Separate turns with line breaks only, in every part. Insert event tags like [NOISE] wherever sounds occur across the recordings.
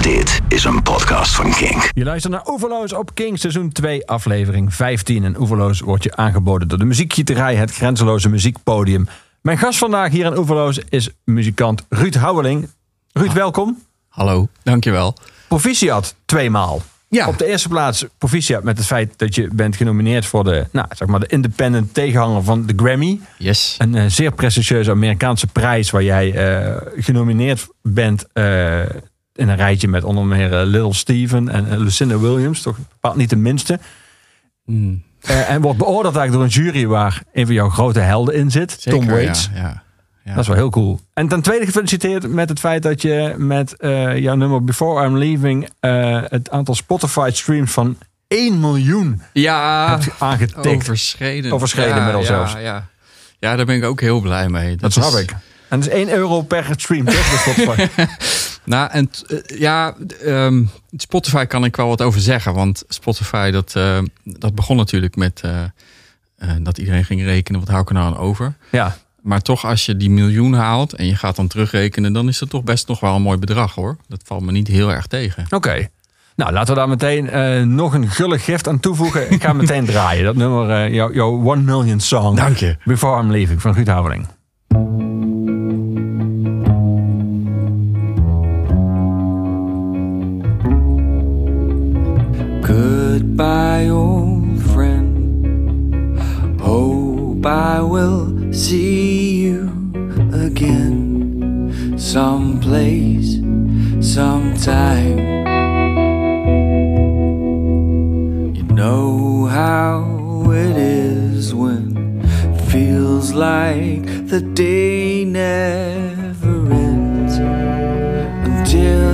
Dit is een podcast van Kink.
Je luistert naar Oeverloos op King, seizoen 2, aflevering 15. En Oeverloos wordt je aangeboden door de muziekgieterij, het grenzeloze muziekpodium. Mijn gast vandaag hier in Oeverloos is muzikant Ruud Houweling. Ruud, welkom.
Hallo, dankjewel.
Proficiat, tweemaal.
Ja.
Op de eerste plaats proficiat met het feit dat je bent genomineerd voor de, nou, zeg maar de independent tegenhanger van de Grammy.
Yes.
Een eh, zeer prestigieuze Amerikaanse prijs waar jij eh, genomineerd bent eh, in een rijtje met onder meer eh, Little Steven en eh, Lucinda Williams. Toch bepaald niet de minste.
Mm,
Eh, en wordt beoordeeld eigenlijk door een jury waar een van jouw grote helden in zit.
zeker,
Tom Waits.
Ja, ja, ja.
Dat is wel heel cool. En ten tweede gefeliciteerd met het feit dat je met eh, jouw nummer Before I'm Leaving eh, het aantal Spotify streams van 1 miljoen
ja
hebt aangetikt.
overschreden.
Overschreden
ja,
inmiddels
ja,
zelfs.
Ja. ja, daar ben ik ook heel blij mee.
Dat snap
is-
ik. En dat is 1 euro per stream, toch? [LAUGHS]
Nou, en eh, ja, ehm, Spotify kan ik wel wat over zeggen. Want Spotify, dat, eh, dat begon natuurlijk met eh, dat iedereen ging rekenen. Wat hou ik er nou aan over?
ja.
Maar toch, als je die miljoen haalt en je gaat dan terugrekenen... dan is dat toch best nog wel een mooi bedrag, hoor. Dat valt me niet heel erg tegen.
Oké. Nou, laten we daar meteen nog een gullig gift aan toevoegen. Ik ga meteen [LAUGHS] draaien. Dat nummer, jouw One Million Song.
Dank je.
Before I'm Leaving van Ruud.
Goodbye, old friend. Hope I will see you again, someplace, sometime. You know how it is when feels like the day never ends until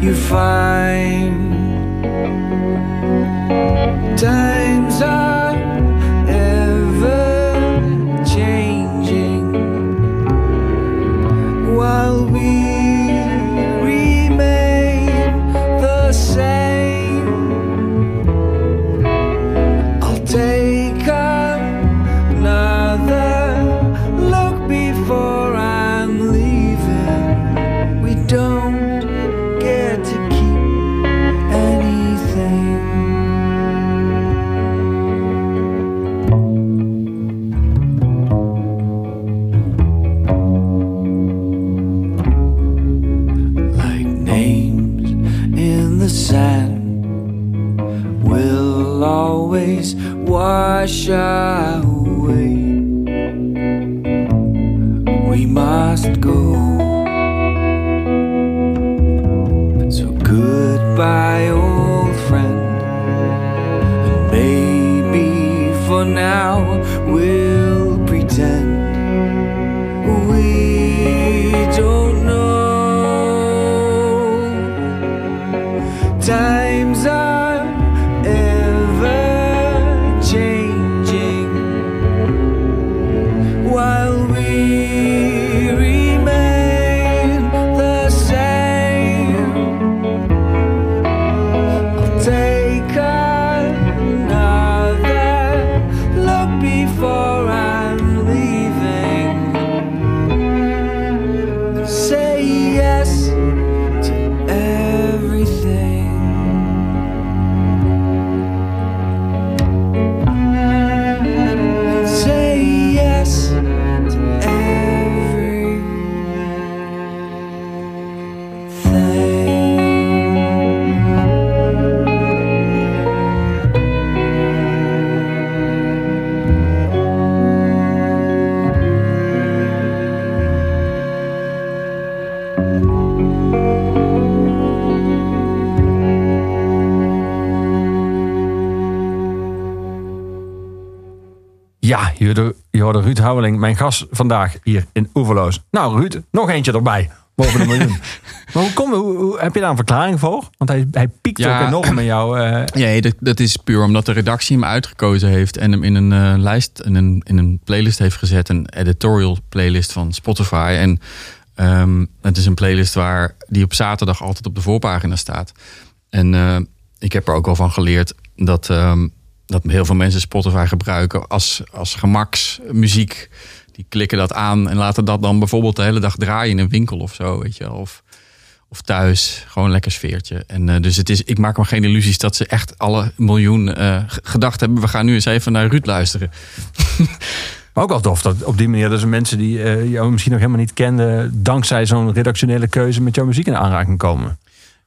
you find times I
achar je hoorde Ruud Houweling, mijn gast vandaag hier in Oeverloos. Nou Ruud, nog eentje erbij. Boven de miljoen. [LAUGHS] maar hoe, kom, hoe, hoe- heb je daar een verklaring voor? Want hij, hij piekt
Ja.
ook enorm in jou. eh,
Nee, dat, dat is puur omdat de redactie hem uitgekozen heeft en hem in een eh, lijst, in een, in een playlist heeft gezet, een editorial playlist van Spotify. En ehm, het is een playlist waar die op zaterdag altijd op de voorpagina staat. En eh, ik heb er ook wel van geleerd dat, ehm, dat heel veel mensen Spotify gebruiken als, als gemaksmuziek. Die klikken dat aan en laten dat dan bijvoorbeeld de hele dag draaien in een winkel of zo, weet je. Of, of thuis. Gewoon een lekker sfeertje. En eh, dus het is, ik maak me geen illusies dat ze echt alle miljoen g- gedacht hebben. We gaan nu eens even naar Ruud luisteren. [LAUGHS]
Maar ook wel tof dat op die manier dat er mensen die eh, jou misschien nog helemaal niet kenden, dankzij zo'n redactionele keuze met jouw muziek in aanraking komen.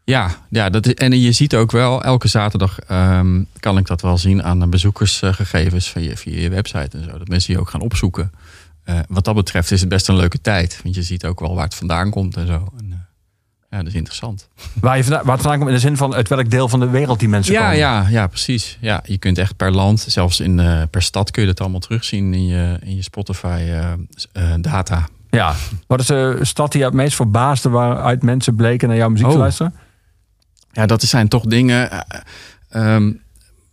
Ja, ja dat is, en je ziet ook wel, elke zaterdag ehm, kan ik dat wel zien aan de bezoekersgegevens van je, via je website en zo. Dat mensen je ook gaan opzoeken. Eh, wat dat betreft is het best een leuke tijd. Want je ziet ook wel waar het vandaan komt en zo. En, eh, ja, dat is interessant.
Waar, je vandaan, waar het vandaan komt in de zin van uit welk deel van de wereld die mensen
Ja,
komen.
ja, ja, precies. Ja, je kunt echt per land, zelfs in, eh, per stad kun je dat allemaal terugzien in je, in je Spotify data.
Ja. Wat is de stad die je het meest verbaasde waaruit mensen bleken naar jouw muziek te
Oh.
luisteren?
Ja, dat zijn toch dingen. eh, ehm,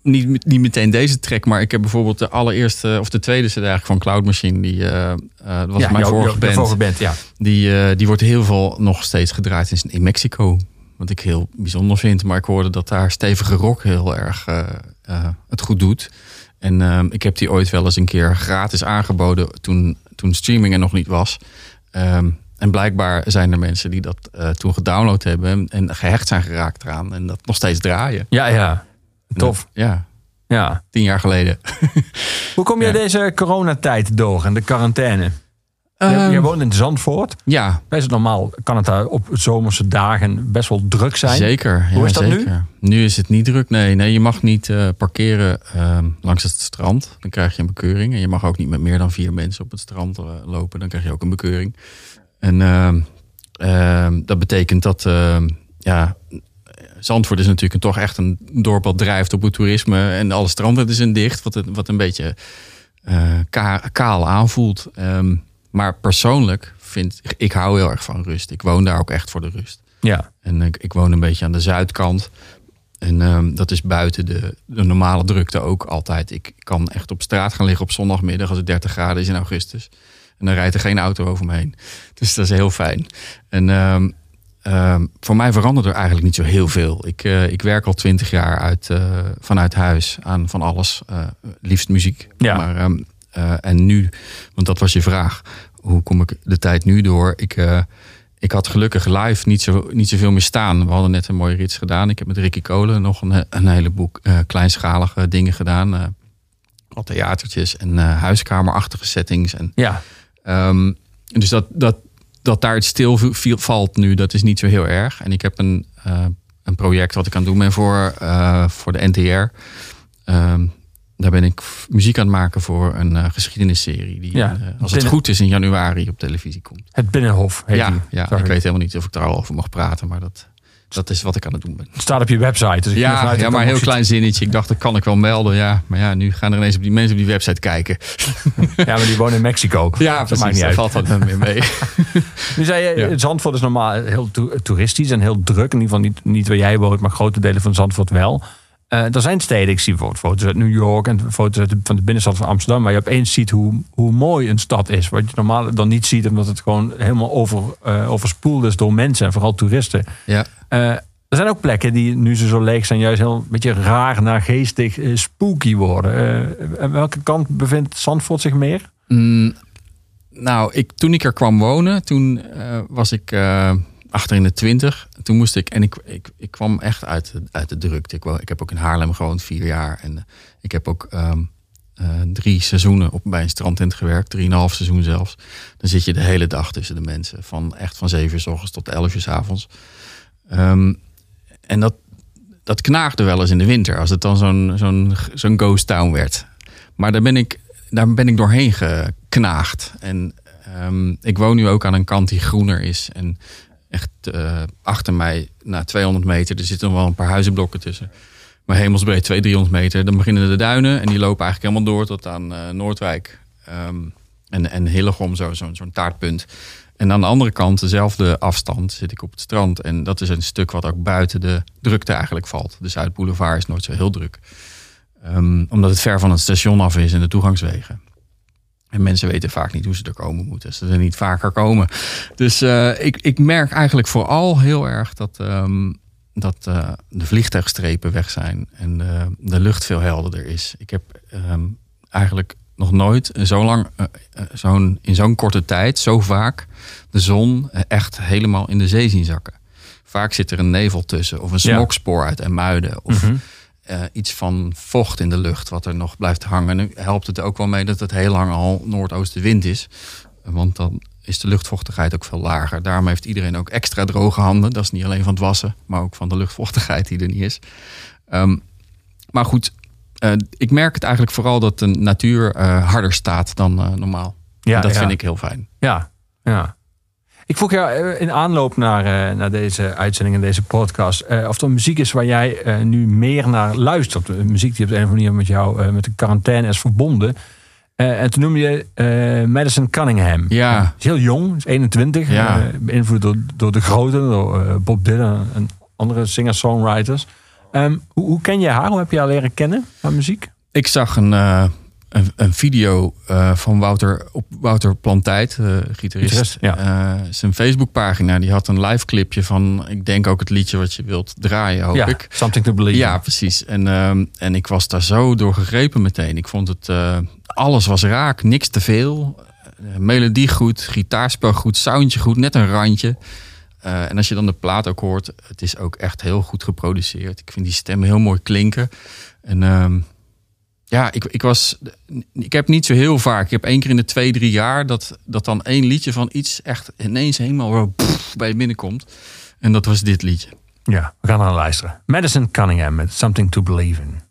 niet, niet meteen deze track, maar ik heb bijvoorbeeld de allereerste of de tweede CD eigenlijk van Cloud Machine. Die eh, eh, was
ja,
mijn vorige band.
vorige band, ja.
Die, eh, die wordt heel veel nog steeds gedraaid in, in Mexico. Wat ik heel bijzonder vind. Maar ik hoorde dat daar stevige rock heel erg eh, eh, het goed doet. En ehm, ik heb die ooit wel eens een keer gratis aangeboden toen, toen streaming er nog niet was. Ehm, en blijkbaar zijn er mensen die dat eh, toen gedownload hebben en, gehecht zijn geraakt eraan. En dat nog steeds draaien.
Ja, ja. Tof.
Ja,
Ja.
tien jaar geleden. [LAUGHS]
Hoe kom je
Ja.
deze coronatijd door en de quarantaine? je,
Ehm,
je woont in Zandvoort.
ja,
het normaal, kan het daar op zomerse dagen best wel druk zijn?
Zeker.
Hoe
ja,
is dat nu?
zeker. nu? is het niet druk. Nee, nee je mag niet eh, parkeren ehm, langs het strand. Dan krijg je een bekeuring. En je mag ook niet met meer dan vier mensen op het strand eh, lopen. Dan krijg je ook een bekeuring. En ehm, ehm, dat betekent dat... ehm, ja, Zandvoort is natuurlijk een, toch echt een dorp wat drijft op het toerisme. En alle stranden zijn dicht. Wat, het, wat een beetje eh, ka- kaal aanvoelt. Maar persoonlijk vind ik... Ik hou heel erg van rust. Ik woon daar ook echt voor de rust.
Ja.
En ik, ik woon een beetje aan de zuidkant. En dat is buiten de, de normale drukte ook altijd. Ik kan echt op straat gaan liggen op zondagmiddag als het 30 graden is in augustus. En dan rijdt er geen auto over me heen. Dus dat is heel fijn. En ehm, ehm, voor mij verandert er eigenlijk niet zo heel veel. Ik, eh, ik werk al twintig jaar uit, eh, vanuit huis aan van alles. eh, liefst muziek.
Ja.
Maar, ehm, eh, en nu, want dat was je vraag. Hoe kom ik de tijd nu door? Ik, ik had gelukkig live niet, zo, niet zoveel meer staan. We hadden net een mooie rits gedaan. Ik heb met Ricky Kolen nog een, een heleboel kleinschalige dingen gedaan. eh wat theatertjes en huiskamerachtige settings. En,
Ja.
Ehm, dus dat, dat, dat daar het stil valt nu, dat is niet zo heel erg. En ik heb een, eh, een project wat ik aan het doen ben voor, eh, voor de NTR. Ehm, daar ben ik muziek aan het maken voor een eh, geschiedenisserie. Die,
Ja,
als het goed is, in januari op televisie komt.
Het Binnenhof heet
Ja,
die.
ja ik weet helemaal niet of ik daar al over mag praten, maar dat, dat is wat ik aan het doen ben.
Het staat op je website. Dus ik
Ja, ja, maar een heel klein zinnetje. Ik dacht, dat kan ik wel melden. Ja, maar ja, nu gaan er ineens op die mensen op die website kijken. [LAUGHS]
Ja, maar die wonen in Mexico.
Ja,
dat
precies.
maakt niet uit.
valt dat dan weer mee. [LAUGHS]
Nu zei je,
Ja.
Zandvoort is normaal heel to- toeristisch en heel druk. In ieder geval niet, niet waar jij woont, maar grote delen van Zandvoort wel. Eh, er zijn steden, ik zie bijvoorbeeld foto's uit New York en foto's uit de, van de binnenstad van Amsterdam, waar je opeens ziet hoe, hoe mooi een stad is. Wat je normaal dan niet ziet, omdat het gewoon helemaal over, eh, overspoeld is door mensen en vooral toeristen.
Ja.
Eh, er zijn ook plekken die, nu ze zo leeg zijn, juist heel een beetje raar, naargeestig, spooky worden. Aan welke kant bevindt Zandvoort zich meer?
Mm, nou, ik, toen ik er kwam wonen, toen was ik achter in de twintig. Toen moest ik, en ik, ik, ik kwam echt uit, uit de drukte. Ik, ik heb ook in Haarlem gewoond, vier jaar. En eh, ik heb ook ehm, eh, drie seizoenen op, bij een strandtent gewerkt. Drieënhalf seizoen zelfs. Dan zit je de hele dag tussen de mensen. Van echt van zeven uur s ochtends tot elf uur s avonds. Ehm, en dat, dat knaagde wel eens in de winter. Als het dan zo'n zo'n zo'n ghost town werd. Maar daar ben ik, daar ben ik doorheen geknaagd. En ehm, ik woon nu ook aan een kant die groener is. En echt eh, achter mij, na 200 meter, er zitten nog wel een paar huizenblokken tussen. Maar hemelsbreed 200, 300 meter. Dan beginnen de duinen en die lopen eigenlijk helemaal door tot aan eh, Noordwijk. Ehm, en, en Hillegom, zo, zo'n zo'n taartpunt. En aan de andere kant, dezelfde afstand, zit ik op het strand. En dat is een stuk wat ook buiten de drukte eigenlijk valt. De Zuidboulevard is nooit zo heel druk. Ehm, omdat het ver van het station af is en de toegangswegen. En mensen weten vaak niet hoe ze er komen moeten. Ze er niet vaker komen. Dus eh, ik, ik merk eigenlijk vooral heel erg dat, ehm, dat eh, de vliegtuigstrepen weg zijn. En de, de lucht veel helderder is. Ik heb ehm, eigenlijk nog nooit zo lang, eh, zo'n, in zo'n korte tijd, zo vaak, de zon echt helemaal in de zee zien zakken. Vaak zit er een nevel tussen. Of een smokspoor uit Emuiden. Of
Mhm.
Eh, iets van vocht in de lucht wat er nog blijft hangen. En nu helpt het ook wel mee dat het heel lang al noordoostenwind is. Want dan is de luchtvochtigheid ook veel lager. Daarom heeft iedereen ook extra droge handen. Dat is niet alleen van het wassen, maar ook van de luchtvochtigheid die er niet is. Ehm, maar goed, eh, ik merk het eigenlijk vooral dat de natuur eh, harder staat dan normaal.
Ja,
En dat
ja.
vind ik heel fijn.
Ja, ja. Ik vroeg jou eh, in aanloop naar, eh, naar deze uitzending en deze podcast... eh, of er muziek is waar jij nu meer naar luistert. Eh, Muziek die op de een of andere manier met jou met de quarantaine is verbonden. En toen noemde je Madison Cunningham.
Ja.
Is heel jong, is 21.
Ja.
beïnvloed door, door de grote, door Bob Dylan en andere singer-songwriters. Ehm, hoe, hoe ken je haar? Hoe heb je haar leren kennen aan muziek?
Ik zag een, een, een video eh, van Wouter, op Wouter Plantijd, eh gitarist.
Ja.
Eh, zijn Facebookpagina, die had een live clipje van, ik denk ook het liedje wat je wilt draaien, hoop
ja,
ik.
Something to Believe.
Ja, precies. En, ehm, en ik was daar zo door gegrepen meteen. Ik vond het, alles was raak, niks te veel. Melodie goed, gitaarspel goed, soundje goed, net een randje. En als je dan de plaat ook hoort, het is ook echt heel goed geproduceerd. Ik vind die stem heel mooi klinken. En ehm, ja, ik, ik was. Ik heb niet zo heel vaak. Ik heb één keer in de twee, drie jaar dat, dat dan één liedje van iets echt ineens helemaal bij je binnenkomt. En dat was dit liedje.
Ja, we gaan naar luisteren. Madison Cunningham met Something to Believe in.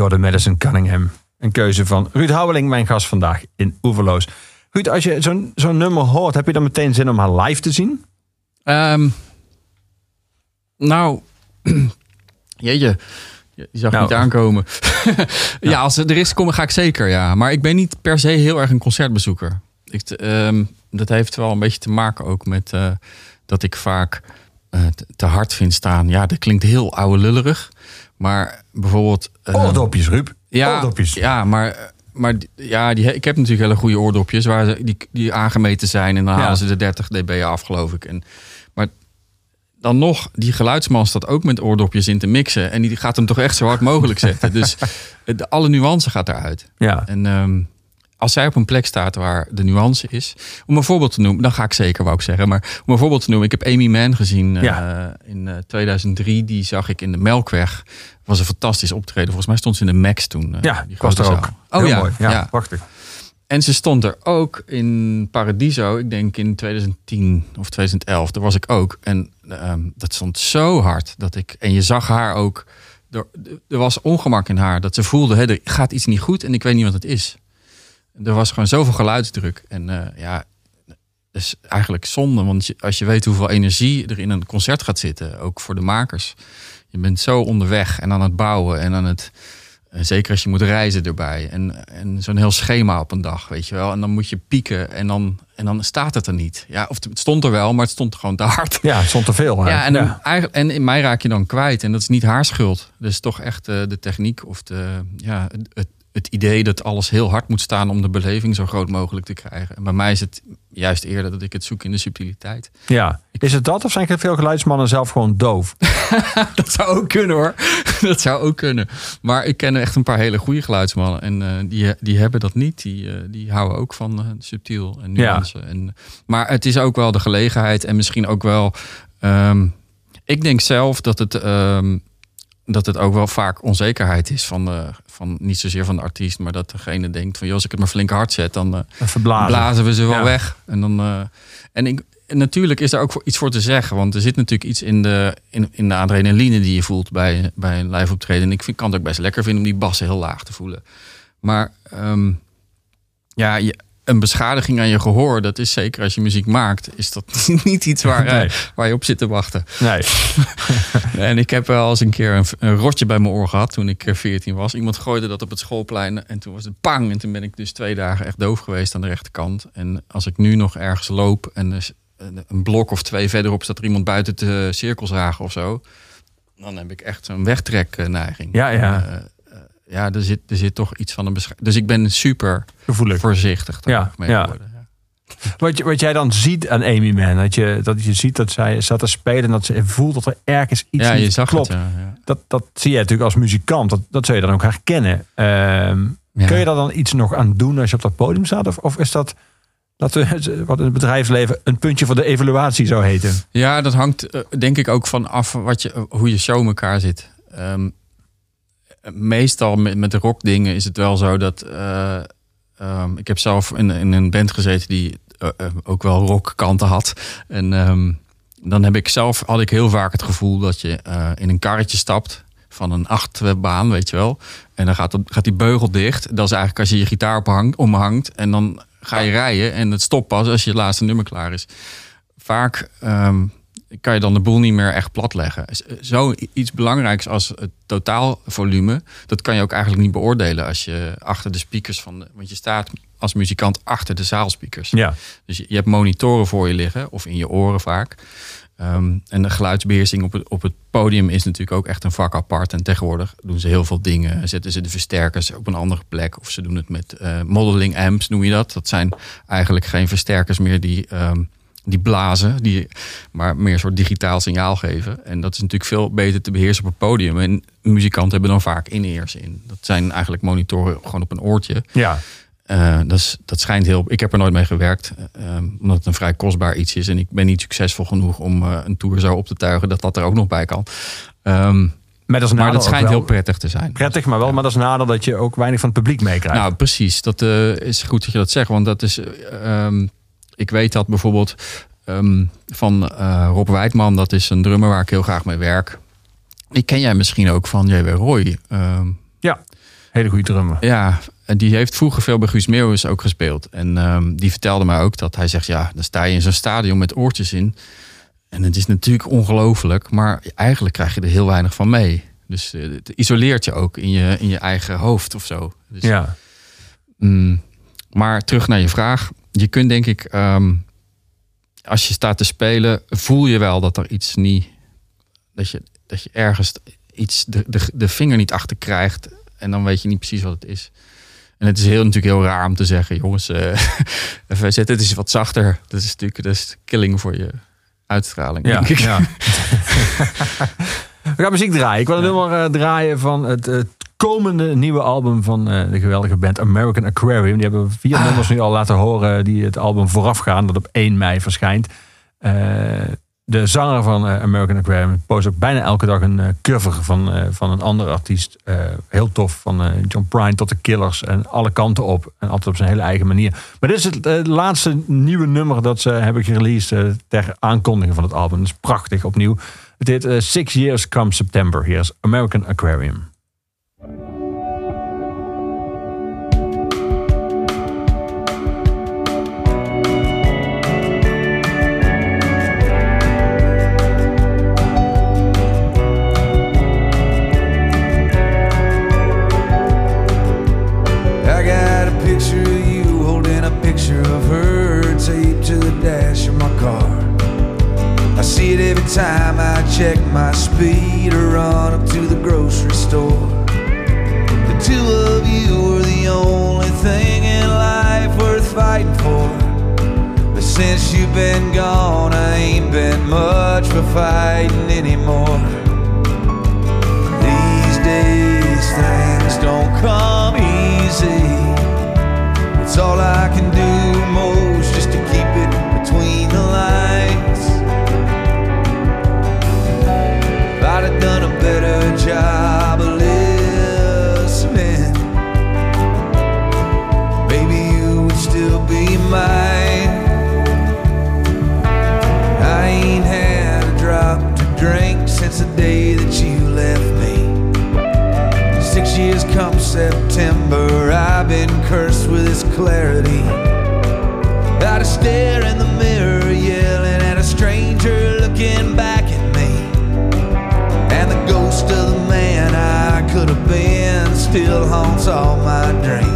Jorde Madison Cunningham. Een keuze van Ruud Houweling, mijn gast vandaag in Oeverloos. Ruud, als je zo'n zo'n nummer hoort, heb je dan meteen zin om haar live te zien?
Ehm, nou, [CLEARS THROAT] jeetje. Die zag
Nou.
niet aankomen. [LAUGHS] ja, als er is komen, ga ik zeker, ja. Maar ik ben niet per se heel erg een concertbezoeker. Ik, ehm, dat heeft wel een beetje te maken ook met eh, dat ik vaak eh, te- te hard vind staan. Ja, dat klinkt heel oude lullerig. Maar bijvoorbeeld... eh,
Oordopjes, Ruud.
ja,
Oordopjes.
ja, maar, maar ja, die, ik heb natuurlijk hele goede oordopjes waar ze, die, die aangemeten zijn. En dan
Ja.
halen ze de 30 dB af, geloof ik. En, maar dan nog, die geluidsman staat ook met oordopjes in te mixen. En die gaat hem toch echt zo hard mogelijk zetten. [LAUGHS] dus de, alle nuance gaat eruit.
Ja.
En ehm, als zij op een plek staat waar de nuance is. Om een voorbeeld te noemen, dan ga ik zeker, wou ik zeggen. Maar om een voorbeeld te noemen, ik heb Amy Mann gezien eh, in eh, 2003. Die zag ik in de Melkweg. Was een fantastisch optreden. Volgens mij stond ze in de Max toen. eh,
Ja,
die
was er ook.
zaal.
Heel
Oh ja,
mooi. Ja,
ja.
prachtig.
En ze stond er ook in Paradiso, ik denk in 2010 of 2011. Daar was ik ook. En ehm, dat stond zo hard dat ik. En je zag haar ook. Er, er was ongemak in haar. Dat ze voelde, hè, er gaat iets niet goed en ik weet niet wat het is. Er was gewoon zoveel geluidsdruk. En eh, ja, dat is eigenlijk zonde. Want je- als je weet hoeveel energie er in een concert gaat zitten, ook voor de makers. Je bent zo onderweg en aan het bouwen en aan het. en Zeker als je moet reizen erbij. En, en zo'n heel schema op een dag, weet je wel. En dan moet je pieken en dan, en dan staat het er niet. Ja, of het stond er wel, maar het stond gewoon te hard.
Ja, het stond te veel.
Ja, en, dan
ja.
eigenlijk- en in mij raak je dan kwijt. En dat is niet haar schuld. Dus toch echt eh, de techniek of de, ja, het, het, idee dat alles heel hard moet staan om de beleving zo groot mogelijk te krijgen. En bij mij is het juist eerder dat ik het zoek in de subtiliteit.
ja. Is het dat of zijn veel geluidsmannen zelf gewoon doof? [LAUGHS]
Dat zou ook kunnen hoor. [LAUGHS] Dat zou ook kunnen. Maar ik ken echt een paar hele goede geluidsmannen. En eh, die, die hebben dat niet. Die, eh, die houden ook van eh, subtiel en nuance. En, maar het is ook wel de gelegenheid. En misschien ook wel... ehm, ik denk zelf dat het... ehm, dat het ook wel vaak onzekerheid is van, de, van niet zozeer van de artiest, maar dat degene denkt van, joh, als ik het maar flink hard zet, dan eh, blazen we ze wel
Ja.
weg. En, dan, eh, en, ik, en natuurlijk is daar ook voor, iets voor te zeggen. Want er zit natuurlijk iets in de, in, in de adrenaline die je voelt bij, bij een live optreden. En ik vind, kan het ook best lekker vinden om die bassen heel laag te voelen. Maar ehm, ja, je, een beschadiging aan je gehoor, dat is zeker als je muziek maakt, is dat [LAUGHS] niet iets waar, eh, waar je op zit te wachten.
Nee. [LAUGHS]
En ik heb wel eens een keer een, een rotje bij mijn oor gehad toen ik eh, 14 was. Iemand gooide dat op het schoolplein en toen was het pang. En toen ben ik dus twee dagen echt doof geweest aan de rechterkant. En als ik nu nog ergens loop en een blok of twee verderop staat er iemand buiten te cirkelzagen of zo. Dan heb ik echt zo'n wegtrekneiging.
Ja, ja.
Eh, eh, ja, er zit, er zit toch iets van een. Dus ik ben super
Gevoelig.
voorzichtig
Ja, ja.
geworden. Ja.
Wat, je- wat jij dan ziet aan Amy Man, dat je, dat je ziet dat zij staat te spelen en dat ze voelt dat er ergens iets
Ja, je zag
klopt.
het. Ja.
Dat, dat zie je natuurlijk als muzikant, dat, dat zul je dan ook herkennen. Ehm,
Ja.
Kun je daar dan iets nog aan doen als je op dat podium staat? Of, of is dat, dat we, wat in het bedrijfsleven een puntje voor de evaluatie zou heten?
Ja, dat hangt eh, denk ik ook van af wat je, hoe je show elkaar zit. Ehm, meestal met, met de rockdingen is het wel zo dat... eh, ehm, ik heb zelf in, in een band gezeten die eh, eh, ook wel rockkanten had. En ehm, dan heb ik zelf, had ik heel vaak het gevoel dat je in een karretje stapt van een achtbaan, weet je wel. En dan gaat, gaat die beugel dicht. Dat is eigenlijk als je je gitaar omhangt. En dan ga je rijden en het stopt pas als je het laatste nummer klaar is. Vaak ehm, kan je dan de boel niet meer echt platleggen. Z- Zo iets belangrijks als het totaalvolume, dat kan je ook eigenlijk niet beoordelen als je achter de speakers van. De, want je staat als muzikant achter de zaalspeakers.
Ja,
Dus je, je hebt monitoren voor je liggen, of in je oren vaak. Ehm, en de geluidsbeheersing op het, op het podium is natuurlijk ook echt een vak apart. En tegenwoordig doen ze heel veel dingen. Zetten ze de versterkers op een andere plek. Of ze doen het met eh, modeling amps, noem je dat. Dat zijn eigenlijk geen versterkers meer die, ehm, die blazen. Die, maar meer een soort digitaal signaal geven. En dat is natuurlijk veel beter te beheersen op het podium. En muzikanten hebben dan vaak in-ears in. Dat zijn eigenlijk monitoren gewoon op een oortje.
ja.
Eh, dat, is, dat schijnt heel. Ik heb er nooit mee gewerkt, eh, ehm, omdat het een vrij kostbaar iets is. En ik ben niet succesvol genoeg om eh, een tour zo op te tuigen dat dat er ook nog bij kan.
Met als nadeel
Maar dat schijnt heel prettig te zijn.
prettig, maar wel met als nadeel dat je ook weinig van het publiek meekrijgt.
Nou, precies. Dat eh, is goed dat je dat zegt. Want dat is. eh, ehm, ik weet dat bijvoorbeeld ehm, van eh, Rob Wijtman, dat is een drummer waar ik heel graag mee werk. Die ken jij misschien ook van J.W. Roy. Ehm,
Hele goede drummer.
ja, en die heeft vroeger veel bij Guus Meeuwis ook gespeeld. En ehm, die vertelde mij ook dat hij zegt: ja, dan sta je in zo'n stadion met oortjes in. En het is natuurlijk ongelooflijk, maar eigenlijk krijg je er heel weinig van mee. Dus eh, het isoleert je ook in je, in je eigen hoofd of zo. Dus,
Ja.
Mm, maar terug naar je vraag. Je kunt denk ik, ehm, als je staat te spelen, voel je wel dat er iets niet, dat je, dat je ergens iets de, de, de vinger niet achter krijgt. En dan weet je niet precies wat het is. En het is heel, natuurlijk heel raar om te zeggen, jongens, eh [LAUGHS] even zetten het eens wat zachter. Dat is natuurlijk dat is killing voor je uitstraling.
Ja,
denk ik.
ja. [LAUGHS] We gaan muziek draaien. Ik wil een nummer eh, draaien van het, het komende nieuwe album van eh, de geweldige band American Aquarium. Die hebben vier
Ah.
nummers nu al laten horen die het album voorafgaan, dat op 1 mei verschijnt. Eh, de zanger van eh, American Aquarium post ook bijna elke dag een cover van, van een andere artiest. Heel tof, van John Prine tot de Killers en alle kanten op. En altijd op zijn hele eigen manier. Maar dit is het laatste nieuwe nummer dat ze hebben gereleased ter aankondiging van het album. Dat is prachtig, opnieuw. Het heet Six Years Come September. Hier is American Aquarium.
Time I check my speed or run up to the grocery store. Two of you were the only thing in life worth fighting for. But since you've been gone, I ain't been much for fighting anymore. These days things don't come easy. It's all I can do since the day that you left me. Six years come September, I've been cursed with this clarity. I just stare in the mirror, yelling at a stranger looking back at me. And the ghost of the man I could have been still haunts all my dreams.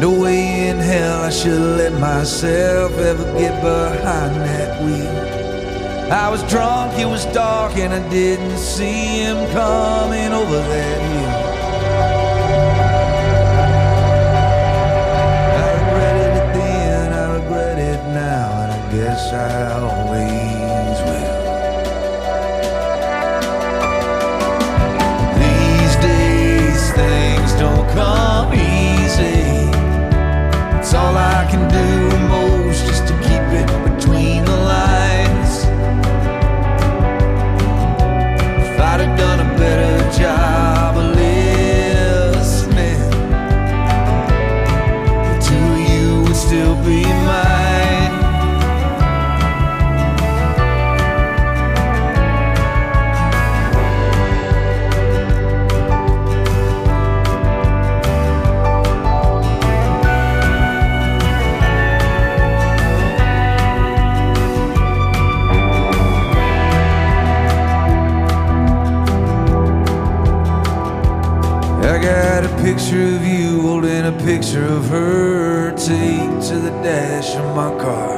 No way in hell I should let myself ever get behind that wheel. I was drunk, it was dark, and I didn't see him coming over that hill. I regretted it then, I regret it now, and I guess I always will. These days things don't come. It's all I can do most just to keep it between the lines. If I'd have done a better job
her to the dash of my car.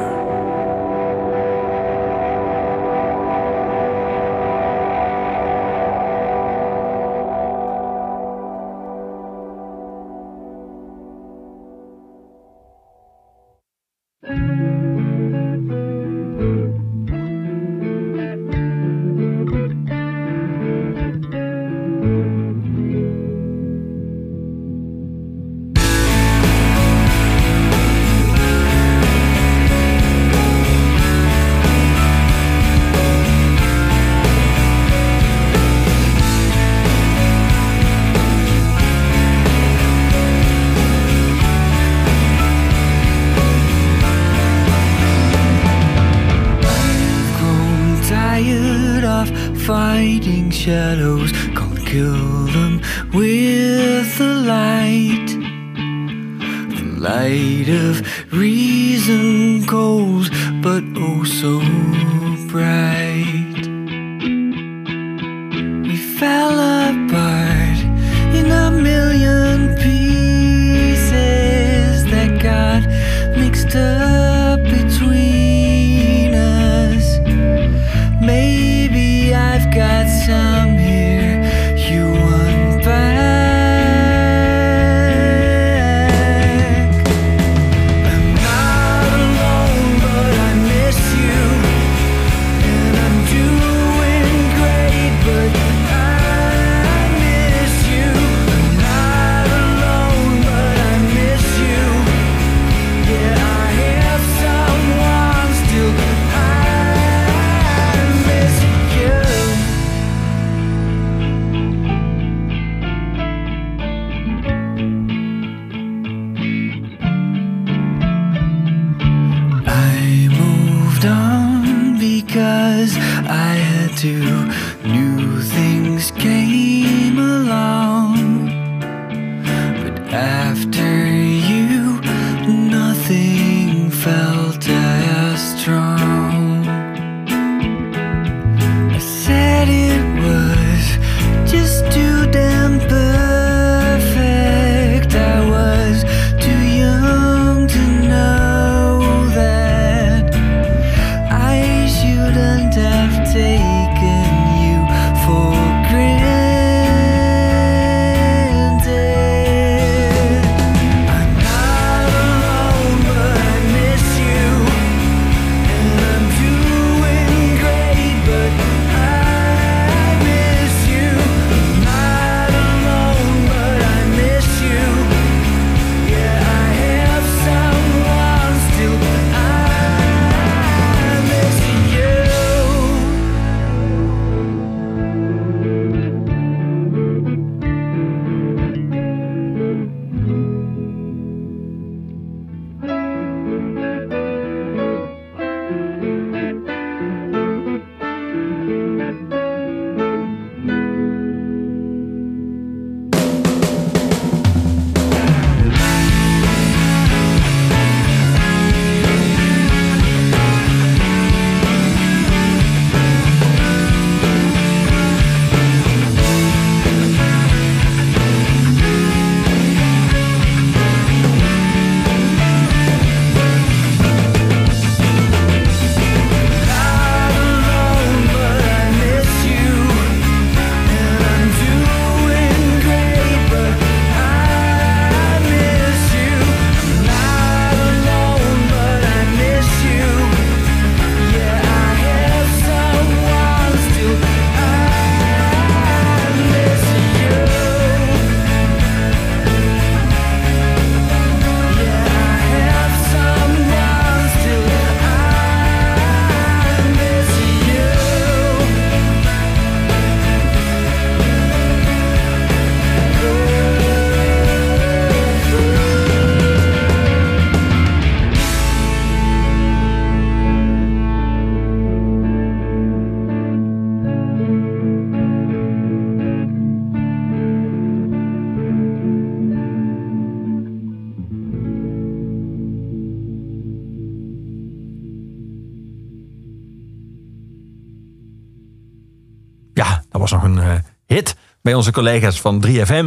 Bij onze collega's van 3FM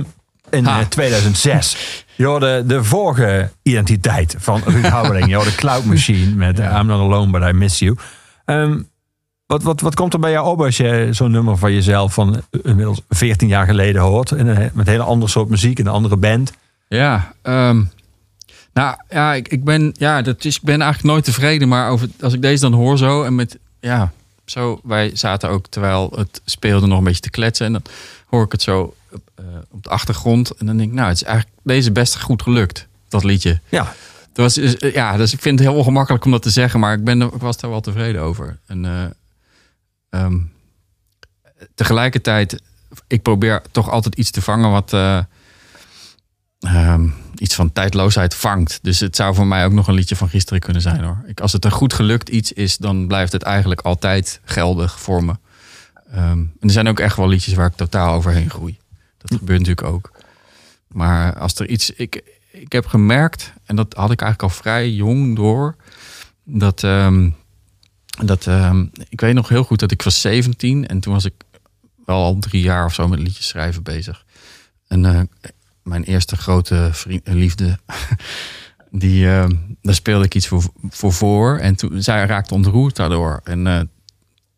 in
Ha.
eh, 2006. Je hoorde de vorige identiteit van Ruud [LAUGHS] Houweling. Je hoorde Cloud Machine met
Ja.
I'm Not Alone But I Miss You. Ehm, wat, wat, wat komt er bij jou op als je zo'n nummer van jezelf van inmiddels 14 jaar geleden hoort? In een, met een hele andere soort muziek, een andere band.
Ja, ehm, nou ja, ik, ik ben, ja, dat is, ik ben eigenlijk nooit tevreden. Maar over, als ik deze dan hoor zo en met, ja, zo, wij zaten ook terwijl het speelde nog een beetje te kletsen. En dan hoor ik het zo eh, op de achtergrond. En dan denk ik, nou, het is eigenlijk deze best goed gelukt, dat liedje.
Ja,
Dat was, dus, ja, dus ik vind het heel ongemakkelijk om dat te zeggen, maar ik, ben, ik was daar wel tevreden over. En eh, ehm, tegelijkertijd, ik probeer toch altijd iets te vangen wat eh, ehm, iets van tijdloosheid vangt. Dus het zou voor mij ook nog een liedje van gisteren kunnen zijn hoor. Ik, als het een goed gelukt iets is, dan blijft het eigenlijk altijd geldig voor me. Ehm, en er zijn ook echt wel liedjes waar ik totaal overheen groei. Dat gebeurt natuurlijk ook. Maar als er iets. Ik, ik heb gemerkt, en dat had ik eigenlijk al vrij jong door. Dat. ehm, dat ik weet nog heel goed dat ik was 17 en toen was ik wel al drie jaar of zo met liedjes schrijven bezig. En eh, mijn eerste grote vriend, liefde, [LAUGHS] die, ehm, daar speelde ik iets voor, voor voor. En toen, zij raakte ontroerd daardoor. En, eh,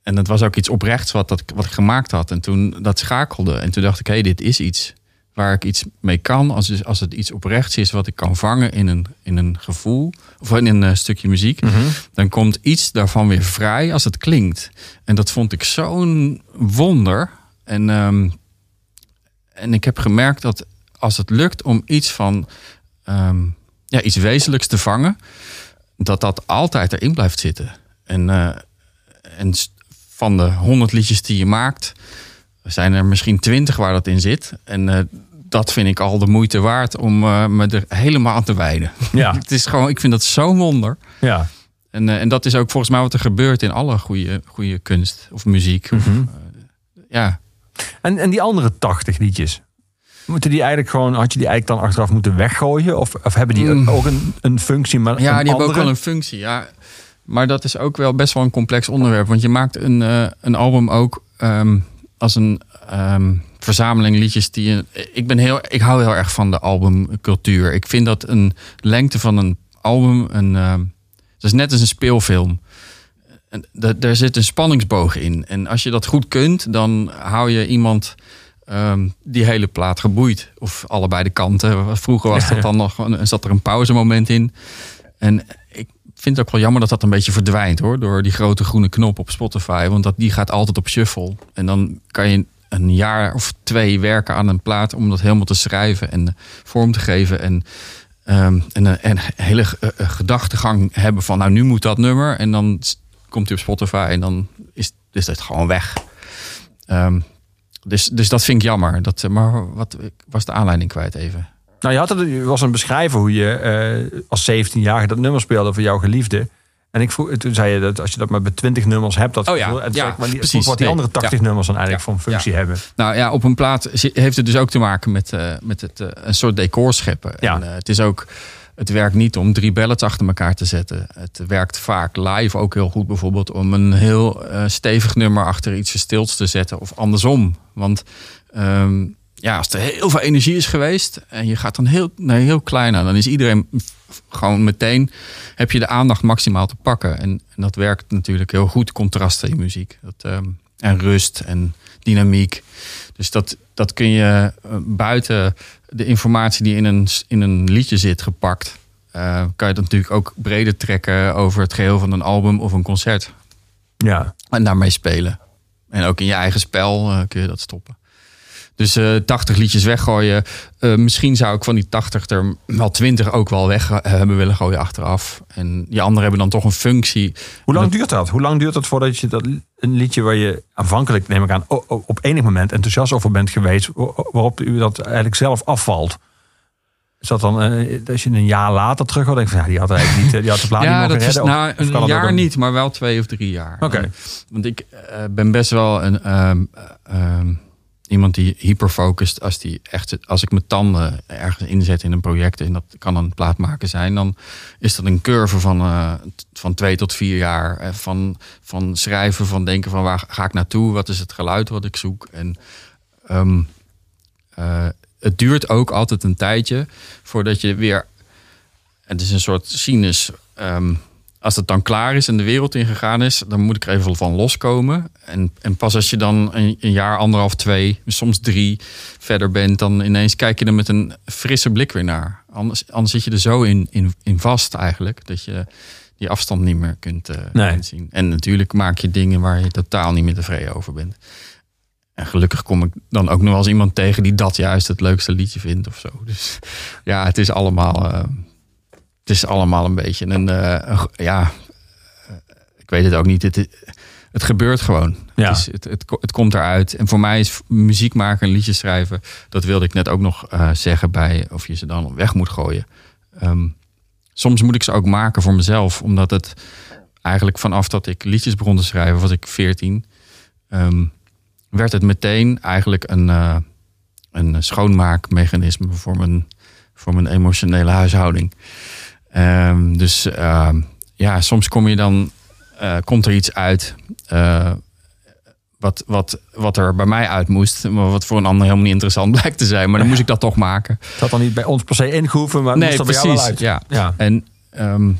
en het was ook iets oprechts wat, dat, ik- wat ik gemaakt had. En toen dat schakelde. En toen dacht ik, hé, hey, dit is iets waar ik iets mee kan. Als, als het iets oprechts is wat ik kan vangen in een, in een gevoel. Of in een eh, stukje muziek. Dan komt iets daarvan weer vrij als het klinkt. En dat vond ik zo'n wonder. En, ehm, en ik heb gemerkt dat als het lukt om iets van ehm, ja, iets wezenlijks te vangen, dat dat altijd erin blijft zitten. En, eh, en van de honderd liedjes die je maakt, zijn er misschien twintig waar dat in zit. En eh, dat vind ik al de moeite waard om eh, me er helemaal aan te wijden.
Ja. [LAUGHS]
Het is gewoon, ik vind dat zo'n wonder.
ja.
En, en dat is ook volgens mij wat er gebeurt in alle goede, goede kunst of muziek.
Mhm.
ja.
En, en die andere 80 liedjes. Moeten die eigenlijk gewoon, had je die eigenlijk dan achteraf moeten weggooien? Of, of hebben die
Mm.
ook een, een functie? Maar
Ja, die hebben ook wel een functie. Ja. Maar dat is ook wel best wel een complex onderwerp. Want je maakt een, eh, een album ook ehm, als een ehm, verzameling liedjes die je. Ik, ben heel, ik hou heel erg van de albumcultuur. Ik vind dat een lengte van een album. Een, ehm, dat is net als een speelfilm. En da- daar zit een spanningsboog in. En als je dat goed kunt, dan hou je iemand ehm, die hele plaat geboeid. Of allebei de kanten. Vroeger was dat [LAUGHS] dan nog, een- zat er een pauzemoment in. En ik vind het ook wel jammer dat dat een beetje verdwijnt hoor. Door die grote groene knop op Spotify. Want dat, die gaat altijd op shuffle. En dan kan je een jaar of twee werken aan een plaat om dat helemaal te schrijven en vorm te geven. En, ehm, en, een- en een hele eh, eh, gedachtegang hebben van nou nu moet dat nummer. En dan komt hij op Spotify en dan is, is het gewoon weg. Ehm, dus, dus dat vind ik jammer. Dat, eh, maar wat ik was de aanleiding kwijt even.
Nou, je, had het, je was aan het beschrijven hoe je eh, als 17-jarige dat nummer speelde voor jouw geliefde. En ik vroeg, toen zei je dat als je dat maar bij 20 nummers hebt, dat
Oh ja.
En
ja,
maar die,
precies.
wat die
Nee,
andere 80
ja.
nummers dan eigenlijk
Ja,
voor een functie hebben.
Nou ja, op een plaat heeft het dus ook te maken met, eh, met het, een soort decor scheppen.
Ja.
En, het is ook, het werkt niet om drie ballads achter elkaar te zetten. Het werkt vaak live ook heel goed, bijvoorbeeld om een heel eh, stevig nummer achter iets verstilds te zetten of andersom. Want ehm, ja, als er heel veel energie is geweest en je gaat dan heel, nee, heel klein aan, dan is iedereen gewoon meteen heb je de aandacht maximaal te pakken. En, en dat werkt natuurlijk heel goed, contrasten in muziek. Dat, ehm, en rust en dynamiek. Dus dat, dat kun je eh, buiten de informatie die in een, in een liedje zit gepakt, eh, kan je dat natuurlijk ook breder trekken over het geheel van een album of een concert.
Ja.
En daarmee spelen. En ook in je eigen spel eh, kun je dat stoppen. Dus eh 80 liedjes weggooien. Eh, misschien zou ik van die 80 er wel 20 ook wel weg eh, hebben willen gooien achteraf. En die anderen hebben dan toch een functie.
Hoe lang
Dat-
duurt dat? Hoe lang duurt het voordat je dat een liedje waar je aanvankelijk, neem ik aan, op enig moment enthousiast over bent geweest, wa- waarop u dat eigenlijk zelf afvalt? Is dat dan, als je een jaar later terug hoort, denk van ja, die had eigenlijk niet, die had de plaat [LAUGHS] niet
ja,
mogen
dat is?
Of-
nou,
of
een
dat
jaar
een-
niet, maar wel twee of drie jaar.
Oké.
Want ik ben best wel een, ehm, ehm, iemand die hyperfocust. Als, die echt, als ik mijn tanden ergens inzet in een project, en dat kan een plaat maken zijn, dan is dat een curve van, eh, van twee tot vier jaar. Eh, van, van schrijven, van denken van waar ga ik naartoe, wat is het geluid wat ik zoek. En ehm, eh, het duurt ook altijd een tijdje voordat je weer. Het is een soort sinus. ehm, als het dan klaar is en de wereld ingegaan is, dan moet ik er even van loskomen. En, en pas als je dan een, een jaar, anderhalf, twee, soms drie verder bent, dan ineens kijk je er met een frisse blik weer naar. Anders, anders zit je er zo in, in, in vast eigenlijk, dat je die afstand niet meer kunt, eh,
Nee.
zien. En natuurlijk maak je dingen waar je totaal niet meer tevreden over bent. En gelukkig kom ik dan ook nog wel eens iemand tegen die dat juist het leukste liedje vindt of zo. Dus ja, het is allemaal, eh, het is allemaal een beetje een, eh, ja, eh, ik weet het ook niet. Het, het gebeurt gewoon.
Ja.
Het, is, het, het, ko- het komt eruit. En voor mij is muziek maken en liedjes schrijven, dat wilde ik net ook nog eh, zeggen bij of je ze dan weg moet gooien. Ehm, soms moet ik ze ook maken voor mezelf, omdat het eigenlijk vanaf dat ik liedjes begon te schrijven, was ik 14, ehm, werd het meteen eigenlijk een, een schoonmaakmechanisme voor mijn, voor mijn emotionele huishouding. Ehm, dus ehm, ja, soms kom je dan, eh, komt er iets uit. eh, wat, wat, wat er bij mij uit moest, maar wat voor een ander helemaal niet interessant [LAUGHS] blijkt te zijn. Maar dan moest ik dat toch maken.
Het had dan niet bij ons per se ingehoeven, maar het moest er bij jou wel uit.
Ja.
Ja.
En ehm,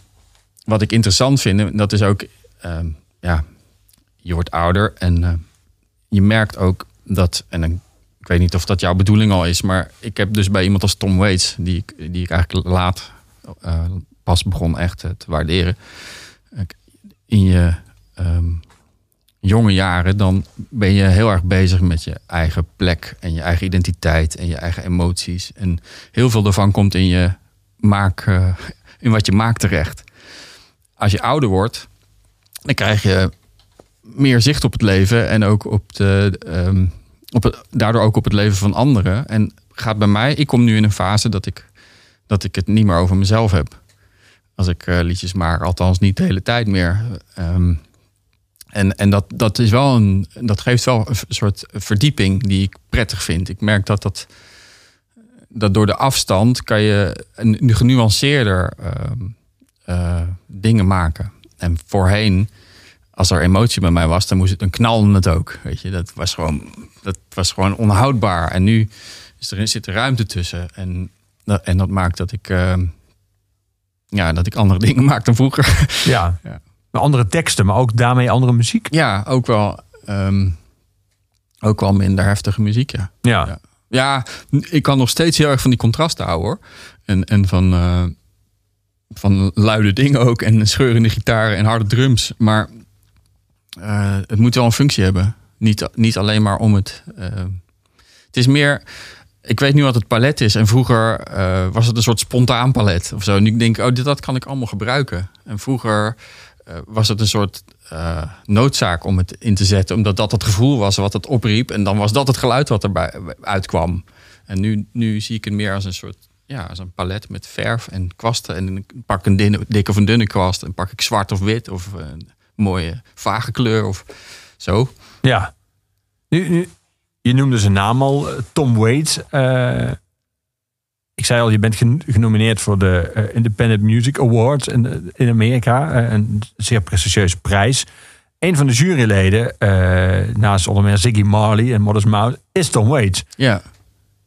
wat ik interessant vind, en dat is ook, ja, je wordt ouder en eh, je merkt ook dat, en dan, ik weet niet of dat jouw bedoeling al is, maar ik heb dus bij iemand als Tom Waits, die ik, die ik eigenlijk laat eh, pas begon echt te waarderen, in je ehm, jonge jaren, dan ben je heel erg bezig met je eigen plek en je eigen identiteit en je eigen emoties. En heel veel daarvan komt in je maak, eh, in wat je maakt terecht. Als je ouder wordt, dan krijg je meer zicht op het leven en ook op de, ehm, op daardoor ook op het leven van anderen. En gaat bij mij, ik kom nu in een fase dat ik, dat ik het niet meer over mezelf heb. Als ik eh, liedjes maak, althans niet de hele tijd meer. Ehm, en en dat, dat, is wel een, dat geeft wel een soort verdieping die ik prettig vind. Ik merk dat dat, dat door de afstand kan je een genuanceerder ehm, eh, dingen maken. En voorheen, als er emotie bij mij was, dan, moest het, dan knalde het ook. Weet je, dat was gewoon, dat was gewoon onhoudbaar. En nu is er, zit er ruimte tussen. En, dat- en dat maakt dat ik, ehm, ja, dat ik andere [LAUGHS] dingen maak dan vroeger.
Ja.
Ja.
Andere teksten, maar ook daarmee andere muziek.
Ja, ook wel, ehm, ook wel minder heftige muziek, ja.
Ja.
Ja. Ja, ik kan nog steeds heel erg van die contrasten houden hoor. En, en van, eh, van luide dingen ook. En scheurende gitaren en harde drums. Maar eh, het moet wel een functie hebben. Niet, niet alleen maar om het. eh, het is meer. Ik weet nu wat het palet is. En vroeger eh, was het een soort spontaan palet of zo. En ik oh, dat kan ik allemaal gebruiken. En vroeger eh, was het een soort eh, noodzaak om het in te zetten. Omdat dat het gevoel was wat het opriep. En dan was dat het geluid wat erbij uitkwam. En nu, nu zie ik het meer als een soort ja, als een palet met verf en kwasten. En ik pak een dikke of een dunne kwast. En pak ik zwart of wit of een mooie vage kleur of zo.
Ja. Nu, je noemde zijn naam al, eh, Tom Waits. Eh, ik zei al, je bent gen- genomineerd voor de eh, Independent Music Awards in, in Amerika. Een zeer prestigieuze prijs. Een van de juryleden, naast onder meer Ziggy Marley en Modest Mouse, is Tom Waits.
Ja,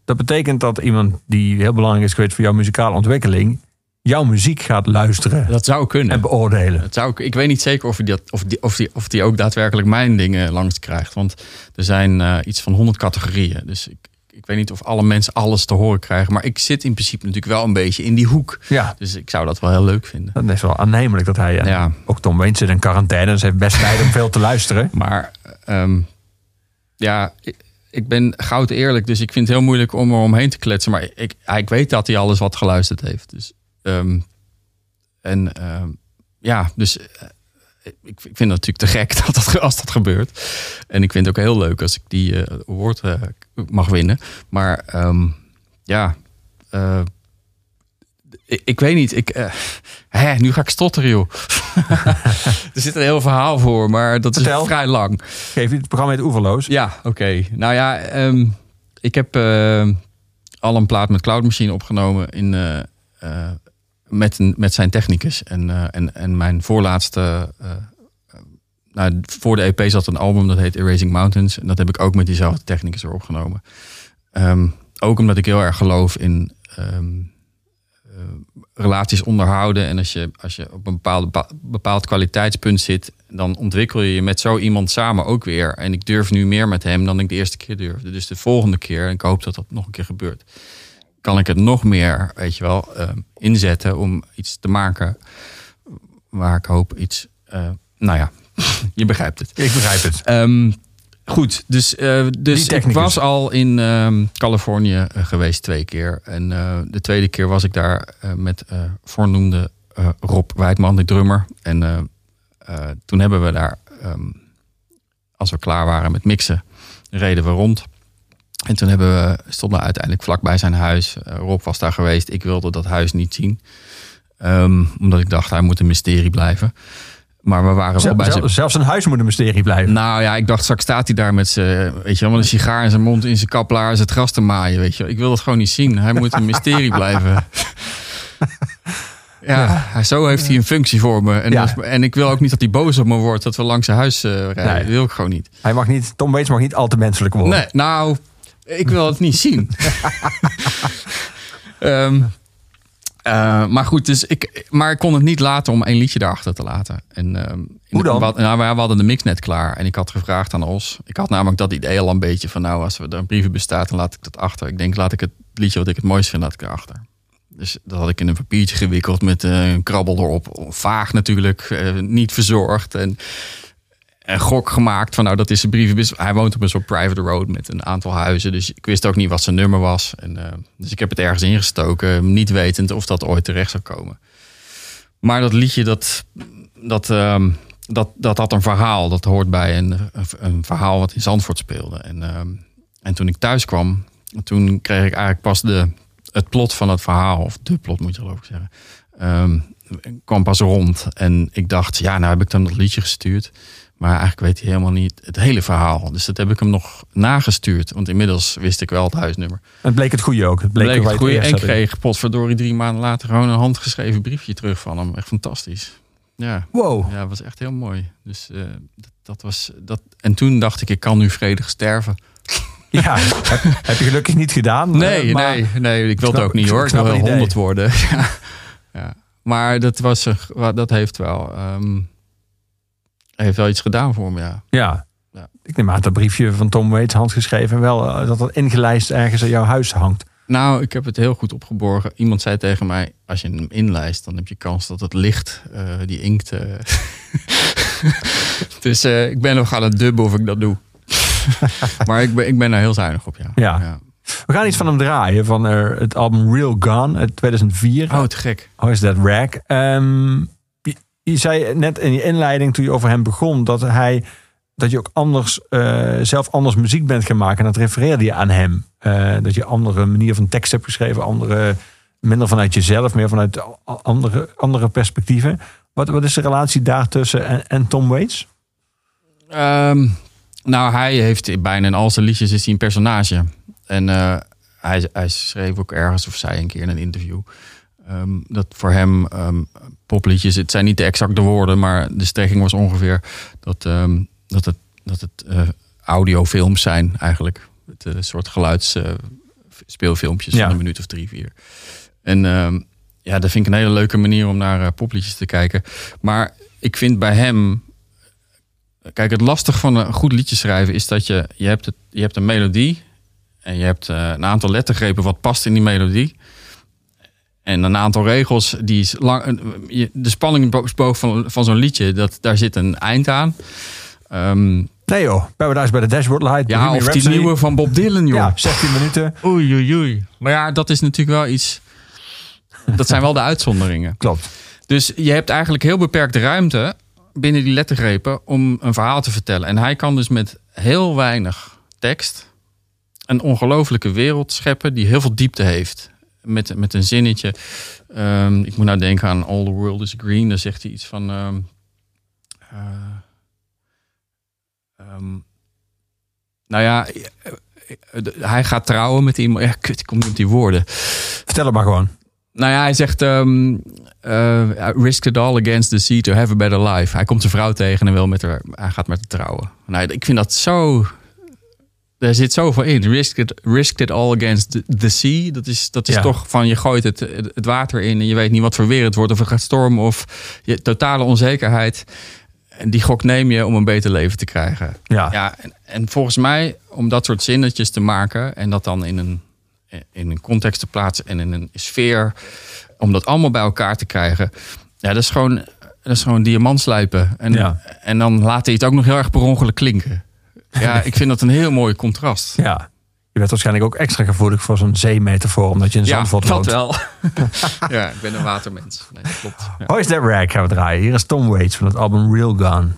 Dat betekent dat iemand die heel belangrijk is geweest voor jouw muzikale ontwikkeling, jouw muziek gaat luisteren
dat zou kunnen.
en beoordelen.
Dat zou ik, ik weet niet zeker of hij, dat, of, die, of, die, of die ook daadwerkelijk mijn dingen langs krijgt. Want er zijn eh, iets van 100 categorieën. Dus ik, ik weet niet of alle mensen alles te horen krijgen. Maar ik zit in principe natuurlijk wel een beetje in die hoek.
Ja,
Dus ik zou dat wel heel leuk vinden.
dat is wel aannemelijk dat hij. eh,
Ja.
Ook Tom Waits zit in quarantaine, dus hij heeft best tijd om veel te luisteren. [LAUGHS]
Maar ehm, ja, ik, ik ben goud eerlijk. Dus ik vind het heel moeilijk om er omheen te kletsen. Maar ik, ik weet dat hij alles wat geluisterd heeft. Dus, ehm, en ehm, ja, dus eh, ik, ik vind het natuurlijk te gek [LAUGHS] dat dat, als dat gebeurt. En ik vind het ook heel leuk als ik die eh award eh, mag winnen. Maar ehm, ja, ik, ik weet niet. Ik, hè, nu ga ik stotteren, joh. [LAUGHS] er zit een heel verhaal voor, maar dat
Vertel.
is vrij lang.
Geef je het programma heet Oeverloos.
Ja, oké. Nou ja, ik heb al een plaat met Cloud Machine opgenomen in, met, met zijn technicus. En, eh, en, en mijn voorlaatste. eh, eh, nou, voor de EP zat een album dat heet Erasing Mountains. En dat heb ik ook met diezelfde technicus erop opgenomen. Ehm, ook omdat ik heel erg geloof in ehm, eh, relaties onderhouden. En als je, als je op een bepaald kwaliteitspunt zit, dan ontwikkel je je met zo iemand samen ook weer. En ik durf nu meer met hem dan ik de eerste keer durfde. Dus de volgende keer, en ik hoop dat dat nog een keer gebeurt, kan ik het nog meer, weet je wel, eh, inzetten om iets te maken waar ik hoop iets. eh, nou ja, [LAUGHS] je begrijpt het.
Ik begrijp het.
Ehm, goed, dus, eh, dus ik was al in ehm, Californië eh, geweest twee keer. En de tweede keer was ik daar met voornoemde Rob Wijdman, de drummer. En toen hebben we daar, ehm, als we klaar waren met mixen, reden we rond. En toen hebben we, stonden we uiteindelijk vlakbij zijn huis. Eh, Rob was daar geweest. Ik wilde dat huis niet zien. Ehm, omdat ik dacht, hij moet een mysterie blijven. Maar we waren wel bij zijn...
zelfs een huis moet een mysterie blijven.
Nou ja, ik dacht straks staat hij daar met zijn, weet je wel, een sigaar in zijn mond, in zijn kaplaars, het gras te maaien, weet je. Ik wil dat gewoon niet zien. Hij moet een mysterie blijven. [LAUGHS] Ja, zo heeft hij een functie voor me. En,
Ja.
en ik wil ook niet dat hij boos op me wordt dat we langs zijn huis eh, rijden.
Nee.
Dat wil ik gewoon niet.
Hij mag niet, Tom Waits mag niet al te menselijk worden.
Nee, nou, ik wil het niet zien. [LAUGHS] Ehm, eh, maar goed, dus ik, maar ik kon het niet laten om één liedje daarachter te laten. En, ehm,
Hoe dan?
nou, we hadden de mix net klaar. En ik had gevraagd aan Os. Ik had namelijk dat idee al een beetje van... nou, als er een brieven bestaat, dan laat ik dat achter. Ik denk, laat ik het liedje wat ik het mooist vind, laat ik erachter. Dus dat had ik in een papiertje gewikkeld met een krabbel erop. Vaag natuurlijk, eh, niet verzorgd. En een gok gemaakt van nou dat is een brievenbus. Hij woont op een soort private road met een aantal huizen. Dus ik wist ook niet wat zijn nummer was. En, eh, dus ik heb het ergens ingestoken, niet wetend of dat ooit terecht zou komen. Maar dat liedje, dat, dat, ehm, dat, dat had een verhaal. Dat hoort bij een, een, verhaal wat in Zandvoort speelde. En, ehm, en toen ik thuis kwam, toen kreeg ik eigenlijk pas de, het plot van het verhaal. Of de plot moet je geloof ik zeggen. ehm, kwam pas rond. En ik dacht, ja, nou heb ik dan dat liedje gestuurd. Maar eigenlijk weet hij helemaal niet het hele verhaal. Dus dat heb ik hem nog nagestuurd. Want inmiddels wist ik wel het huisnummer.
Het bleek het goede ook. Het bleek,
het goede. En kreeg potverdorie drie maanden later gewoon een handgeschreven briefje terug van hem. Echt fantastisch. Ja,
Wow.
ja dat was echt heel mooi. Dus eh, dat, dat was dat. En toen dacht ik, ik kan nu vredig sterven. [LAUGHS]
Ja, heb, heb je gelukkig niet gedaan.
Nee,
maar
nee, nee, ik wil het
snap-
ook niet hoor. Ik wil wel honderd worden. [LAUGHS] ja. Ja. Maar dat, was, dat heeft wel, ehm, heeft wel iets gedaan voor me, ja.
Ja.
Ja.
Ik neem aan dat briefje van Tom Waits handgeschreven wel eh, dat het ingelijst ergens aan jouw huis hangt.
Nou, ik heb het heel goed opgeborgen. Iemand zei tegen mij, als je hem inlijst, dan heb je kans dat het licht, eh, die inkt... eh, [LAUGHS] dus ik ben nog aan het dubben of ik dat doe. [LAUGHS] maar ik ben, ik ben daar heel zuinig op, ja.
Ja. We gaan iets van hem draaien van het album Real Gone uit 2004.
Oh, te gek.
How is that rag? Ehm, je, zei net in je inleiding toen je over hem begon dat hij dat je ook anders eh, zelf anders muziek bent gaan maken. En dat refereerde je aan hem. Eh, dat je andere manier van tekst hebt geschreven, andere minder vanuit jezelf, meer vanuit andere, andere perspectieven. Wat, wat is de relatie daartussen en, en Tom Waits?
Ehm, nou, hij heeft bijna in al zijn liedjes is hij een personage. En eh, hij, hij schreef ook ergens, of zei een keer in een interview, ehm, dat voor hem ehm, popliedjes, het zijn niet de exacte woorden, maar de strekking was ongeveer dat, ehm, dat het, dat het eh, audiofilms zijn eigenlijk. Het eh, soort geluids eh, speelfilmpjes
Ja.
van een minuut of drie, vier. En ja, dat vind ik een hele leuke manier om naar popliedjes te kijken. Maar ik vind bij hem Kijk, het lastig van een goed liedje schrijven is dat je, je, hebt, het, je hebt een melodie en je hebt een aantal lettergrepen wat past in die melodie. En een aantal regels die is lang. eh, De spanningsboog van, van zo'n liedje, dat, daar zit een eind aan. Ehm,
Nee joh, Paradise by the Dashboard Light.
ja,
Bohemian
of die nieuwe van Bob Dylan, joh.
Ja, 16 minuten.
Oei, oei, oei. Maar ja, dat is natuurlijk wel iets. Dat zijn wel de uitzonderingen.
Klopt.
Dus je hebt eigenlijk heel beperkte ruimte binnen die lettergrepen om een verhaal te vertellen. En hij kan dus met heel weinig tekst een ongelofelijke wereld scheppen die heel veel diepte heeft. Met, met een zinnetje. Ehm, ik moet nou denken aan All the World is Green. Daar zegt hij iets van. ehm, nou ja, eh, eh, hij gaat trouwen met iemand. Ja, kut, ik kom niet op die woorden.
Vertel het maar gewoon.
Nou ja, hij zegt: risked it all against the sea to have a better life. Hij komt zijn vrouw tegen en wil met haar, hij gaat met haar trouwen. Nou, ik vind dat zo daar zit zoveel in. Risk it, risk it all against the, the sea. Dat is, dat is
Ja.
toch van je gooit het, het water in en je weet niet wat voor weer het wordt. Of het gaat stormen of je totale onzekerheid. En die gok neem je om een beter leven te krijgen.
Ja.
ja en, en volgens mij, om dat soort zinnetjes te maken en dat dan in een, in een context te plaatsen en in een sfeer, om dat allemaal bij elkaar te krijgen. Ja, dat is gewoon, dat is gewoon diamant slijpen. En,
Ja.
en dan laat hij het ook nog heel erg per ongeluk klinken. [LAUGHS] Ja, ik vind dat een heel mooi contrast.
Ja. Je bent waarschijnlijk ook extra gevoelig voor zo'n zeemetafoor, omdat je in Zandvoort
dat
woont.
wel. [LAUGHS] ja, ik ben een watermens. Nee, dat klopt. Ja.
Hoist That Rag gaan we draaien. Hier is Tom Waits van het album Real Gone.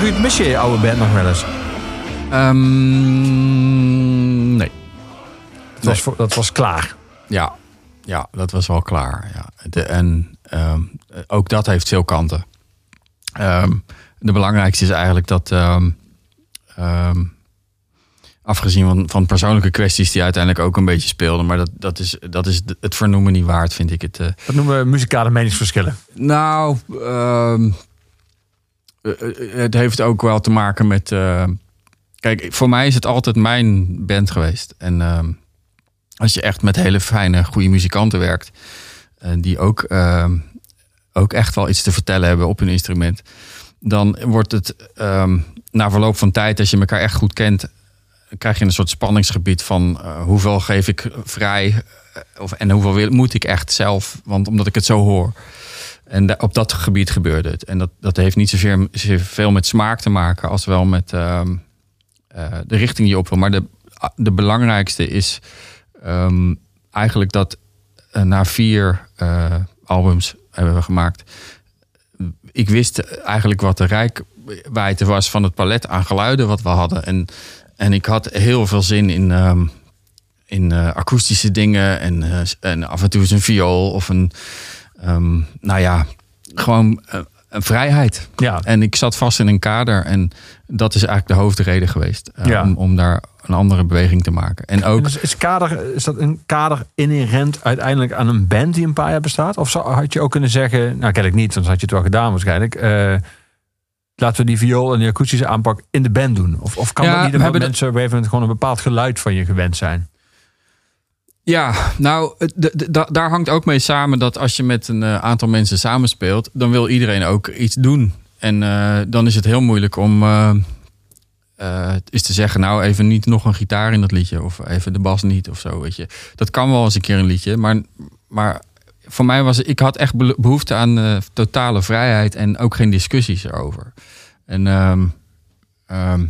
Ruud, mis je je oude band nog wel eens?
Ehm, nee.
Dat, was, voor- dat was klaar.
Ja, ja, dat was wel klaar. Ja. De, en ehm, ook dat heeft veel kanten. Ehm, de belangrijkste is eigenlijk dat, Afgezien van, van persoonlijke kwesties die uiteindelijk ook een beetje speelden. Maar dat, dat, is, dat is het vernoemen niet waard, vind ik het. eh.
Dat noemen we muzikale meningsverschillen.
Nou, het heeft ook wel te maken met. eh, kijk, voor mij is het altijd mijn band geweest. En ehm, als je echt met hele fijne, goede muzikanten werkt, eh, die ook, ehm, ook echt wel iets te vertellen hebben op hun instrument, dan wordt het ehm, na verloop van tijd, als je elkaar echt goed kent, krijg je een soort spanningsgebied van eh, hoeveel geef ik vrij eh, of, en hoeveel moet ik echt zelf, want omdat ik het zo hoor. En op dat gebied gebeurde het. En dat, dat heeft niet zozeer veel met smaak te maken als wel met ehm, eh, de richting die je op wil. Maar de, de belangrijkste is ehm, eigenlijk dat eh, na vier eh, albums hebben we gemaakt. Ik wist eigenlijk wat de rijkwijde was van het palet aan geluiden wat we hadden. En, en ik had heel veel zin in, ehm, in akoestische dingen. En, en af en toe eens een viool of een Ehm, nou ja, gewoon eh, een vrijheid.
Ja.
En ik zat vast in een kader en dat is eigenlijk de hoofdreden geweest. eh,
Ja.
om, om daar een andere beweging te maken. En ook,
En is, is, kader, is dat een kader inherent uiteindelijk aan een band die een paar jaar bestaat? Of zou- had je ook kunnen zeggen, nou kennelijk niet, anders had je het wel gedaan waarschijnlijk. eh, laten we die viool en die akoestische aanpak in de band doen? Of, of kan
Ja,
dat niet omdat mensen op een gegeven moment gewoon een bepaald geluid van je gewend zijn?
Ja, nou, daar hangt ook mee samen dat als je met een eh, aantal mensen samenspeelt, dan wil iedereen ook iets doen. En eh, dan is het heel moeilijk om eh, is te zeggen, nou even niet nog een gitaar in dat liedje of even de bas niet of zo, weet je. Dat kan wel eens een keer een liedje, maar, maar voor mij was ik had echt be- behoefte aan totale vrijheid en ook geen discussies erover. En ehm, ehm,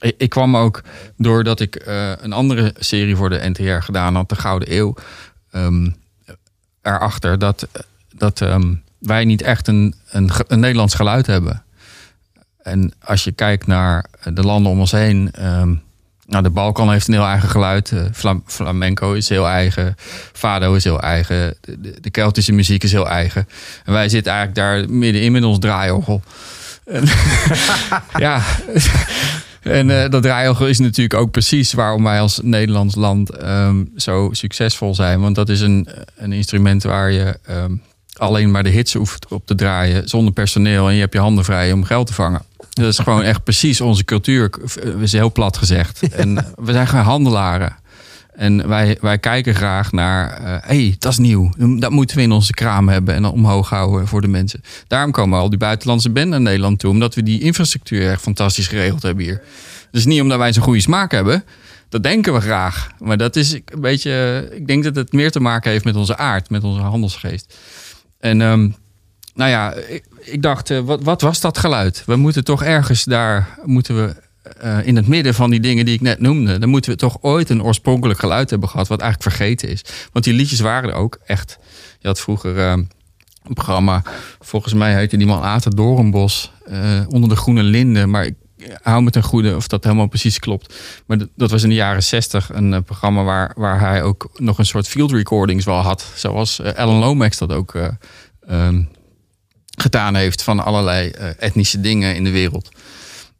ik, kwam ook doordat ik eh, een andere serie voor de NTR gedaan had, de Gouden Eeuw, ehm, erachter dat, dat ehm, wij niet echt een, een, een Nederlands geluid hebben. En als je kijkt naar de landen om ons heen. ehm, nou, de Balkan heeft een heel eigen geluid. eh, Flam- flamenco is heel eigen. Fado is heel eigen. De, de, Keltische muziek is heel eigen. En wij zitten eigenlijk daar middenin met ons draaiorgel. [LAUGHS] Ja. En eh, dat draaiorgel is natuurlijk ook precies waarom wij als Nederlands land ehm, zo succesvol zijn. Want dat is een, een instrument waar je ehm, alleen maar de hits hoeft op te draaien zonder personeel. En je hebt je handen vrij om geld te vangen. Dat is gewoon echt precies onze cultuur. We zijn heel plat gezegd. [LAUGHS] En we zijn gewoon handelaren. En wij, wij kijken graag naar, hé, hey, dat is nieuw. Dat moeten we in onze kraam hebben en omhoog houden voor de mensen. Daarom komen al die buitenlandse banden naar Nederland toe. Omdat we die infrastructuur echt fantastisch geregeld hebben hier. Dus niet omdat wij zo'n goede smaak hebben. Dat denken we graag. Maar dat is een beetje, ik denk dat het meer te maken heeft met onze aard, met onze handelsgeest. En ehm, nou ja, ik, ik dacht, eh, wat, wat was dat geluid? We moeten toch ergens daar, moeten we eh, in het midden van die dingen die ik net noemde, dan moeten we toch ooit een oorspronkelijk geluid hebben gehad, wat eigenlijk vergeten is. Want die liedjes waren er ook echt. Je had vroeger eh, een programma, volgens mij heette die man Aten Doornbos, eh, onder de groene linden, maar ik hou me ten goede of dat helemaal precies klopt. Maar dat- was in de jaren zestig een programma waar, waar hij ook nog een soort field recordings wel had, zoals Alan Lomax dat ook ehm, gedaan heeft van allerlei etnische dingen in de wereld.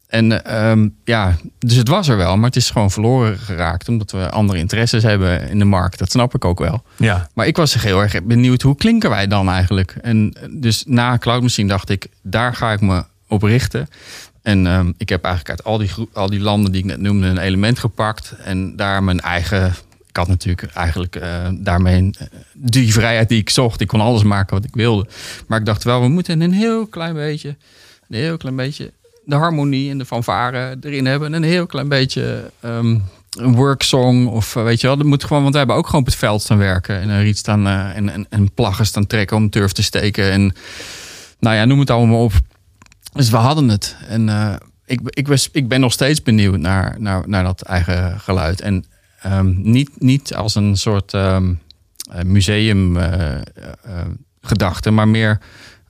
En ehm, ja, dus het was er wel, maar het is gewoon verloren geraakt omdat we andere interesses hebben in de markt. Dat snap ik ook wel.
Ja.
Maar ik was heel erg benieuwd, hoe klinken wij dan eigenlijk? En dus na Cloud Machine dacht ik, daar ga ik me op richten. En ehm, ik heb eigenlijk uit al die, al die landen die ik net noemde een element gepakt. En daar mijn eigen... Ik had natuurlijk eigenlijk eh, daarmee eh, die vrijheid die ik zocht. Ik kon alles maken wat ik wilde. Maar ik dacht wel, we moeten een heel klein beetje... Een heel klein beetje de harmonie en de fanfare erin hebben. En een heel klein beetje ehm, een worksong. Of eh, weet je wel, dat moet gewoon, want we hebben ook gewoon op het veld staan werken. En een riet staan eh, en, en, en plaggen staan trekken om turf te steken. En nou ja, noem het allemaal op. Dus we hadden het. En eh, ik, ik, was, ik ben nog steeds benieuwd naar, naar, naar dat eigen geluid. En ehm, niet, niet als een soort eh, museum eh, gedachte, maar meer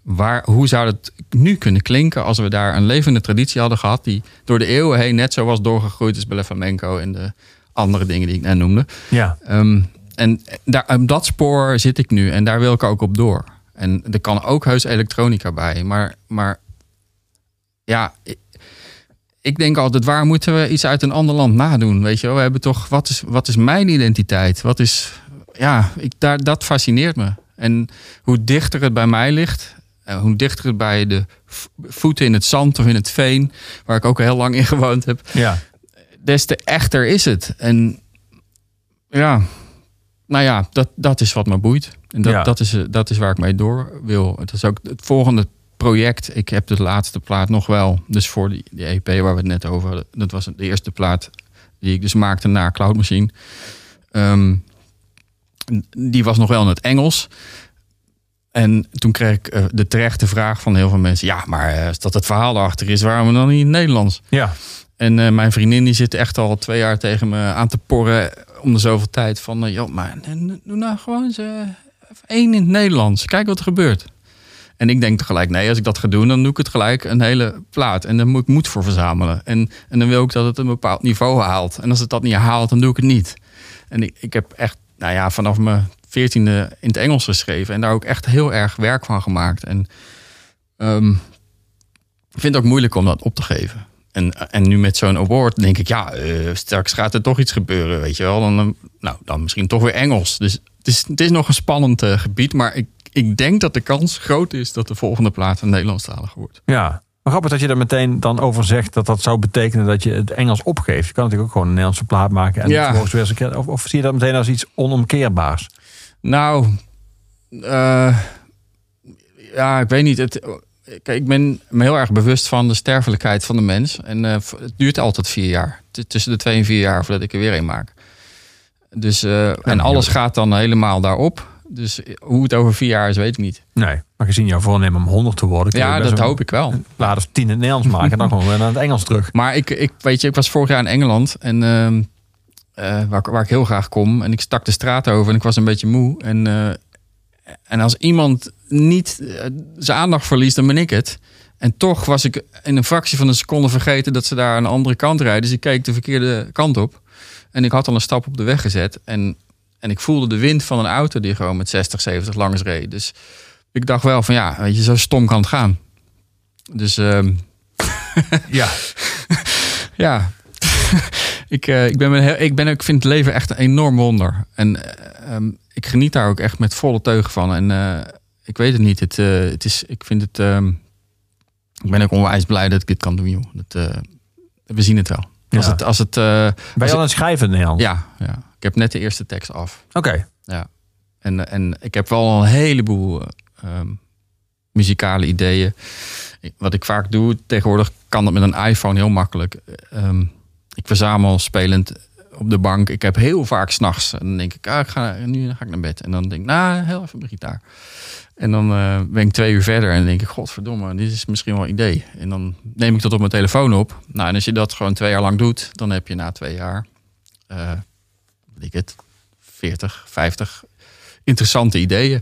waar, hoe zou het nu kunnen klinken als we daar een levende traditie hadden gehad die door de eeuwen heen net zo was doorgegroeid als bij de flamenco en de andere dingen die ik net noemde.
Ja.
Ehm, en daar, op dat spoor zit ik nu en daar wil ik ook op door. En er kan ook heus elektronica bij, maar, maar ja, ik, ik denk altijd, waar moeten we iets uit een ander land nadoen? Weet je wel, we hebben toch, wat is, wat is mijn identiteit? Wat is, ja, ik, daar, dat fascineert me. En hoe dichter het bij mij ligt, en hoe dichter het bij de voeten in het zand of in het veen, waar ik ook heel lang in gewoond heb,
Ja.
des te echter is het. En ja, nou ja, dat, dat is wat me boeit. En dat,
Ja.
dat, is, eh, dat is waar ik mee door wil. Het is ook het volgende project. Ik heb de laatste plaat nog wel. Dus voor die, die EP waar we het net over hadden. Dat was de eerste plaat die ik dus maakte na Cloud Machine. Ehm, die was nog wel in het Engels. En toen kreeg ik eh, de terechte vraag van heel veel mensen. Ja, maar eh, als dat het verhaal erachter is, waarom dan niet in het Nederlands?
Ja.
En eh, mijn vriendin die zit echt al twee jaar tegen me aan te porren om de zoveel tijd. Van, eh, joh, maar doe nou gewoon eens, één in het Nederlands. Kijk wat er gebeurt. En ik denk tegelijk, nee, als ik dat ga doen, dan doe ik het gelijk een hele plaat. En daar moet ik moed voor verzamelen. En, en dan wil ik dat het een bepaald niveau haalt. En als het dat niet haalt, dan doe ik het niet. En ik, ik heb echt, nou ja, vanaf mijn veertiende in het Engels geschreven. En daar ook echt heel erg werk van gemaakt. En ehm, ik vind het ook moeilijk om dat op te geven. En, en nu met zo'n award denk ik, ja, eh, straks gaat er toch iets gebeuren, weet je wel. Dan, nou, dan misschien toch weer Engels. Dus het is, het is nog een spannend eh, gebied, maar ik, ik denk dat de kans groot is dat de volgende plaat een Nederlandstalige wordt.
Ja. Maar grappig dat je er meteen dan over zegt dat dat zou betekenen dat je het Engels opgeeft. Je kan natuurlijk ook gewoon een Nederlandse plaat maken en
Ja.
weer. Of, of zie je dat meteen als iets onomkeerbaars?
Nou, eh, ja, ik weet niet. Het, kijk, ik ben me heel erg bewust van de sterfelijkheid van de mens. En eh, het duurt altijd vier jaar. Tussen de twee en vier jaar voordat ik er weer een maak. Dus, eh, en alles gaat dan helemaal daarop. Dus hoe het over vier jaar is, weet ik niet.
Nee. Maar gezien jouw voornemen om 100 te worden.
Ja, dat hoop ik wel.
Plaat of 10 in het Nederlands maken en dan [LAUGHS] gewoon weer naar het Engels terug.
Maar ik, ik, weet je, ik was vorig jaar in Engeland en eh, waar, ik- waar ik heel graag kom. En ik stak de straat over en ik was een beetje moe. En, eh, en als iemand niet eh, zijn aandacht verliest, dan ben ik het. En toch was ik in een fractie van een seconde vergeten dat ze daar aan de andere kant rijden. Dus ik keek de verkeerde kant op. En ik had al een stap op de weg gezet. En, en ik voelde de wind van een auto die gewoon met 60, 70 langs reed. Dus ik dacht wel van ja, weet je, zo stom kan het gaan. Dus ehm,
Ja. [LAUGHS]
ja. Ik, eh, ik, ben heel, ik, ben, ik vind het leven echt een enorm wonder. En eh, ehm, ik geniet daar ook echt met volle teugen van. En eh, ik weet het niet. Het, het is, ik vind het. ehm, ik ben ook onwijs blij dat ik dit kan doen, joh. Dat, we zien het wel. Als
Ja.
het, als het,
Ben je al aan het schrijven
ja, ja, ik heb net de eerste tekst af.
Oké.
Ja. En, en ik heb wel een heleboel eh, ehm, muzikale ideeën. Wat ik vaak doe, tegenwoordig kan dat met een iPhone heel makkelijk. Ik verzamel spelend op de bank. Ik heb heel vaak s'nachts. En dan denk ik, ah, ik ga, nu ga ik naar bed. En dan denk ik, nou, heel even mijn gitaar. En dan eh, ben ik twee uur verder en denk ik, godverdomme, dit is misschien wel een idee. En dan neem ik dat op mijn telefoon op. Nou, en als je dat gewoon twee jaar lang doet, dan heb je na twee jaar, eh weet ik het, 40, 50 interessante ideeën.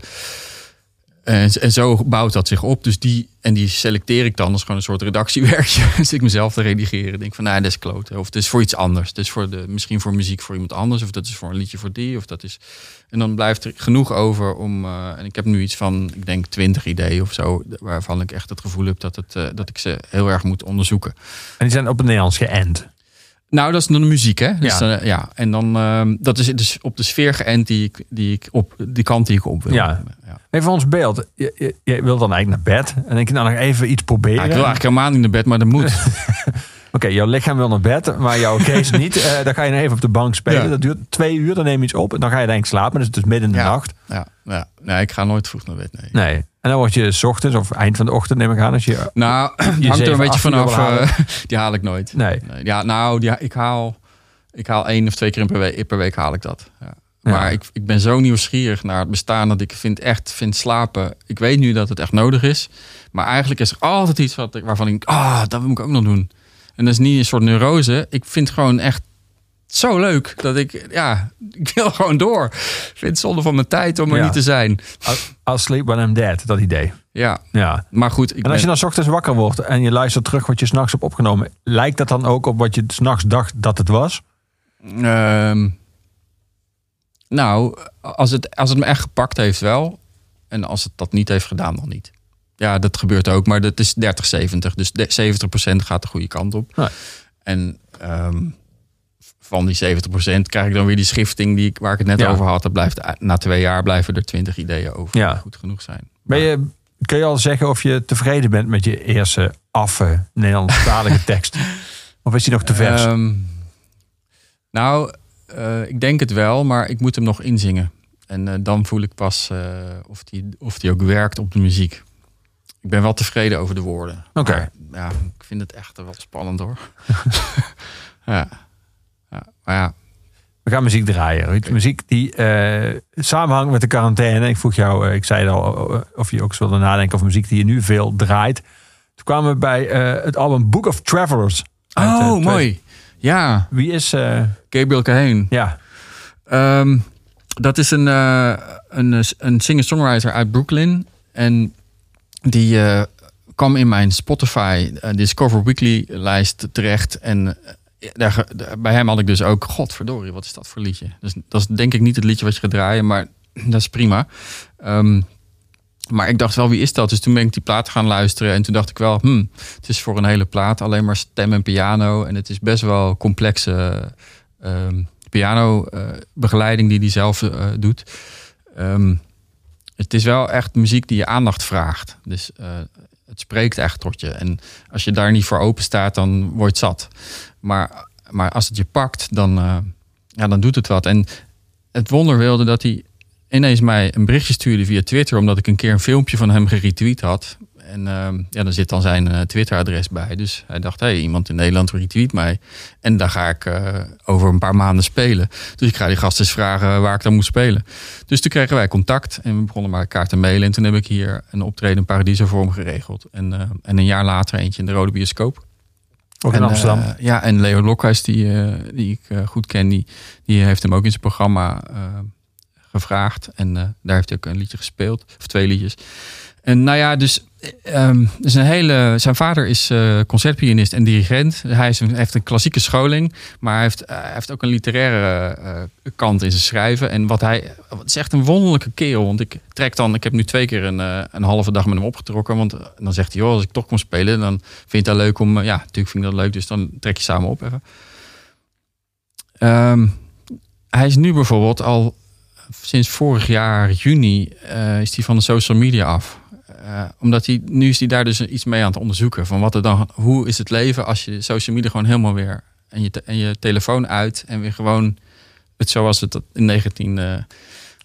En, en zo bouwt dat zich op. Dus die, en die selecteer ik dan als gewoon een soort redactiewerkje. [LAUGHS] Dus ik mezelf te redigeren. Denk van, nou, dat is kloten. Of het is voor iets anders. Het is voor de, misschien voor muziek voor iemand anders. Of dat is voor een liedje voor die. Of dat is... En dan blijft er genoeg over om... eh, en ik heb nu iets van, ik denk, twintig ideeën of zo. Waarvan ik echt het gevoel heb dat, het, eh, dat ik ze heel erg moet onderzoeken.
En die zijn op het Nederlands geënt.
Nou, dat is dan de muziek, hè? Dus,
Ja.
ja. ja. En dan, ehm, dat is dus op de sfeer geënt die ik, die ik op, die kant die ik op wil.
Ja.
ja.
Even ons beeld. Je, je, je wil dan eigenlijk naar bed. En denk je nou nog even iets proberen.
Ja, ik wil eigenlijk helemaal niet naar bed, maar dat moet. [LAUGHS]
Oké, jouw lichaam wil naar bed, maar jouw geest [LAUGHS] niet. Eh, dan ga je nog even op de bank spelen.
Ja.
Dat duurt twee uur, dan neem je iets op. En dan ga je denk ik slapen. Dus het is midden in de
Ja.
nacht.
Ja, ja. Nee, ik ga nooit vroeg naar bed, nee.
Nee. En dan word je 's ochtends of eind van de ochtend, neem ik aan. Als je,
Nou, [CLEARS THROAT]
Je
hangt er een beetje vanaf. eh, [LAUGHS] die haal ik nooit.
nee.
Nee, ja, nou, ja, ik, haal, ik haal één of twee keer per week, per week haal ik dat. Ja. Maar
Ja.
ik, ik ben zo nieuwsgierig naar het bestaan dat ik vind echt vind slapen. Ik weet nu dat het echt nodig is. Maar eigenlijk is er altijd iets wat ik, waarvan ik, ah, dat moet ik ook nog doen. En dat is niet een soort neurose. Ik vind het gewoon echt zo leuk dat ik, ja, [LAUGHS] ik wil gewoon door. Ik vind het zonde van mijn tijd om er
Ja.
niet te zijn.
I'll sleep when I'm dead, dat idee.
Ja,
Ja.
maar goed. Ik
En als
ben-
je dan 's ochtends wakker wordt en je luistert terug wat je s'nachts hebt opgenomen, lijkt dat dan ook op wat je s'nachts dacht dat het was?
Ehm, nou, als het, als het me echt gepakt heeft wel. En als het dat niet heeft gedaan, dan niet. Ja, dat gebeurt ook, maar dat is 30-70. Dus de- 70% gaat de goede kant op.
Ja.
En ehm, van die 70% krijg ik dan weer die schifting die ik, waar ik het net
Ja.
over had. Dat blijft, na twee jaar blijven er 20 ideeën over
Ja.
die goed genoeg zijn.
Ben je, kun je al zeggen of je tevreden bent met je eerste affe Nederlandstalige [LAUGHS] tekst? Of is die nog te vers?
Ehm, nou, eh, ik denk het wel, maar ik moet hem nog inzingen. En eh, dan voel ik pas eh, of, die, of die ook werkt op de muziek. Ik ben wel tevreden over de woorden.
Oké.
Ja, ik vind het echt wel spannend hoor. [LAUGHS] ja. ja. Maar ja,
We gaan muziek draaien. Muziek die eh, samenhangt met de quarantaine. Ik vroeg jou, eh, ik zei het al, eh, of je ook eens wilde nadenken over muziek die je nu veel draait. Toen kwamen we bij het album Book of Travelers. uit,
Oh, mooi. Ja,
Wie is,
Gabriel Kahane.
ja,
Ehm, dat is een, een, een singer-songwriter uit Brooklyn. En die eh, kwam in mijn Spotify eh, Discover Weekly lijst terecht. En eh, daar, bij hem had ik dus ook... Godverdorie, wat is dat voor liedje? Dus, dat is denk ik niet het liedje wat je gaat draaien, maar [CLEARS THROAT] dat is prima. Ehm, maar ik dacht wel, wie is dat? Dus toen ben ik die plaat gaan luisteren. En toen dacht ik wel, hmm, het is voor een hele plaat alleen maar stem en piano. En het is best wel complexe ehm piano begeleiding die hij zelf doet. Ehm, het is wel echt muziek die je aandacht vraagt. Dus eh, het spreekt echt tot je. En als je daar niet voor open staat, dan word je zat. Maar, maar als het je pakt, dan, eh, ja, dan doet het wat. En het wonder wilde dat hij ineens mij een berichtje stuurde via Twitter, omdat ik een keer een filmpje van hem geretweet had. En ehm, ja, daar zit dan zijn eh, Twitter-adres bij. Dus hij dacht, hé, hey, iemand in Nederland retweet mij. En daar ga ik eh, over een paar maanden spelen. Dus ik ga die gast eens vragen waar ik dan moet spelen. Dus toen kregen wij contact en we begonnen maar elkaar te mailen. En toen heb ik hier een optreden in Paradiso voor hem geregeld. En, eh, en een jaar later eentje in de Rode Bioscoop.
ook in
En,
Amsterdam.
ja, en Leo Lokhuis, die, die ik goed ken, die, die heeft hem ook in zijn programma gevraagd. En daar heeft hij ook een liedje gespeeld, of twee liedjes. En nou ja, dus, ehm, dus een hele, zijn vader is eh, concertpianist en dirigent. Hij is heeft een klassieke scholing, maar hij heeft, hij heeft ook een literaire eh, kant in zijn schrijven. En wat hij, het is echt een wonderlijke kerel. Want ik trek dan, ik heb nu twee keer een, eh, een halve dag met hem opgetrokken. Want eh, dan zegt hij, joh, als ik toch kom spelen, dan vind het dat leuk om, eh, ja, natuurlijk vind ik dat leuk, dus dan trek je samen op even. Ehm, hij is nu bijvoorbeeld al sinds vorig jaar juni eh, is hij van de social media af. Eh, omdat hij nu is hij daar dus iets mee aan het onderzoeken van wat er dan hoe is het leven als je social media gewoon helemaal weer en je, te- en je telefoon uit en weer gewoon het zoals het in 19 eh,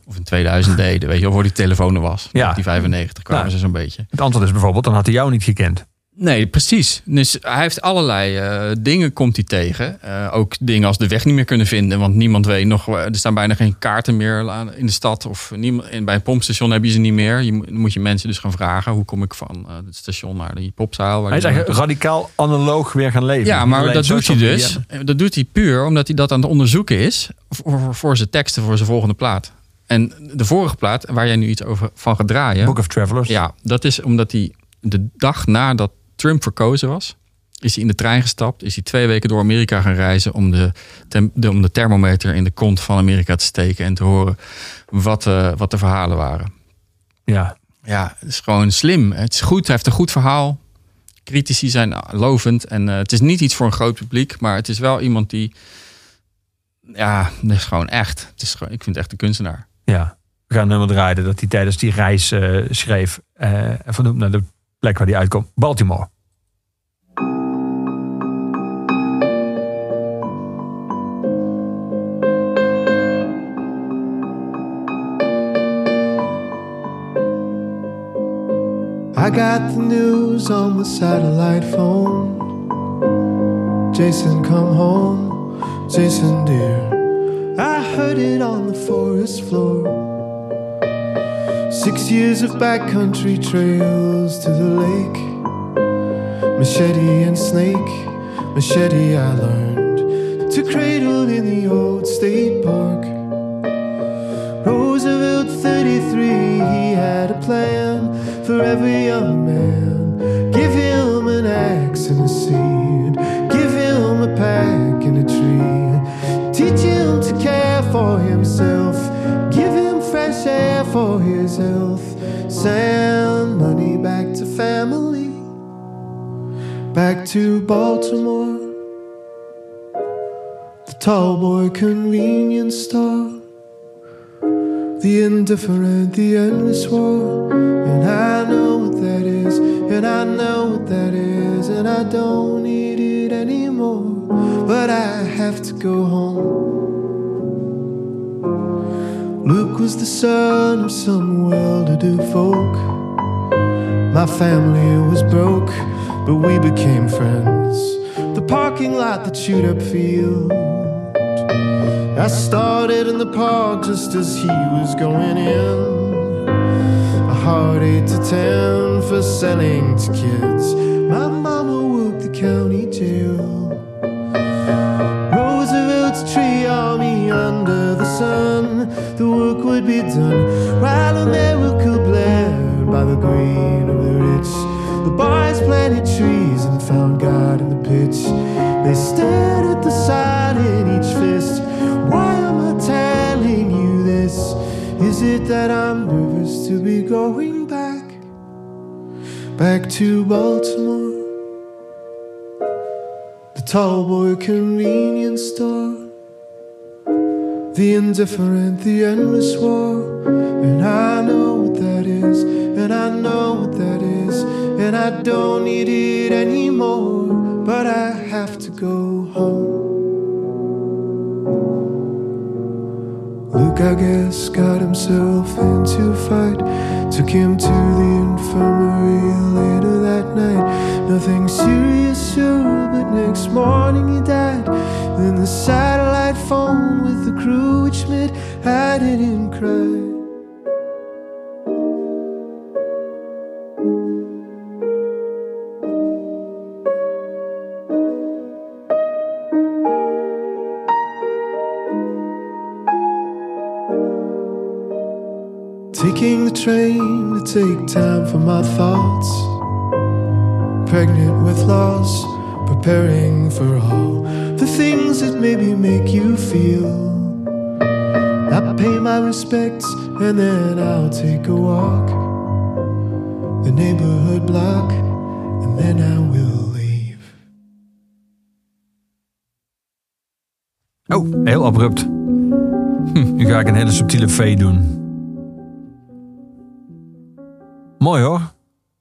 of in 2000 deden, weet je, of voor die telefoon was.
Ja.
1995 kwamen
Nou.
ze zo'n beetje.
Het antwoord is bijvoorbeeld, dan had hij jou niet gekend.
Nee, precies. Dus hij heeft allerlei eh, dingen komt hij tegen. Eh, ook dingen als de weg niet meer kunnen vinden. Want niemand weet nog. waar- Er staan bijna geen kaarten meer in de stad. Of niemand, bij een pompstation heb je ze niet meer. Je, moet- dan moet je mensen dus gaan vragen. Hoe kom ik van eh, het station naar die popzaal? Waar
Hij is eigenlijk radicaal analoog weer gaan leven.
ja, maar dat doet hij dus. Dat doet hij puur omdat hij dat aan het onderzoeken is. Voor, voor, voor zijn teksten voor zijn volgende plaat. En de vorige plaat, waar jij nu iets over van gaat draaien.
Book of Travelers.
Ja, dat is omdat hij de dag nadat Trump verkozen was, is hij in de trein gestapt. Is hij twee weken door Amerika gaan reizen om de, om de thermometer in de kont van Amerika te steken en te horen wat, eh, wat de verhalen waren.
ja.
Ja, het is gewoon slim. Het is goed, hij heeft een goed verhaal. Critici zijn lovend. En eh, het is niet iets voor een groot publiek, maar het is wel iemand die. Ja, dat is gewoon echt. Het is gewoon, ik vind het echt een kunstenaar.
Ja, we gaan nummer draaien dat hij tijdens die reis eh, schreef. en vernoemd naar de plek waar hij uitkomt. Baltimore.
I got the news on the satellite phone. Jason, come home. Jason, dear. I heard it on the forest floor. Six years of backcountry trails to the lake. Machete and snake. Machete, I learned to cradle in the old state park. Roosevelt 33, he had a plan for every young man. Give him an axe and a seed, give him a pack and a tree. Teach him to care for himself, give him fresh air for his health. Send money back to family, back to Baltimore. The tall boy convenience store. The indifferent, the endless war. And I know what that is, and I don't need it anymore. But I have to go home. Luke was the son of some well to do folk. My family was broke, but we became friends. The parking lot, the chewed up field. I started in the park just as he was going in. Hard eight to ten for selling to kids. My mama worked the county jail. Roosevelt's tree army under the sun. The work would be done while America blared by the green of the rich. The boys planted trees and found God in the pitch. They stared at the sign Is it that I'm nervous to be going back? Back to Baltimore? The tall boy convenience store. The indifferent, the endless war. And I know what that is, and I know what that is, and I don't need it anymore. But I have to go home. Luke, I guess, got himself into a fight. Took him to the infirmary later that night. Nothing serious, sure, but next morning he died. Then the satellite phone with the crew, which meant I didn't cry. Train to take time for my thoughts. Pregnant with loss, preparing for all the things that maybe make you feel. I pay my respects and then I'll take a walk. The neighborhood block, and then I will leave.
Oh, heel abrupt. Nu ga ik een hele subtiele V doen. Mooi hoor.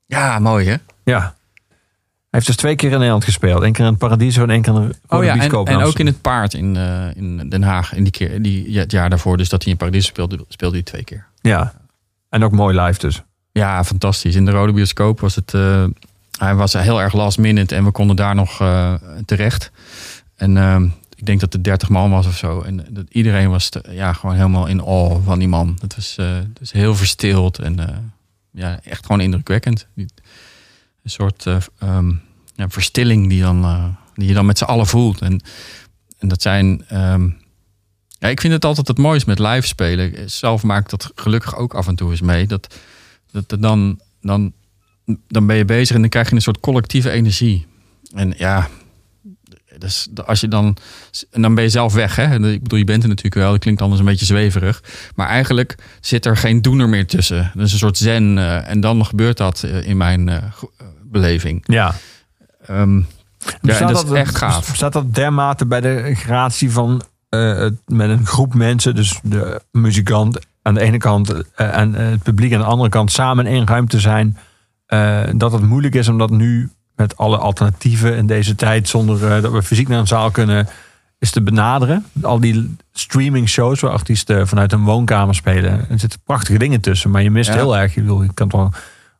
Ja, mooi hè?
Ja. Hij heeft dus twee keer in Nederland gespeeld. Eén keer in het Paradiso en één keer in de
Oh ja, en, ook in het paard in, eh, in Den Haag. In die keer, die, het jaar daarvoor, dus dat hij in Paradis speelde, speelde hij twee keer.
Ja. En ook mooi live dus.
Ja, fantastisch. In de Rode Bioscoop was het... eh, hij was heel erg last minute en we konden daar nog eh, terecht. En ik denk dat het 30 man was of zo. En dat iedereen was te- ja, gewoon helemaal in awe van die man. Het was, was heel verstild en ja, echt gewoon indrukwekkend. Een soort eh, ehm, verstilling die, dan, eh, die je dan met z'n allen voelt. En, en dat zijn... ehm, ja, ik vind het altijd het mooiste met live spelen. Zelf maak ik dat gelukkig ook af en toe eens mee. Dat, dat dan, dan, dan ben je bezig en dan krijg je een soort collectieve energie. En ja, dus als je dan, en dan ben je zelf weg. Hè? Ik bedoel, je bent er natuurlijk wel. Dat klinkt anders een beetje zweverig. Maar eigenlijk zit er geen doener meer tussen. Dat is een soort zen. eh, en dan gebeurt dat eh, in mijn eh, beleving.
Ja.
Ehm, en dat is echt gaaf.
Staat dat dermate bij de gratie van eh, met een groep mensen, dus de muzikant aan de ene kant en het publiek aan de andere kant samen in één ruimte zijn, eh, dat het moeilijk is om dat nu met alle alternatieven in deze tijd, zonder eh, dat we fysiek naar een zaal kunnen, is te benaderen. Al die streaming shows waar artiesten vanuit een woonkamer spelen, er zitten prachtige dingen tussen, maar je mist
Ja.
heel erg. Je, bedoel, je kan toch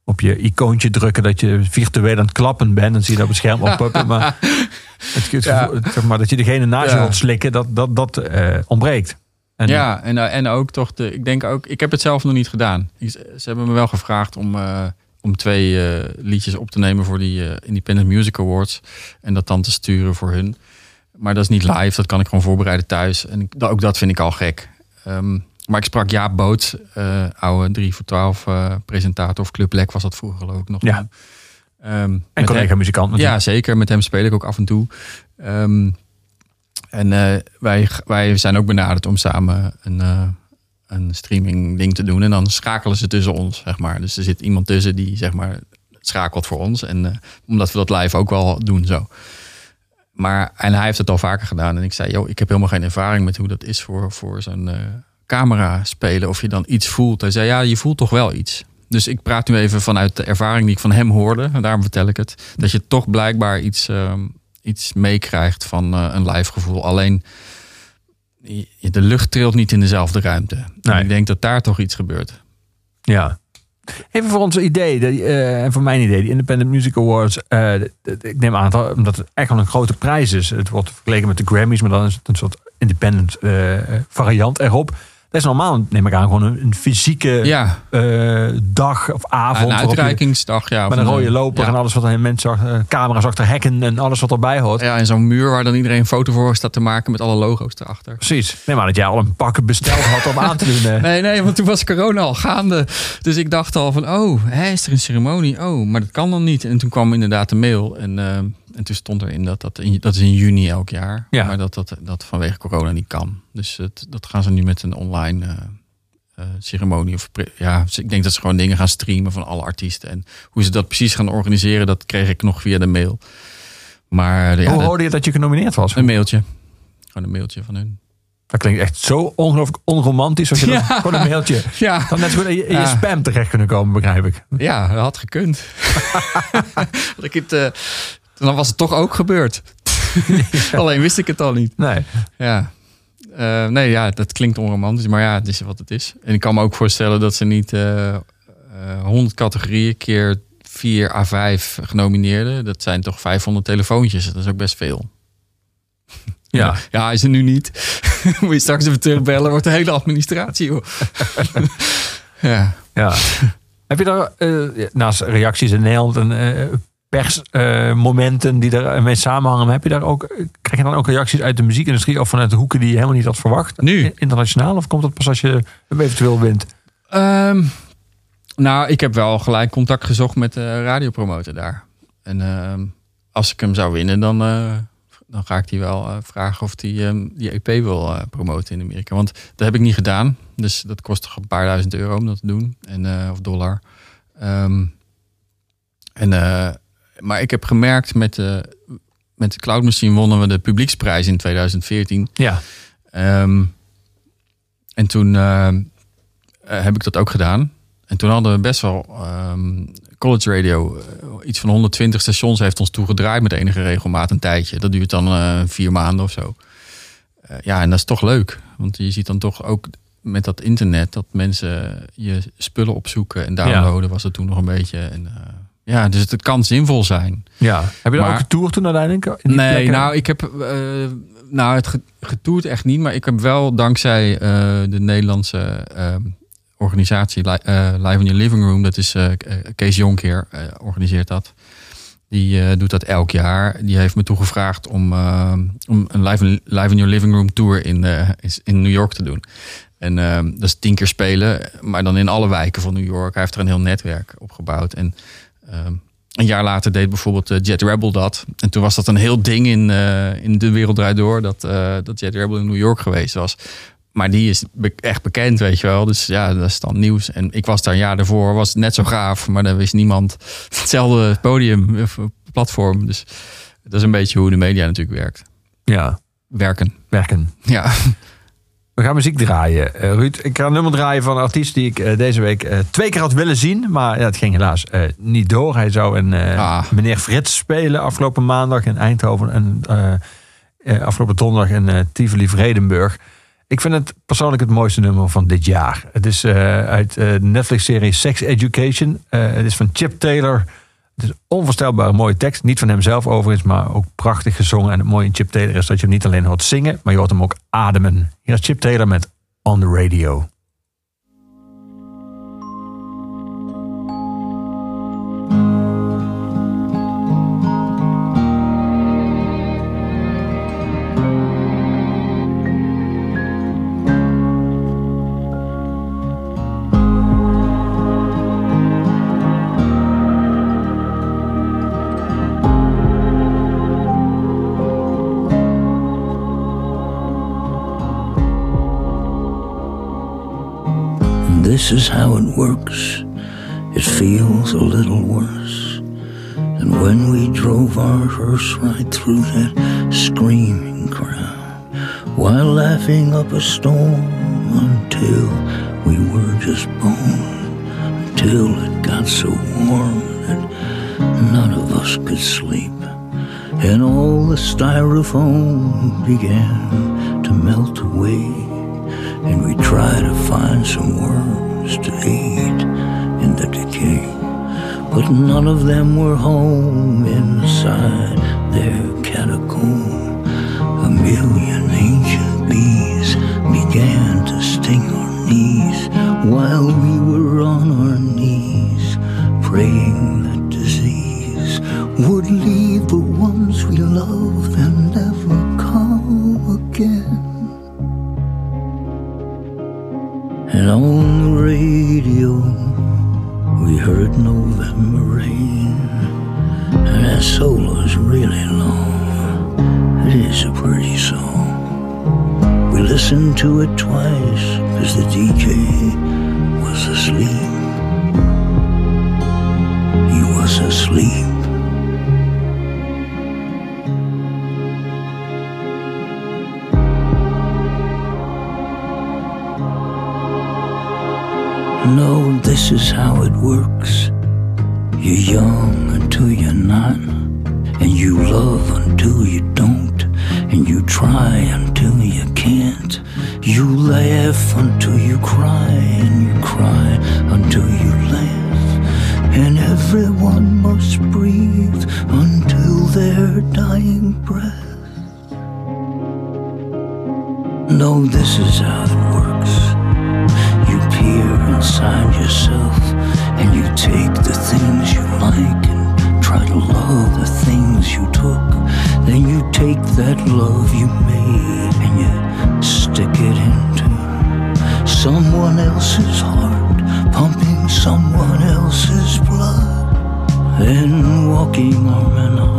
op je icoontje drukken dat je virtueel aan het klappen bent. Dan zie je dat op het scherm oppoppen. Maar, [LAUGHS] het, het
Ja.
gevoel- zeg maar dat je degene naast je
Ja.
wilt slikken, dat, dat, dat eh, ontbreekt. En,
ja, en, eh, en ook toch de. Ik denk ook. Ik heb het zelf nog niet gedaan. Ze hebben me wel gevraagd om, om twee eh, liedjes op te nemen voor die eh, Independent Music Awards. En dat dan te sturen voor hun. Maar dat is niet live. Dat kan ik gewoon voorbereiden thuis. En ik, ook dat vind ik al gek. Ehm, maar ik sprak Jaap Boot, eh, oude 3 voor 12 eh, presentator of Club Lek was dat vroeger geloof ik nog.
Ja.
Ehm,
en
met
collega
hem-
muzikant
ja, zeker. Met hem speel ik ook af en toe. Ehm, en wij, wij zijn ook benaderd om samen een, een streaming ding te doen. En dan schakelen ze tussen ons, zeg maar. Dus er zit iemand tussen die, zeg maar, schakelt voor ons. En eh, omdat we dat live ook wel doen zo. Maar, en hij heeft het al vaker gedaan. En ik zei, joh, ik heb helemaal geen ervaring met hoe dat is voor, voor zo'n eh, camera spelen. Of je dan iets voelt. Hij zei, ja, je voelt toch wel iets. Dus ik praat nu even vanuit de ervaring die ik van hem hoorde. En daarom vertel ik het. Dat je toch blijkbaar iets, ehm, iets meekrijgt van eh, een live gevoel. Alleen de lucht trilt niet in dezelfde ruimte. En
Nee.
ik denk dat daar toch iets gebeurt.
Ja. Even voor ons idee, de, eh, en voor mijn idee, die Independent Music Awards. eh, ik neem aan, dat, omdat het echt wel een grote prijs is. Het wordt vergeleken met de Grammys, maar dan is het een soort independent eh, variant erop. Dat is normaal, neem ik aan, gewoon een, een fysieke
Ja,
eh, dag of avond.
een uitreikingsdag. Ja,
Met een rode
de-
loper
ja.
en alles wat er mensen achter, eh, camera's achter hekken en alles wat erbij hoort.
Ja, en zo'n muur waar dan iedereen een foto voor staat te maken met alle logo's erachter.
Precies. Neem aan dat jij al een pak besteld had om aan te doen. eh. [LAUGHS]
Nee, nee, want toen was corona al gaande. Dus ik dacht al van, oh, hè, is er een ceremonie? Oh, maar dat kan dan niet. En toen kwam inderdaad de mail. En, eh, en toen stond erin dat dat, in, dat is in juni elk jaar.
Ja.
Maar dat, dat dat vanwege corona niet kan. Dus het, dat gaan ze nu met een online eh, eh, ceremonie. Of, ja, ik denk dat ze gewoon dingen gaan streamen van alle artiesten. En hoe ze dat precies gaan organiseren, dat kreeg ik nog via de mail. Maar eh, ja,
Hoe hoorde je dat je genomineerd was?
een mailtje. Gewoon een mailtje van hun.
Dat klinkt echt zo ongelooflijk onromantisch als je dat, [LAUGHS]
Ja.
gewoon een mailtje.
Ja,
Dat net zo in je, in je
Ja.
spam terecht kunnen komen, begrijp ik.
Ja, dat had gekund. [LAUGHS] Dat ik het, dan was het toch ook gebeurd. [LAUGHS] Alleen wist ik het al niet.
Nee.
Ja. Eh, nee, ja, dat klinkt onromantisch, maar ja, het is wat het is. En ik kan me ook voorstellen dat ze niet eh eh, 100 categorieën keer 4 à 5 genomineerden. Dat zijn toch 500 telefoontjes. Dat is ook best veel.
Ja.
Ja, is er nu niet. [LAUGHS] Moet je straks even terugbellen, wordt de hele administratie, joh. [LAUGHS] ja.
ja. Heb je daar naast reacties in Nederland en persmomenten die ermee samenhangen, heb je daar ook, krijg je dan ook reacties uit de muziekindustrie of vanuit de hoeken die je helemaal niet had verwacht?
Nu?
Internationaal? Of komt dat pas als je hem eventueel wint?
Ehm, nou, ik heb wel gelijk contact gezocht met de radiopromotor daar. En ehm, als ik hem zou winnen, dan, eh, dan ga ik die wel eh, vragen of die ehm, die EP wil eh, promoten in Amerika. Want dat heb ik niet gedaan. Dus dat kost toch een paar duizend euro om dat te doen. En, of dollar. Ehm, en, maar ik heb gemerkt met de, met de Cloud Machine wonnen we de publieksprijs in 2014.
Ja.
Ehm, en toen eh, eh, heb ik dat ook gedaan. En toen hadden we best wel ehm, college radio. eh, iets van 120 stations heeft ons toegedraaid met enige regelmaat een tijdje. Dat duurt dan vier maanden of zo. Ja, en dat is toch leuk. Want je ziet dan toch ook met dat internet dat mensen je spullen opzoeken en downloaden was het toen nog een beetje. En, ja, dus het kan zinvol zijn.
ja. Heb je daar
Maar-
ook getoerd toen uiteindelijk?
Nee,
plekken?
nou, ik heb eh, nou, het ge- getoerd echt niet. Maar ik heb wel dankzij eh, de Nederlandse eh, organisatie Li- Live in Your Living Room. Dat is Kees Jonkheer eh, organiseert dat. Die doet dat elk jaar. Die heeft me toegevraagd om, om een live in, live in Your Living Room tour in, in New York te doen. En dat is tien keer spelen, maar dan in alle wijken van New York. Hij heeft er een heel netwerk opgebouwd. En ehm, een jaar later deed bijvoorbeeld eh, Jet Rebel dat. En toen was dat een heel ding in, eh, in De Wereld Draait Door... Dat, eh, dat Jet Rebel in New York geweest was. Maar die is be- echt bekend, weet je wel. Dus ja, dat is dan nieuws. En ik was daar een jaar daarvoor, was het net zo gaaf. Maar daar wist niemand [LAUGHS] hetzelfde podium of platform. Dus dat is een beetje hoe de media natuurlijk werkt.
Ja,
Werken.
werken.
Ja.
We gaan muziek draaien. Eh, Ruud, ik ga een nummer draaien van een artiest die ik eh, deze week eh, twee keer had willen zien. Maar ja, het ging helaas niet door. Hij zou een
Ah.
meneer Frits spelen afgelopen maandag in Eindhoven. En afgelopen donderdag in Tivoli Vredenburg. Ik vind het persoonlijk het mooiste nummer van dit jaar. Het is uit de Netflix-serie Sex Education. Het is van Chip Taylor. Het is onvoorstelbaar mooie tekst. Niet van hemzelf overigens, maar ook prachtig gezongen. En het mooie in Chip Taylor is dat je hem niet alleen hoort zingen, maar je hoort hem ook ademen. Hier is Chip Taylor met On the Radio.
This is how it works. It feels a little worse And when we drove our hearse right through that screaming crowd, while laughing up a storm until we were just bone, until it got so warm that none of us could sleep, and all the styrofoam began to melt away, and we tried to find some worms to eat in the decay. But none of them were home inside their catacomb. A million ancient bees began to sting our knees while we were on our knees, praying that disease would leave love until you don't, and you try until you can't. You laugh until you cry, and you cry until you laugh. And everyone must breathe until their dying breath. No, this is how it works. You peer inside yourself and you take the things you like try to love the things you took. Then you take that love you made and you stick it into someone else's heart, pumping someone else's blood. Then walking on in arm,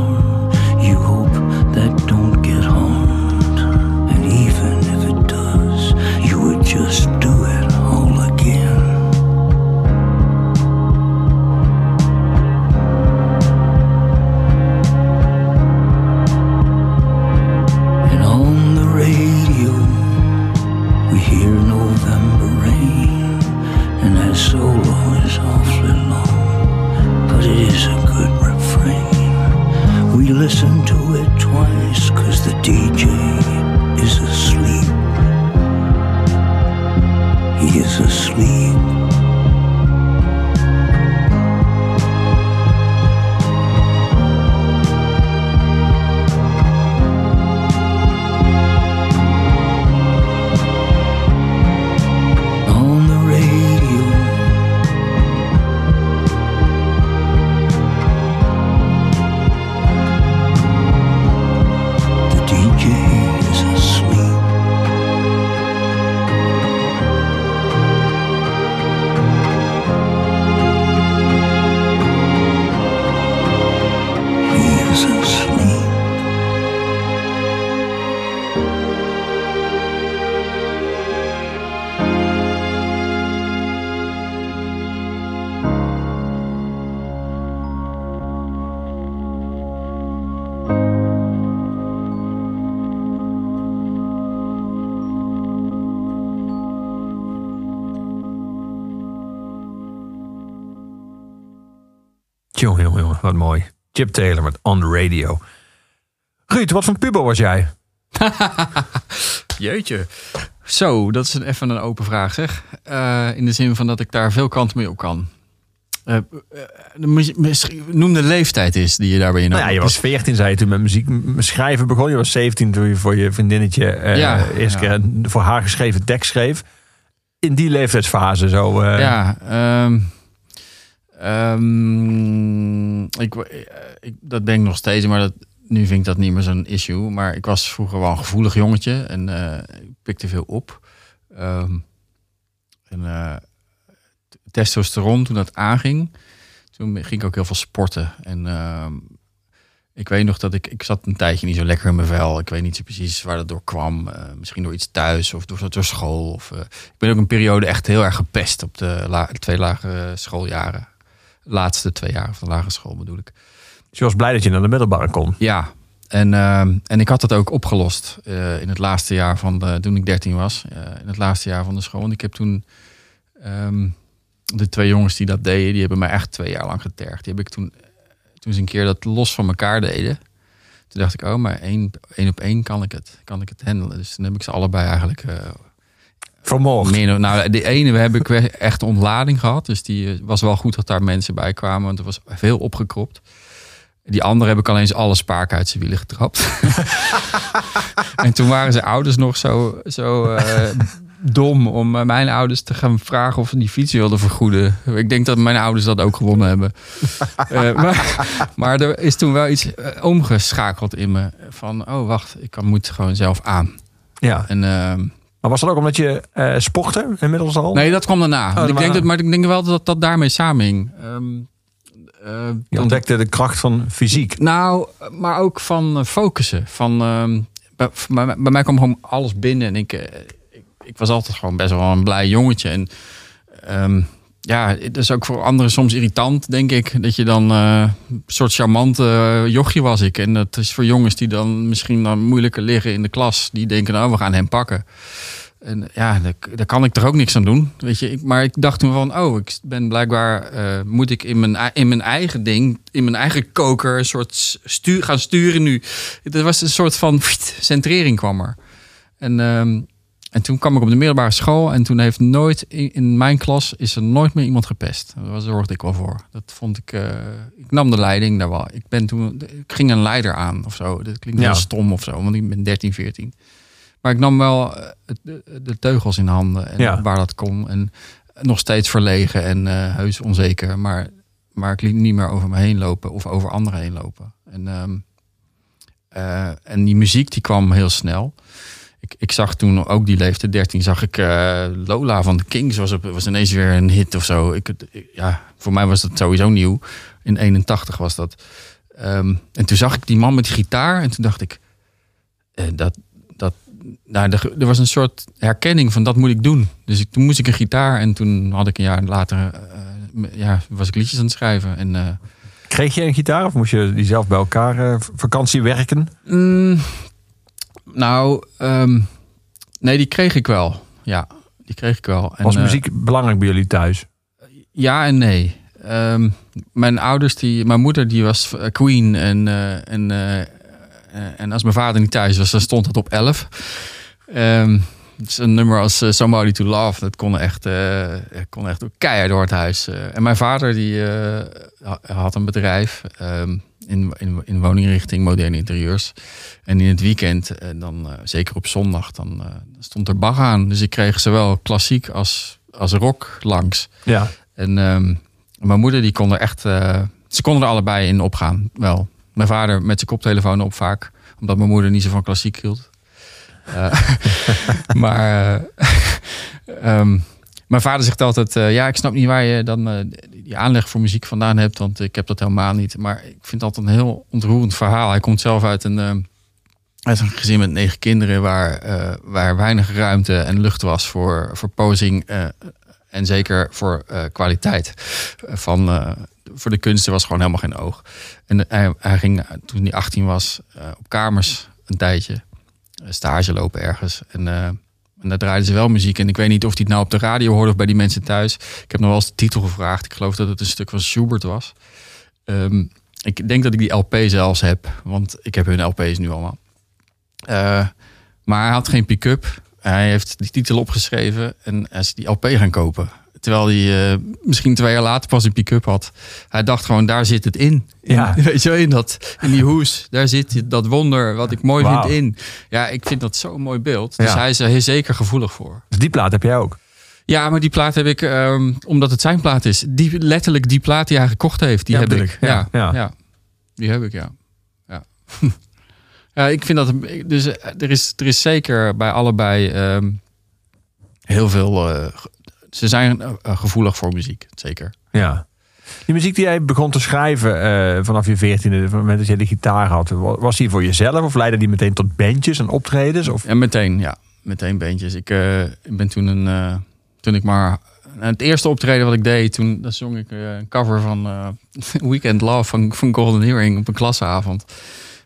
Chip Taylor met On The Radio. Ruud, wat voor puber was jij? [LAUGHS]
Jeetje. Zo, dat is een, even een open vraag zeg. Eh, in de zin van dat ik daar veel kanten mee op kan. Eh, eh, de muzie- misschien- noem de leeftijd is die je daarbij in
Nou ja, je was 14, zei je toen met muziek schrijven begon. Je was 17 toen je voor je vriendinnetje eh
Ja,
eerst
ja.
voor haar geschreven tekst schreef. In die leeftijdsfase zo.
Ja, ehm, ehm, ik, eh, ik, dat ben ik nog steeds, maar dat, nu vind ik dat niet meer zo'n issue. Maar ik was vroeger wel een gevoelig jongetje en eh, ik pikte veel op. Ehm, en eh, testosteron, toen dat aanging, toen ging ik ook heel veel sporten. En ehm, ik weet nog dat ik, ik zat een tijdje niet zo lekker in mijn vel. Ik weet niet zo precies waar dat door kwam. Misschien door iets thuis of door, door school. Of, ik ben ook een periode echt heel erg gepest op de la- twee lagere schooljaren. Laatste twee jaar van de lagere school bedoel ik.
Dus je was blij dat je naar de middelbare kon.
Ja, en, ehm, en ik had dat ook opgelost eh, in het laatste jaar van de, toen ik 13 was. eh, in het laatste jaar van de school. Want ik heb toen ehm, de twee jongens die dat deden, die hebben mij echt twee jaar lang getergd. Die heb ik toen, toen ze een keer dat los van elkaar deden. Toen dacht ik, oh, maar één, één op één kan ik het. Kan ik het handelen. Dus toen heb ik ze allebei eigenlijk eh,
Vermoord.
meer, nou, de ene heb ik wel echt ontlading gehad. Dus die eh, was wel goed dat daar mensen bij kwamen. Want er was veel opgekropt. Die andere heb ik alleen eens alle spaak uit zijn wielen getrapt. [LAUGHS] en toen waren zijn ouders nog zo, zo eh, dom om eh, mijn ouders te gaan vragen of ze die fiets wilden vergoeden. Ik denk dat mijn ouders dat ook gewonnen hebben. [LAUGHS] Maar, maar er is toen wel iets omgeschakeld in me. Van, oh wacht, ik kan, moet gewoon zelf aan.
Ja.
En... ehm,
Maar was dat ook omdat je eh sportte inmiddels al?
Nee, dat kwam daarna.
Oh,
ik denk dat, maar ik denk wel dat dat daarmee samenhing. Ehm, eh,
Je
dan-
ontdekte de kracht van fysiek.
nou, maar ook van eh, focussen. Van, ehm, bij, bij, mij- bij mij kwam gewoon alles binnen. En ik, eh, ik, ik was altijd gewoon best wel een blij jongetje. En ehm, ja, het is ook voor anderen soms irritant, denk ik. Dat je dan eh, een soort charmante eh, jochie was ik. En dat is voor jongens die dan misschien dan moeilijker liggen in de klas. Die denken, nou, we gaan hem pakken. En ja, daar, kan ik toch ook niks aan doen. Weet je, ik, maar ik dacht toen van, oh, ik ben blijkbaar, eh, moet ik in mijn, in mijn eigen ding, in mijn eigen koker, een soort stuur, gaan sturen nu. Er was een soort van centrering kwam er. En, ehm, en toen kwam ik op de middelbare school en toen heeft nooit in, mijn klas is er nooit meer iemand gepest. Daar zorgde ik wel voor. Dat vond ik, eh, ik nam de leiding daar wel. Ik ben toen, ik ging een leider aan of zo. Dat klinkt
Ja.
heel stom of zo, want ik ben 13, 14. Maar ik nam wel eh, de, de teugels in handen en
Ja.
waar dat kon. En nog steeds verlegen en eh, heus onzeker. Maar, maar ik liet niet meer over me heen lopen of over anderen heen lopen. En, ehm, eh, en die muziek die kwam heel snel. Ik, ik zag toen ook die leeftijd, 13, zag ik eh, Lola van de Kings was, op, was ineens weer een hit of zo. Ik, ik- ja, voor mij was dat sowieso nieuw. In 81 was dat. Ehm, en toen zag ik die man met die gitaar en toen dacht ik, eh, dat, dat, nou, er, er was een soort herkenning van dat moet ik doen. Dus ik, toen moest ik een gitaar en toen had ik een jaar later, eh, ja, was ik liedjes aan het schrijven. En
Kreeg je een gitaar of moest je die zelf bij elkaar vakantie werken?
Mm, nou, ehm, nee, die kreeg ik wel. Ja, die kreeg ik wel. En,
Was
eh,
muziek belangrijk bij jullie thuis?
ja en nee. Ehm, mijn ouders, die, mijn moeder die was eh, queen. En, eh, en, en als mijn vader niet thuis was, dan stond het op 11. Ehm het is een nummer als eh, Somebody to Love. Dat kon echt, eh, kon echt keihard door het huis. Eh, en mijn vader die eh, ha- had een bedrijf ehm, in, in, in woninginrichting moderne interieurs. En in het weekend, eh, dan, eh, zeker op zondag, dan eh, stond er Bach aan. Dus ik kreeg zowel klassiek als, als rock langs.
Ja.
En ehm, mijn moeder die kon er echt, eh, ze konden er allebei in opgaan. Wel, mijn vader met zijn koptelefoon op vaak, omdat mijn moeder niet zo van klassiek hield. Eh, [LAUGHS] maar eh, [LAUGHS] ehm, mijn vader zegt altijd, eh, ja, ik snap niet waar je dan die aanleg voor muziek vandaan hebt, want ik heb dat helemaal niet. Maar ik vind dat een heel ontroerend verhaal. Hij komt zelf uit een, een gezin met negen kinderen waar, waar weinig ruimte en lucht was voor, voor posing. en zeker voor kwaliteit van voor de kunsten was gewoon helemaal geen oog. En hij, hij ging toen hij 18 was op kamers een tijdje stage lopen ergens. En, eh, en daar draaiden ze wel muziek. En ik weet niet of hij het nou op de radio hoorde of bij die mensen thuis. Ik heb nog wel eens de titel gevraagd. Ik geloof dat het een stuk van Schubert was. Ehm, ik denk dat ik die LP zelfs heb, want ik heb hun LP's nu allemaal. Eh, maar hij had geen pick-up. Hij heeft die titel opgeschreven en hij is die LP gaan kopen. Terwijl hij eh, misschien twee jaar later pas een pick-up had. Hij dacht gewoon, daar zit het in.
Ja.
In- [LAUGHS] weet je wel, in, dat, in die hoes. Daar zit dat wonder wat ik mooi vind in. Ja, ik vind dat zo'n mooi beeld. Dus
Ja.
hij is er heel zeker gevoelig voor.
Dus die plaat heb jij ook.
Ja, maar die plaat heb ik, ehm, omdat het zijn plaat is. Die, letterlijk die plaat die hij gekocht heeft, die
Ja,
heb ik.
Ja,
Ja,
ja.
ja. die heb ik, ja. Ja, [LAUGHS] ja ik vind dat... Dus eh, er is, er is zeker bij allebei ehm, heel veel... eh, ze zijn eh, eh, gevoelig voor muziek, zeker.
Ja. Die muziek die jij begon te schrijven eh, vanaf je veertiende, van het moment dat jij de gitaar had, wa- was die voor jezelf of leidde die meteen tot bandjes en optredens? Of?
En meteen, ja, meteen beentjes. Ik ben toen een... toen ik maar het eerste optreden wat ik deed, toen dan zong ik een cover van [LAUGHS] Weekend Love van, van Golden Earring op een klasavond.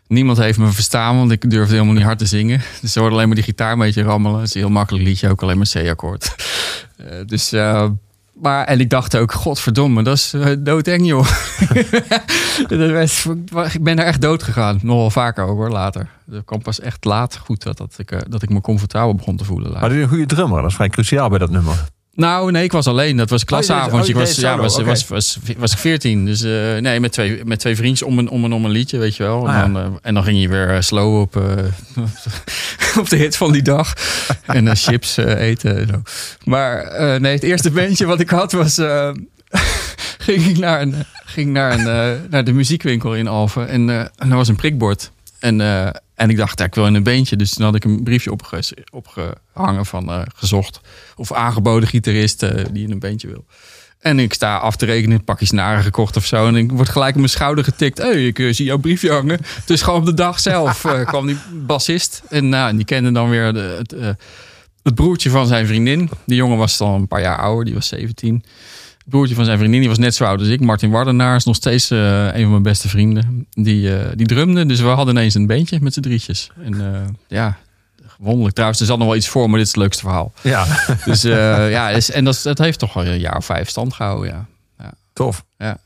Niemand heeft me verstaan, want ik durfde helemaal niet hard te zingen. [LAUGHS] Dus ze hoorden alleen maar die gitaar een beetje rammelen. Het is een heel makkelijk liedje, ook alleen maar C-akkoord. Eh, dus, eh, maar, en ik dacht ook, godverdomme, dat is uh, doodeng joh. [LAUGHS] Ik ben daar echt dood gegaan. Nogal vaker ook hoor, later. Dat kwam pas echt laat goed dat, dat, ik, eh, dat ik me comfortabel begon te voelen. later.
Maar die een goede drummer. Dat is vrij cruciaal bij dat nummer.
Nou, nee, ik was alleen. Dat was klasavond.
Oh, je deed-
ik
oh, je
was, ja, was, was, was, was ik 14. Dus eh, nee, met twee, met twee vriendjes om een, om, een, om een liedje, weet je wel. En,
Ah, ja.
dan, eh, en dan ging je weer eh, slow op, [LAUGHS] op de hit van die dag. [LAUGHS] en dan chips eten. En zo. Maar nee, het eerste bandje wat ik had was... [LAUGHS] ging ik naar, een, ging naar, een, naar de muziekwinkel in Alphen. En, en er was een prikbord. En, en ik dacht, ik wil in een beentje. Dus toen had ik een briefje opge opgehangen van eh, gezocht. Of aangeboden gitarist eh, die in een beentje wil. En ik sta af te rekenen, pakje snaren gekocht of zo. En ik word gelijk op mijn schouder getikt. Hé, ik eh, zie jouw briefje hangen. Dus gewoon op de dag zelf kwam die bassist. En, nou, die kende dan weer het, het broertje van zijn vriendin. Die jongen was dan een paar jaar ouder, die was 17. Broertje van zijn vriendin, die was net zo oud als ik. Martin Wardenaar is nog steeds eh, een van mijn beste vrienden. Die, eh, die drumde, dus we hadden ineens een beentje met z'n drietjes. En eh, ja, wonderlijk. Trouwens, er zat nog wel iets voor, maar dit is het leukste verhaal.
Ja, [LAUGHS]
Dus ja, is, en dat, dat heeft toch wel een jaar of vijf stand gehouden, ja.
tof.
Ja.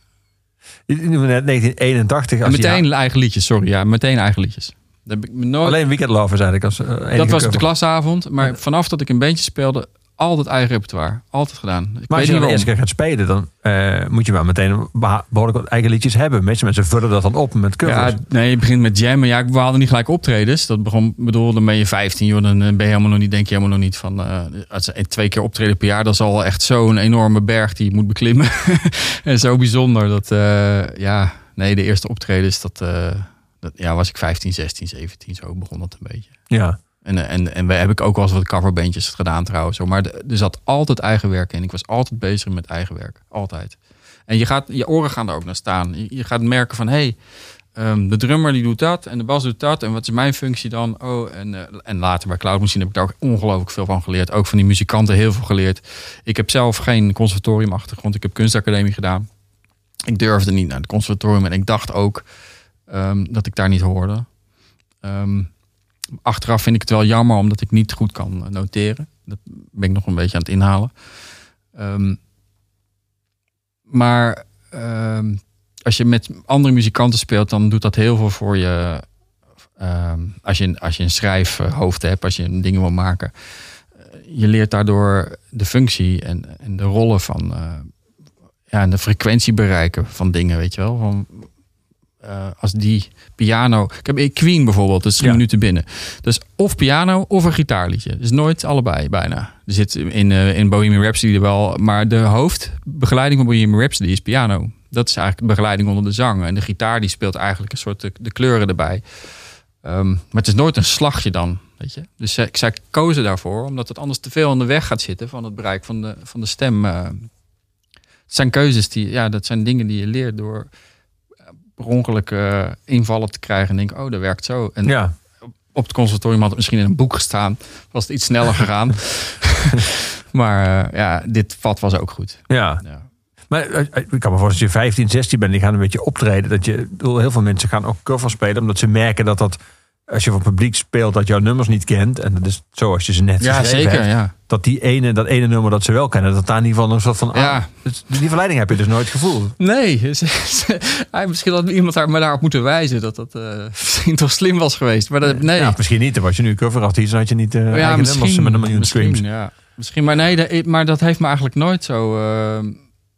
Je noemde net 1981.
En
Als je-
meteen eigen liedjes, sorry. Ja, meteen eigen liedjes. Dat heb ik me nooit...
Alleen Weekend Lovers eigenlijk. Als,
dat was op de klasavond. Maar vanaf dat ik een bandje speelde, altijd eigen repertoire. Altijd gedaan. Ik
Maar
weet
als je de eerste keer gaat spelen, dan eh, moet je wel meteen behoorlijk wat eigen liedjes hebben. Meeste mensen vullen dat dan op met covers.
Ja, nee, je begint met jammen. Ja, we hadden niet gelijk optredens. Dat begon, bedoel, dan ben je 15, joh. Dan eh, ben je helemaal nog niet, denk je helemaal nog niet van. als je twee keer optreden per jaar, dat is al echt zo'n enorme berg die je moet beklimmen. [LAUGHS] en zo bijzonder. Dat, ja, nee, de eerste optredens, dat, dat ja, was ik 15, 16, 17. Zo begon dat een beetje.
ja.
En, eh, en, en we heb ik ook wel eens wat coverbandjes gedaan trouwens. Maar er zat altijd eigen werk in. Ik was altijd bezig met eigen werk. Altijd. En je, gaat, je oren gaan er ook naar staan. Je, gaat merken van, hey, ehm, de drummer die doet dat. En de bas doet dat. En wat is mijn functie dan? Oh, en, eh, en later bij Cloud Machine heb ik daar ook ongelooflijk veel van geleerd. Ook van die muzikanten heel veel geleerd. Ik heb zelf geen conservatoriumachtergrond. Ik heb kunstacademie gedaan. Ik durfde niet naar het conservatorium. En ik dacht ook ehm, dat ik daar niet hoorde. Ehm, achteraf vind ik het wel jammer omdat ik niet goed kan eh, noteren. Dat ben ik nog een beetje aan het inhalen. Ehm, maar ehm, als je met andere muzikanten speelt, dan doet dat heel veel voor je. Ehm, als, je als je een schrijfhoofd hebt, als je dingen wil maken. Eh, Je leert daardoor de functie en, en de rollen van. eh, ja, en de frequentie bereiken van dingen, weet je wel. Eh, als die piano. Ik heb Queen bijvoorbeeld, dat is drie
Ja.
minuten binnen. Dus of piano of een gitaarliedje. Dus nooit allebei bijna. Er zit in, eh, in Bohemian Rhapsody er wel, maar de hoofdbegeleiding van Bohemian Rhapsody is piano. Dat is eigenlijk de begeleiding onder de zang. En de gitaar die speelt eigenlijk een soort de, de kleuren erbij. Ehm, maar het is nooit een slagje dan, weet je. Dus zij, zij kozen daarvoor, omdat het anders te veel in de weg gaat zitten van het bereik van de, van de stem. eh. het zijn keuzes die, ja, dat zijn dingen die je leert door per ongeluk eh, invallen te krijgen en denken, oh, dat werkt zo. En
ja.
op het conservatorium had het misschien in een boek gestaan, was het iets sneller gegaan. [LAUGHS] [LAUGHS] maar eh, ja, dit vat was ook goed.
ja.
Ja.
Maar eh, ik kan me voorstellen, als je 15, 16 bent, die gaan een beetje optreden. Dat je, heel veel mensen gaan ook covers spelen, omdat ze merken dat dat, als je voor publiek speelt, dat jouw nummers niet kent. En dat is zoals je ze net
Ja, zeker.
hebt,
Ja.
Dat die ene, dat ene nummer dat ze wel kennen, dat daar in ieder geval een soort van...
Ja.
ah, dus die verleiding heb je dus nooit gevoeld.
Nee, [LAUGHS] misschien had iemand daar, me daarop moeten wijzen dat dat eh, [LAUGHS] misschien toch slim was geweest. Maar dat, nee.
Ja, misschien niet. Dan was je nu coverartiest, dan had je niet eh
ja,
nummers met een miljoen streams.
Ja. Misschien, maar nee, maar dat heeft me eigenlijk nooit zo. eh,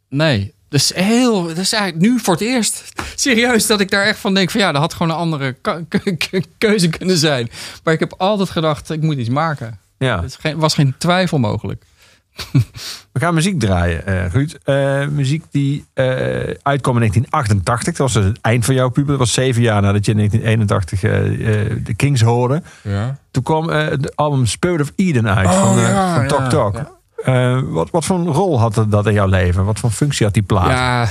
nee. Dus heel, dat is eigenlijk nu voor het eerst. Serieus, dat ik daar echt van denk: van ja, dat had gewoon een andere ke- ke- ke- keuze kunnen zijn. Maar ik heb altijd gedacht: ik moet iets maken.
Ja.
Geen- was geen twijfel mogelijk. [LAUGHS]
We gaan muziek draaien, eh Ruud. Eh, muziek die uitkwam in 1988. Dat was dus het eind van jouw puber. Dat was zeven jaar nadat je in 1981 eh, eh, de Kings hoorde.
Ja.
Toen kwam het album Spirit of Eden uit
Oh,
van,
ja,
van
ja,
Tok Eh, wat, wat voor rol had dat in jouw leven? Wat voor functie had die plaat?
Ja,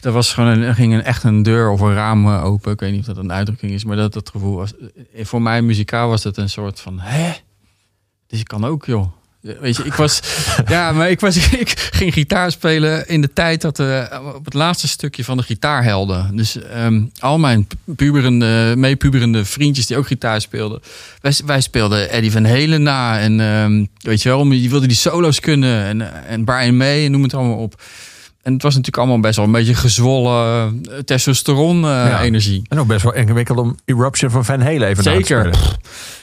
er, was gewoon een, ging een, echt een deur of een raam eh, open. Ik weet niet of dat een uitdrukking is, maar dat, dat gevoel was. eh, Voor mij muzikaal was het een soort van: hè? Dus ik kan ook, joh. Weet je, ik was, [LAUGHS] ja, maar ik, was, [LAUGHS] ik ging gitaar spelen in de tijd dat eh, op het laatste stukje van de gitaarhelden. Dus ehm, al mijn puberende, meepuberende vriendjes die ook gitaar speelden. Wij, wij speelden Eddie Van Halen na. En ehm, weet je wel, je wilde die solo's kunnen. En, en Brian May en noem het allemaal op. En het was natuurlijk allemaal best wel een beetje gezwollen eh, testosteron eh,
Ja.
energie.
En ook best wel ingewikkeld om Eruption van Van Halen even na te
Zeker.
spelen.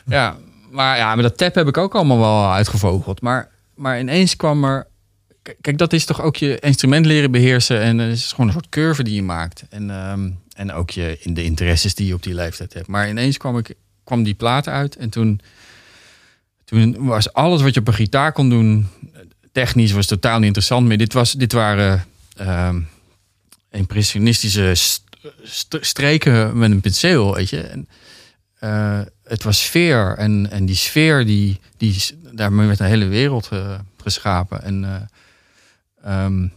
Ja, maar ja, met dat tap heb ik ook allemaal wel uitgevogeld. Maar, maar ineens kwam er... Kijk, dat is toch ook je instrument leren beheersen. En het is gewoon een soort curve die je maakt. En, ehm, en ook je, in de interesses die je op die leeftijd hebt. Maar ineens kwam, ik, kwam die plaat uit. En toen, toen was alles wat je op een gitaar kon doen... Technisch was totaal niet interessant meer. Dit, was, dit waren ehm, impressionistische st- st- streken met een penseel, weet je. En, eh, het was sfeer. En, en die sfeer, die, die, daarmee werd een hele wereld eh, geschapen. En eh, ehm,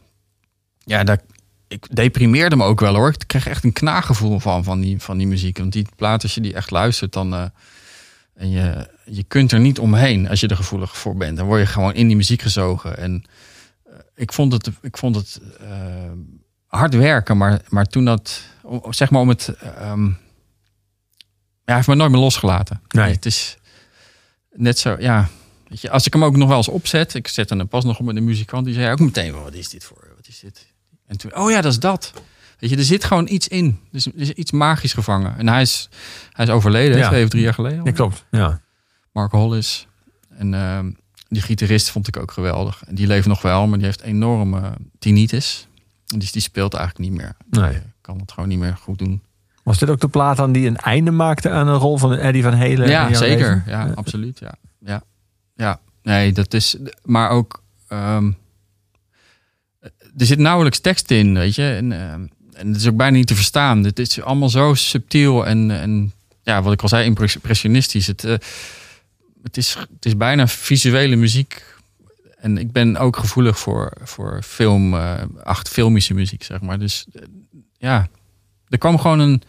ja, dat, ik deprimeerde me ook wel hoor. Ik kreeg echt een knaaggevoel van, van, die, van die muziek. Want die plaat, als je die echt luistert, dan... eh, en je, je kunt er niet omheen als je er gevoelig voor bent. Dan word je gewoon in die muziek gezogen. En ik vond het, ik vond het hard werken, maar, maar toen dat, zeg maar om het, ehm, hij heeft me nooit meer losgelaten.
Nee.
Het is net zo, ja. Weet je, als ik hem ook nog wel eens opzet, ik zet hem pas nog op met een muzikant, die zei ook meteen, "Wel, wat is dit voor, wat is dit? En toen, oh ja, dat is dat. Weet je, er zit gewoon iets in. Er is, er is iets magisch gevangen. En hij is, hij is overleden,
Ja.
twee of drie jaar geleden. al.
Ja, klopt. Ja.
Mark Hollis. En ehm, die gitarist vond ik ook geweldig. En die leeft nog wel, maar die heeft enorme tinnitus. En die, die speelt eigenlijk niet meer.
Nee.
Die kan het gewoon niet meer goed doen.
Was dit ook de plaat aan die een einde maakte aan een rol van Eddie van Halen? in
ja, zeker.
leven?
Ja, absoluut. Ja. Ja. ja, nee, dat is. Maar ook. ehm, er zit nauwelijks tekst in, weet je. En, ehm, en het is ook bijna niet te verstaan. Het is allemaal zo subtiel en, en ja, wat ik al zei, impressionistisch. Het, eh, het, is, het is bijna visuele muziek. En ik ben ook gevoelig voor, voor film, eh acht filmische muziek, zeg maar. Dus eh, ja, er kwam gewoon een.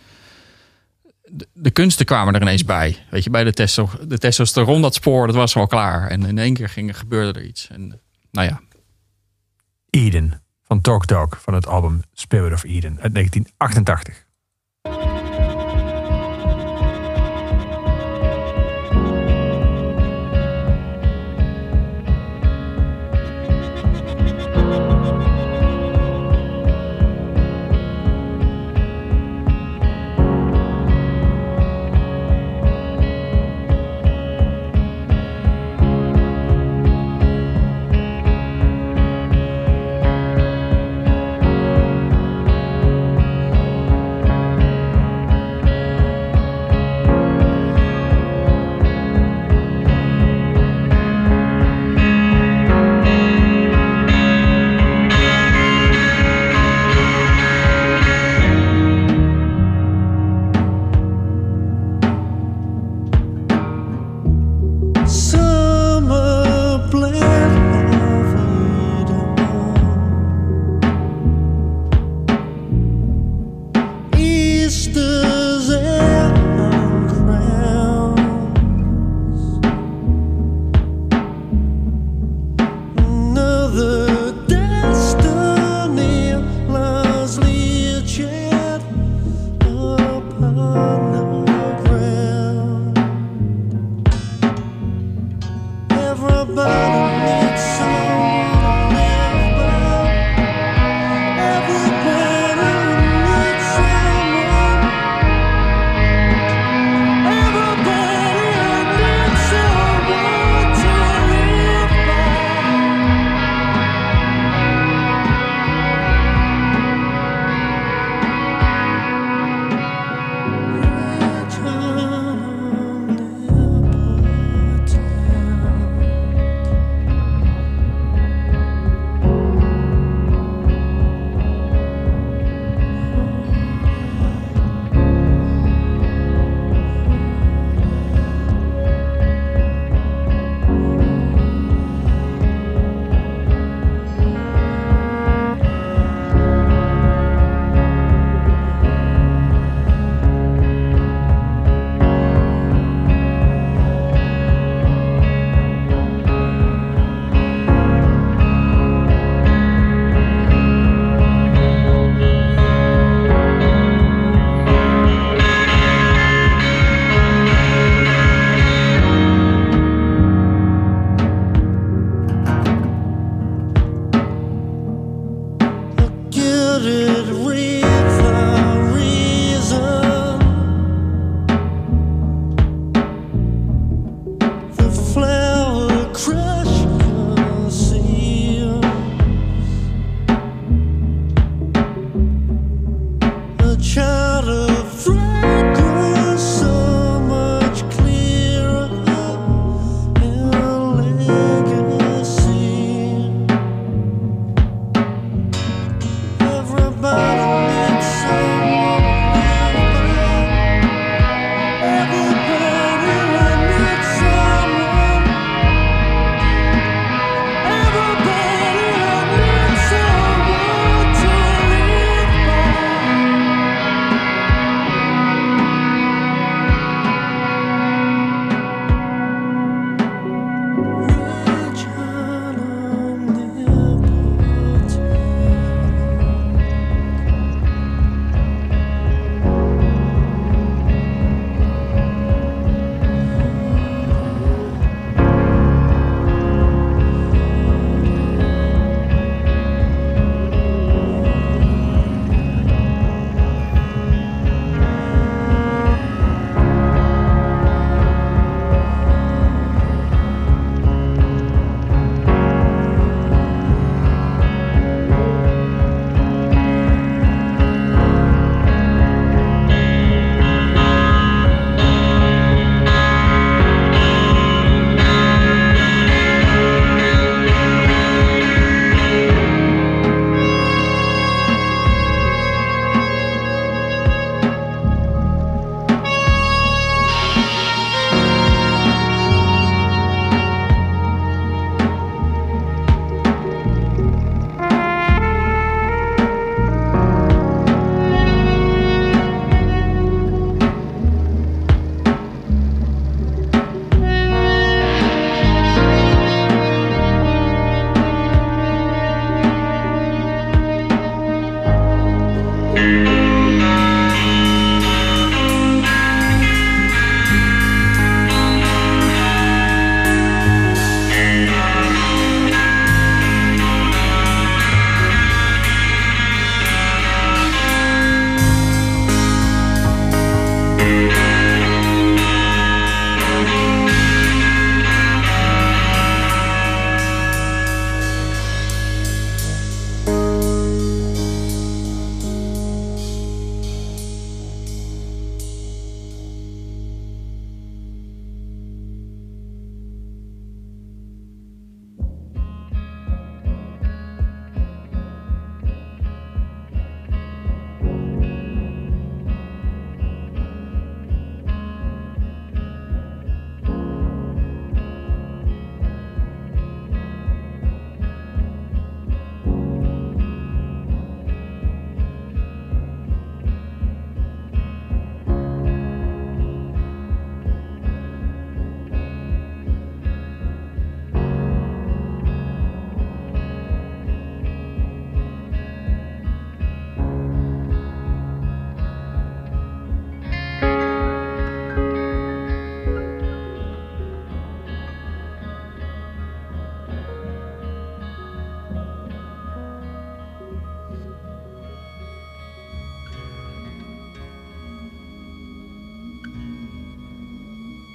De, kunsten kwamen er ineens bij. Weet je, bij de, testo, de testosteron, dat spoor, dat was wel klaar. En in één keer ging, gebeurde er iets. En nou ja,
Eden van Talk Dog van het album Spirit of Eden uit 1988.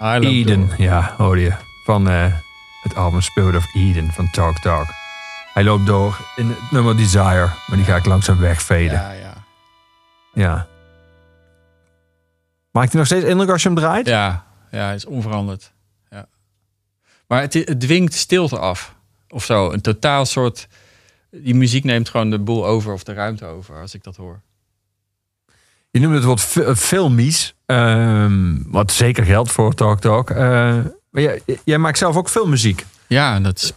Eden,
Door.
ja, hoorde je. Van eh, het album Spirit of Eden van Talk Talk. Hij loopt door in het nummer Desire, maar die ga ik langzaam wegveden. Ja.
Ja, ja.
Maakt hij nog steeds indruk als je hem draait?
Ja, ja, hij is onveranderd. Ja. Maar het, het dwingt stilte af. Of zo. Een totaal soort... Die muziek neemt gewoon de boel over of de ruimte over als ik dat hoor.
Je noemde het wat fi- filmies, ehm, wat zeker geldt voor Talk Talk. Eh, maar jij, jij maakt zelf ook filmmuziek.
Ja, en dat is...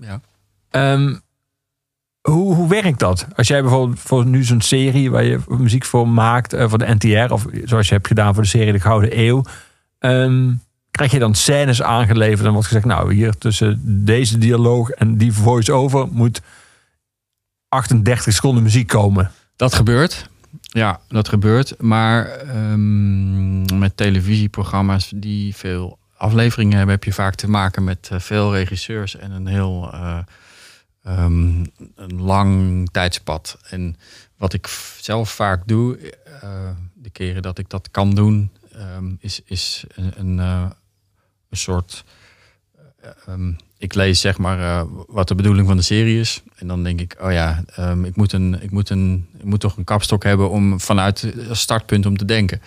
Ja.
Ehm, hoe, hoe werkt dat? Als jij bijvoorbeeld voor nu zo'n serie waar je muziek voor maakt, eh, voor de NTR, of zoals je hebt gedaan voor de serie De Gouden Eeuw, ehm, krijg je dan scènes aangeleverd en wordt gezegd, nou hier tussen deze dialoog en die voice-over moet 38 seconden muziek komen.
Dat gebeurt. Ja, dat gebeurt. Maar ehm, met televisieprogramma's die veel afleveringen hebben, heb je vaak te maken met eh, veel regisseurs en een heel eh, ehm, een lang tijdspad. En wat ik zelf vaak doe, eh, de keren dat ik dat kan doen, ehm, is, is een, een soort. Ik lees zeg maar eh, wat de bedoeling van de serie is. En dan denk ik, oh ja, ehm, ik, moet een, ik, moet een, ik moet toch een kapstok hebben om vanuit het startpunt om te denken.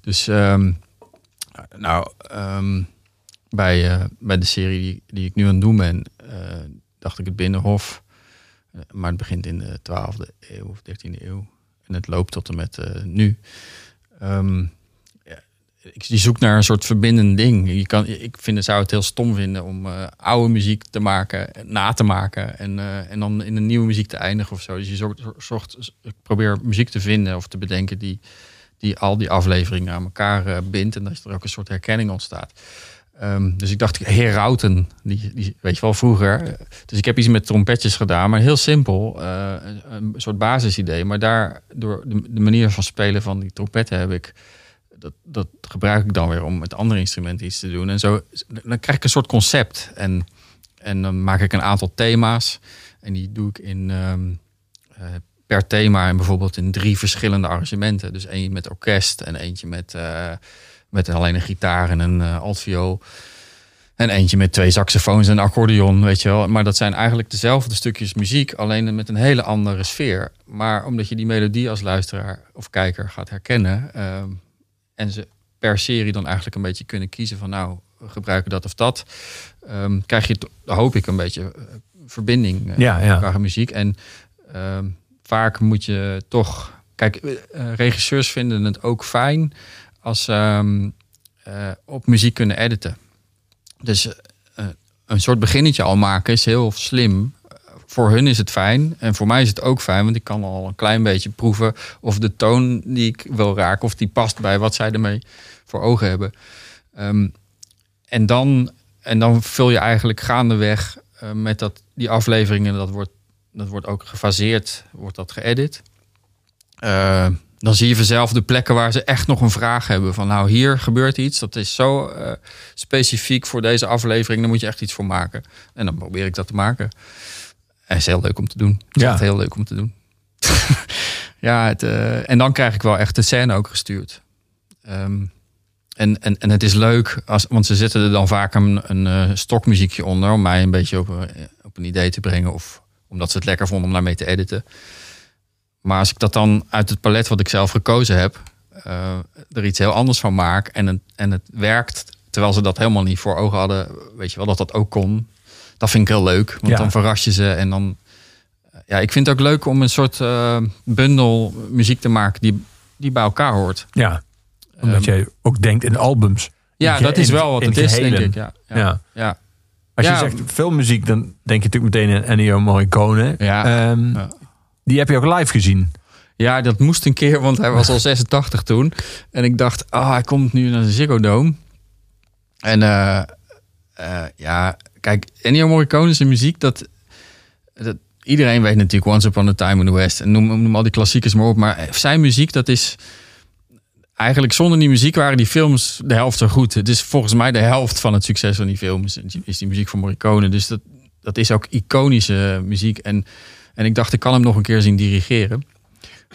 Dus ehm, nou, ehm, bij, eh, bij de serie die, die ik nu aan het doen ben, eh, dacht ik het Binnenhof. Maar het begint in de 12e eeuw of 13e eeuw. En het loopt tot en met nu. Je zoekt naar een soort verbindend ding. Je kan, ik vind, zou het heel stom vinden om eh, oude muziek te maken, na te maken. En, eh, en dan in een nieuwe muziek te eindigen of zo. Dus je zocht, ik probeer muziek te vinden of te bedenken die, die al die afleveringen aan elkaar eh, bindt. En dat er ook een soort herkenning ontstaat. Ehm, dus ik dacht, Herauten, die, die weet je wel vroeger. Dus ik heb iets met trompetjes gedaan, maar heel simpel. een, een soort basisidee. Maar daar, door de, de manier van spelen van die trompetten heb ik. Dat, dat gebruik ik dan weer om met andere instrumenten iets te doen. En zo dan krijg ik een soort concept. En, en dan maak ik een aantal thema's. En die doe ik in ehm, eh, per thema en bijvoorbeeld in drie verschillende arrangementen. Dus één met orkest en eentje met, eh, met alleen een gitaar en een eh, altviool. En eentje met twee saxofoons en een accordeon, weet je wel. Maar dat zijn eigenlijk dezelfde stukjes muziek, alleen met een hele andere sfeer. Maar omdat je die melodie als luisteraar of kijker gaat herkennen... ehm, en ze per serie dan eigenlijk een beetje kunnen kiezen van... nou, gebruiken dat of dat... ehm, krijg je, hoop ik, een beetje eh, verbinding eh,
Ja, ja.
qua muziek. En ehm, vaak moet je toch... Kijk, eh, regisseurs vinden het ook fijn als ze ehm, eh, op muziek kunnen editen. Dus een soort beginnetje al maken is heel slim. Voor hun is het fijn en voor mij is het ook fijn, want ik kan al een klein beetje proeven of de toon die ik wil raken, of die past bij wat zij ermee voor ogen hebben. Ehm, en, dan, en dan vul je eigenlijk gaandeweg eh, met dat, die afleveringen, dat wordt, dat wordt ook gefaseerd, wordt dat geëdit. Eh, dan zie je vanzelf de plekken waar ze echt nog een vraag hebben. Van nou, hier gebeurt iets. Dat is zo eh, specifiek voor deze aflevering. Daar moet je echt iets voor maken. En dan probeer ik dat te maken. Het is heel leuk om te doen. Het is
Ja.
echt heel leuk om te doen. [LAUGHS] ja, het, eh, en dan krijg ik wel echt de scène ook gestuurd. Ehm, en, en, en het is leuk, als, want ze zetten er dan vaak een, een eh, stokmuziekje onder... om mij een beetje op, eh, op een idee te brengen... of omdat ze het lekker vonden om daarmee te editen. Maar als ik dat dan uit het palet wat ik zelf gekozen heb... er iets heel anders van maak en het, en het werkt... terwijl ze dat helemaal niet voor ogen hadden... weet je wel, dat dat ook kon. Dat vind ik heel leuk, want
Ja.
dan verras je ze en dan... Ja, ik vind het ook leuk om een soort eh, bundel muziek te maken... die, die bij elkaar hoort.
Ja, omdat
Ehm,
jij ook denkt in albums.
Ja, dat is wel wat het is,
gehelen.
denk ik. Ja, ja.
Ja.
ja.
Als je zegt filmmuziek, dan denk je natuurlijk meteen aan Ennio Morricone.
Ja.
Ehm,
Ja.
Die heb je ook live gezien.
Ja, dat moest een keer, want hij was al [LAUGHS] 86 toen. En ik dacht, ah, hij komt nu naar de Ziggo Dome. En eh, eh, ja, kijk, Ennio Morricone zijn muziek, dat, dat... Iedereen weet natuurlijk Once Upon a Time in the West. En noem, noem al die klassiekers maar op. Maar zijn muziek, dat is... Eigenlijk zonder die muziek waren die films de helft zo goed. Het is volgens mij de helft van het succes van die films. Is die muziek van Morricone. Dus dat, dat is ook iconische muziek. En, en ik dacht, ik kan hem nog een keer zien dirigeren.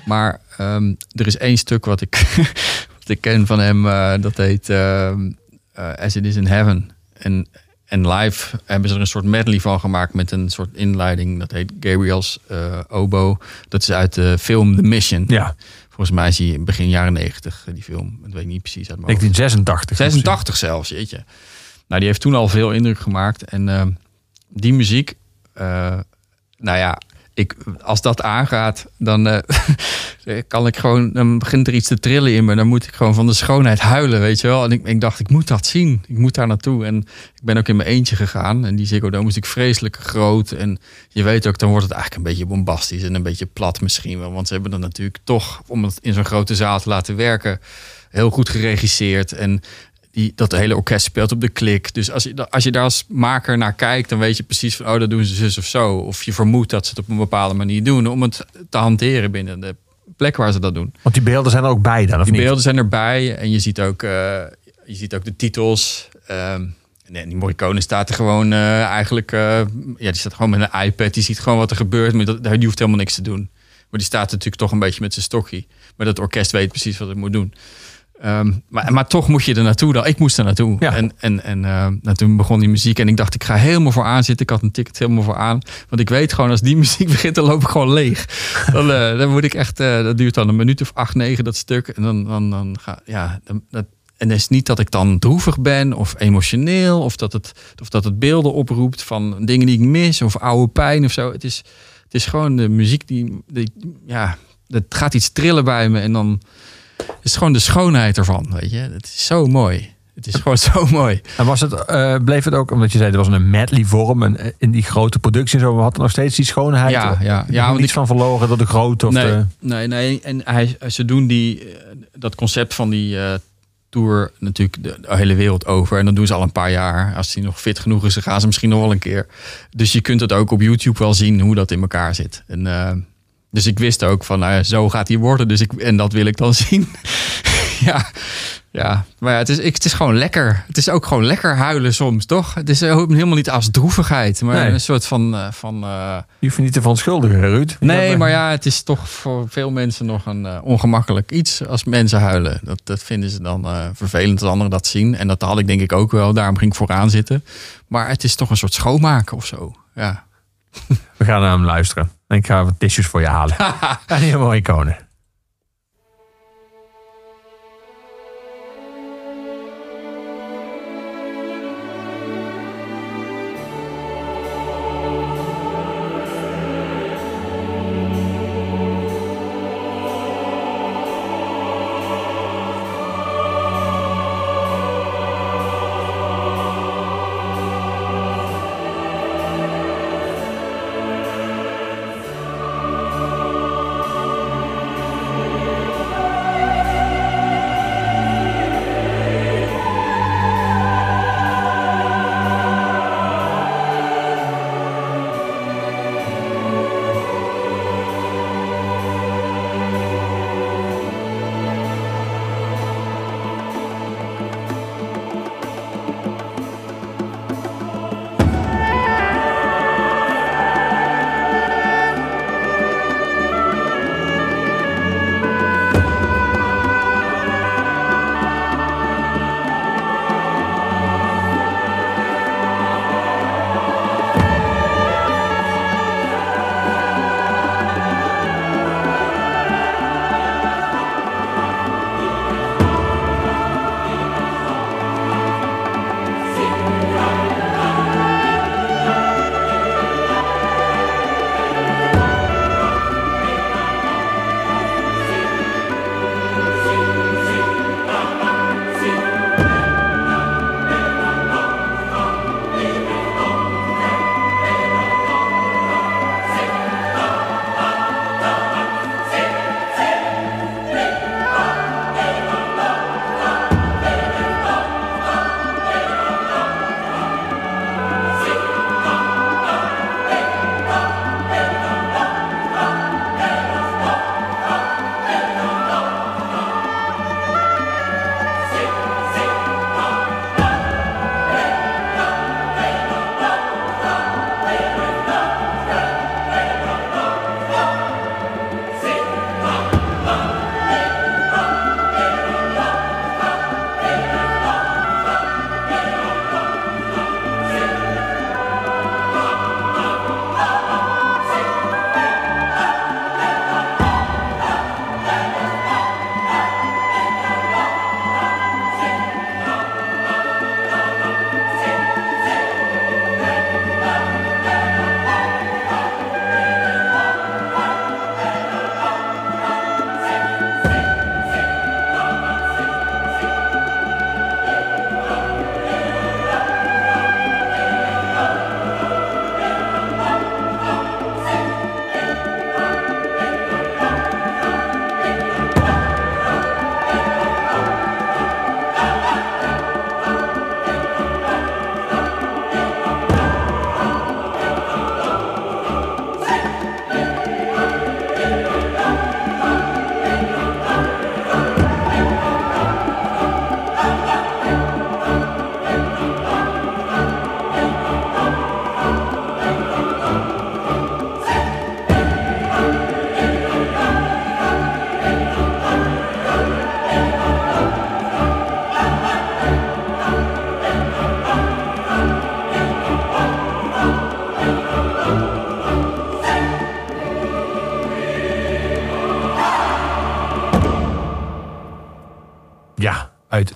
Maar ehm, er is één stuk wat ik, [LAUGHS] wat ik ken van hem. eh, dat heet ehm, eh, As It Is in Heaven. En, en live hebben ze er een soort medley van gemaakt met een soort inleiding. Dat heet Gabriel's eh, Oboe. Dat is uit de film The Mission.
Ja,
Volgens mij is die begin jaren 90, die film. Dat weet ik niet precies uit mijn hoofd.
1986.
86 zelfs, jeetje. Nou, die heeft toen al veel indruk gemaakt. En eh, die muziek, eh, nou ja, ik, als dat aangaat, dan eh, [LAUGHS] kan ik gewoon, dan begint er iets te trillen in me. Dan moet ik gewoon van de schoonheid huilen, weet je wel. En ik, ik dacht, ik moet dat zien. Ik moet daar naartoe. En ik ben ook in mijn eentje gegaan. En die Ziggo Dome is natuurlijk vreselijk groot. En je weet ook, dan wordt het eigenlijk een beetje bombastisch en een beetje plat misschien wel. Want ze hebben dan natuurlijk toch, om het in zo'n grote zaal te laten werken, heel goed geregisseerd. En die, dat hele orkest speelt op de klik. Dus als je, als je daar als maker naar kijkt, dan weet je precies van, oh, dat doen ze zus of zo. Of je vermoedt dat ze het op een bepaalde manier doen om het te hanteren binnen de plek waar ze dat doen.
Want die beelden zijn er ook bij dan, of
Die
niet?
beelden zijn erbij en je ziet ook, eh, je ziet ook de titels. Ehm nee, die Morricone staat er gewoon eh, eigenlijk, eh, ja, die staat gewoon met een iPad. Die ziet gewoon wat er gebeurt, maar dat, die hoeft helemaal niks te doen. Maar die staat natuurlijk toch een beetje met zijn stokje. Maar dat orkest weet precies wat het moet doen. Ehm, maar, maar toch moet je er naartoe dan. Ik moest er naartoe.
Ja.
En, en, en eh, nou, toen begon die muziek. En ik dacht, ik ga helemaal voor aan zitten. Ik had een ticket helemaal voor aan. Want ik weet gewoon, als die [LAUGHS] muziek begint, dan loop ik gewoon leeg. Dan, eh, dan moet ik echt, eh, dat duurt dan een minuut of acht, negen, dat stuk. En dan, dan, dan ga ja, dan, dat, en het is niet dat ik dan droevig ben of emotioneel. Of dat het, of dat het beelden oproept van dingen die ik mis. Of oude pijn of zo. Het is, het is gewoon de muziek die, die ja, het gaat iets trillen bij me. En dan is gewoon de schoonheid ervan, weet je. Het is zo mooi. Het is gewoon zo [LAUGHS] mooi.
En was het, eh, bleef het ook, omdat je zei, er was een medley vorm en eh, in die grote productie en zo, had er nog steeds die schoonheid?
Ja, ja, ja, want
niets
ik-
van verloren door de grootte of
nee,
de...
nee, nee. En hij, ze doen die, eh, dat concept van die eh, tour natuurlijk de, de hele wereld over. En dan doen ze al een paar jaar. Als hij nog fit genoeg is, dan gaan ze misschien nog wel een keer. Dus je kunt het ook op YouTube wel zien hoe dat in elkaar zit. En, dus ik wist ook van, nou ja, zo gaat hij worden. Dus ik, en dat wil ik dan [LAUGHS] zien. ja, ja, maar ja, het, is, ik, het is gewoon lekker. Het is ook gewoon lekker huilen soms, toch? Het is helemaal niet als droevigheid, maar
Nee.
een soort van... eh, van eh,
Je hoeft je niet te verontschuldigen, Ruud.
Nee, maar ja, het is toch voor veel mensen nog een eh, ongemakkelijk iets als mensen huilen. Dat, dat vinden ze dan vervelend als anderen dat zien. En dat had ik denk ik ook wel. Daarom ging ik vooraan zitten. Maar het is toch een soort schoonmaken of zo. Ja.
We gaan naar hem luisteren. En ik ga wat tissues voor je halen. [LAUGHS] en mooie iconen.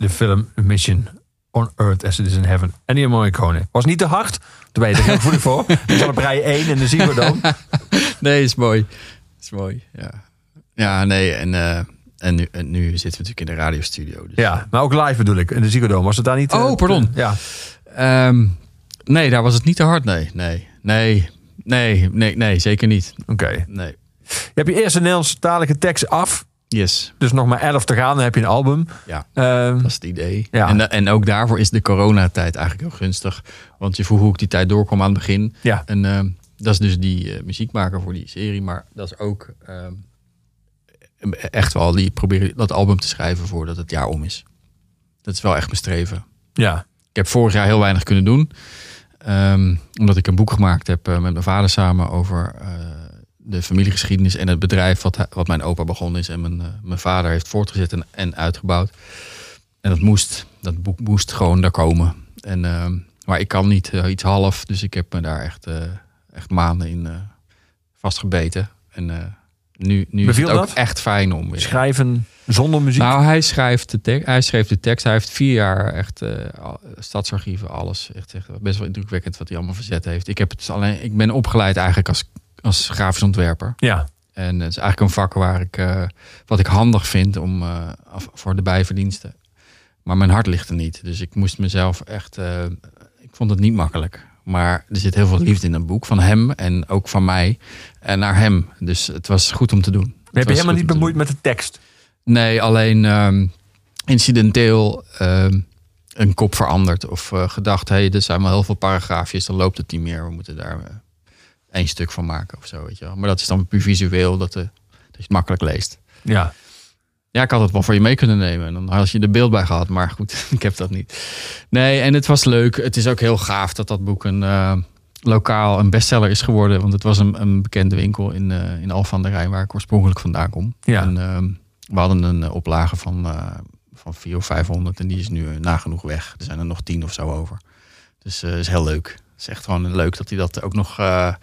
De film Mission on Earth as it is in heaven. Ennio Morricone. Was niet te hard. Toen ben je er heel voor. [LAUGHS] Je zat op rij 1 in de Ziggo Dome.
Nee, is mooi. Is mooi, ja. Ja, nee, en, eh, en, nu, en nu zitten we natuurlijk in de radiostudio. Dus,
Ja, maar ook live bedoel ik. In de Ziggo. Was het daar niet... eh,
Oh, pardon.
Ja.
Ehm, nee, daar was het niet te hard. Nee, nee, nee, nee, nee, nee zeker niet.
Oké.
Nee.
Je hebt je eerste Nederlandstalige tekst af.
Yes,
Dus nog maar 11 te gaan. Dan heb je een album.
ja.
Ehm,
Dat is het idee.
Ja.
En, en ook daarvoor is de coronatijd eigenlijk heel gunstig. Want je vroeg hoe ik die tijd doorkwam aan het begin.
ja.
En ehm, dat is dus die eh, muziekmaker voor die serie. Maar dat is ook ehm, echt wel die proberen dat album te schrijven voordat het jaar om is. Dat is wel echt mijn streven.
Ja.
Ik heb vorig jaar heel weinig kunnen doen. Omdat ik een boek gemaakt heb eh, met mijn vader samen over eh, de familiegeschiedenis en het bedrijf wat, wat mijn opa begonnen is en mijn, eh, mijn vader heeft voortgezet en, en uitgebouwd. En dat moest, dat boek moest gewoon daar komen. En, ehm, maar ik kan niet eh, iets half, dus ik heb me daar echt, eh, echt maanden in vastgebeten. En nu, nu is het ook
dat?
echt fijn om weer.
Schrijven zonder muziek.
Nou, hij schrijft de tekst. Hij schreef de tekst. Hij heeft vier jaar echt stadsarchieven, alles. Echt, echt best wel indrukwekkend wat hij allemaal verzet heeft. Ik heb het alleen. Ik ben opgeleid eigenlijk als, als grafisch ontwerper.
ja.
En het is eigenlijk een vak waar ik eh, wat ik handig vind om eh, voor de bijverdiensten. Maar mijn hart ligt er niet. Dus ik moest mezelf echt. eh, ik vond het niet makkelijk. Maar er zit heel veel liefde in een boek van hem en ook van mij en naar hem. Dus het was goed om te doen. Het
heb je helemaal niet bemoeid met de tekst.
Nee, alleen ehm, incidenteel ehm, een kop veranderd. Of gedacht, hé, hey, er zijn wel heel veel paragraafjes, dan loopt het niet meer. We moeten daar één stuk van maken of zo, weet je wel. Maar dat is dan puur visueel, dat, eh, dat je het makkelijk leest.
Ja.
Ja, ik had het wel voor je mee kunnen nemen. En dan had je er beeld bij gehad. Maar goed, [LAUGHS] ik heb dat niet. Nee, en het was leuk. Het is ook heel gaaf dat dat boek een eh, lokaal een bestseller is geworden. Want het was een, een bekende winkel in, eh in Alphen aan de Rijn, waar ik oorspronkelijk vandaan kom.
Ja.
En ehm, we hadden een oplage van, van 400 of 500 en die is nu nagenoeg weg. Er zijn er nog 10 of zo over. Dus is heel leuk. Is echt gewoon leuk dat hij dat ook nog eh,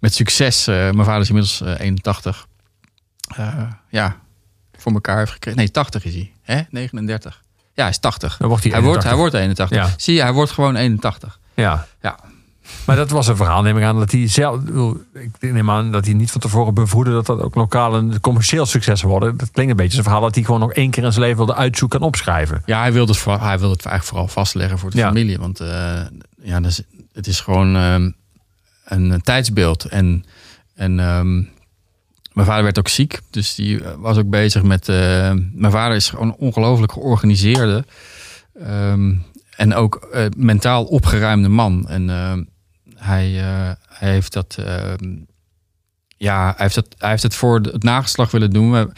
met succes. eh, mijn vader is inmiddels eh, 81. eh, ja, voor elkaar heeft gekregen. Nee, 80 is hij. Hè? 39. Ja, hij is 80.
Dan wordt hij
hij, wordt,
81.
hij wordt 81.
Ja.
Zie je, hij wordt gewoon 81.
Ja.
Ja.
Maar dat was een verhaal, neem ik aan, dat hij zelf... ik neem aan dat hij niet van tevoren bevroedde dat dat ook lokaal een commercieel succes worden. Dat klinkt een beetje een verhaal dat hij gewoon nog één keer in zijn leven wilde uitzoeken en opschrijven.
Ja, hij wilde het, vooral, hij wilde het eigenlijk vooral vastleggen voor de
Ja.
familie. Want eh, ja, het is gewoon ehm, een, een tijdsbeeld. En, en ehm, mijn vader werd ook ziek. Dus die eh, was ook bezig met... eh, mijn vader is gewoon een ongelooflijk georganiseerde... ehm, en ook eh, mentaal opgeruimde man. En hij, hij heeft dat... ja, hij heeft, het, hij heeft het voor het nageslag willen doen.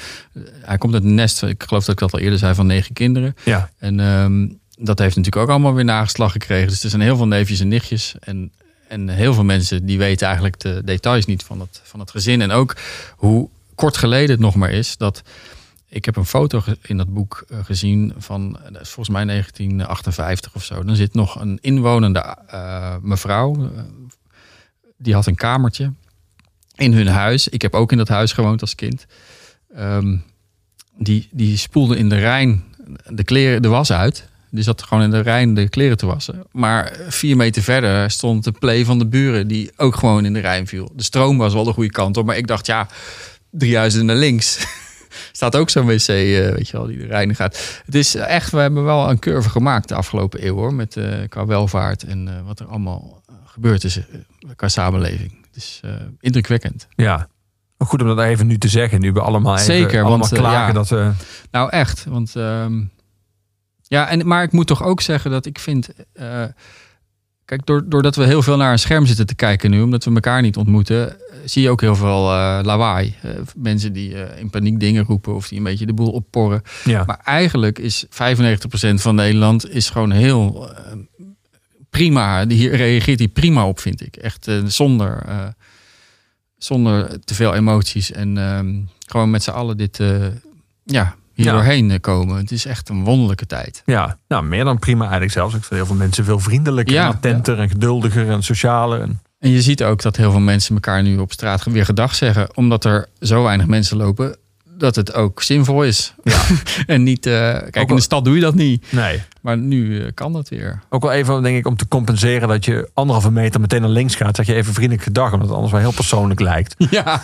Hij komt uit een nest, ik geloof dat ik dat al eerder zei, van negen kinderen.
Ja.
En dat heeft natuurlijk ook allemaal weer nageslag gekregen. Dus er zijn heel veel neefjes en nichtjes. En, en heel veel mensen die weten eigenlijk de details niet van het, van het gezin. En ook hoe kort geleden het nog maar is dat... Ik heb een foto in dat boek eh, gezien van, eh, volgens mij 1958 of zo. Dan zit nog een inwonende eh, mevrouw. die had een kamertje in hun huis. Ik heb ook in dat huis gewoond als kind. Ehm, die, die spoelde in de Rijn de, kleren, de was uit. Die zat gewoon in de Rijn de kleren te wassen. Maar vier meter verder stond de play van de buren... die ook gewoon in de Rijn viel. De stroom was wel de goede kant op. Maar ik dacht, ja, drie huizen naar links... [LAUGHS] staat ook zo'n wc, eh, weet je wel, die de Rijn gaat. Het is echt, we hebben wel een curve gemaakt de afgelopen eeuw... hoor, met, eh, qua welvaart en eh, wat er allemaal gebeurd is qua samenleving. Het is indrukwekkend.
Ja. Maar Goed om dat even nu te zeggen. Nu we allemaal even
Zeker,
allemaal
want,
klagen
ja.
dat we...
Nou, echt. Want, ehm, ja, en, maar ik moet toch ook zeggen dat ik vind. eh, kijk, door, doordat we heel veel naar een scherm zitten te kijken nu, omdat we elkaar niet ontmoeten, eh, zie je ook heel veel eh, lawaai. Mensen die in paniek dingen roepen of die een beetje de boel opporren.
Ja.
Maar eigenlijk is 95% van Nederland is gewoon heel prima. Die Hier reageert hij prima op, vind ik. Echt zonder, zonder te veel emoties. En ehm, gewoon met z'n allen dit, ja, hier doorheen eh, komen. Het is echt een wonderlijke tijd.
Ja, nou meer dan prima eigenlijk zelfs. Ik vind heel veel mensen veel vriendelijker, en attenter en geduldiger en socialer. En,
En je ziet ook dat heel veel mensen elkaar nu op straat weer gedag zeggen. Omdat er zo weinig mensen lopen. Dat het ook zinvol is. [LAUGHS] en niet, eh, kijk, in de stad doe je dat niet.
Nee.
Maar nu eh, kan dat weer.
Ook wel even, denk ik, om te compenseren dat je anderhalve meter meteen naar links gaat. Zeg je even vriendelijk gedag, omdat het anders wel heel persoonlijk lijkt. [LAUGHS]
Ja.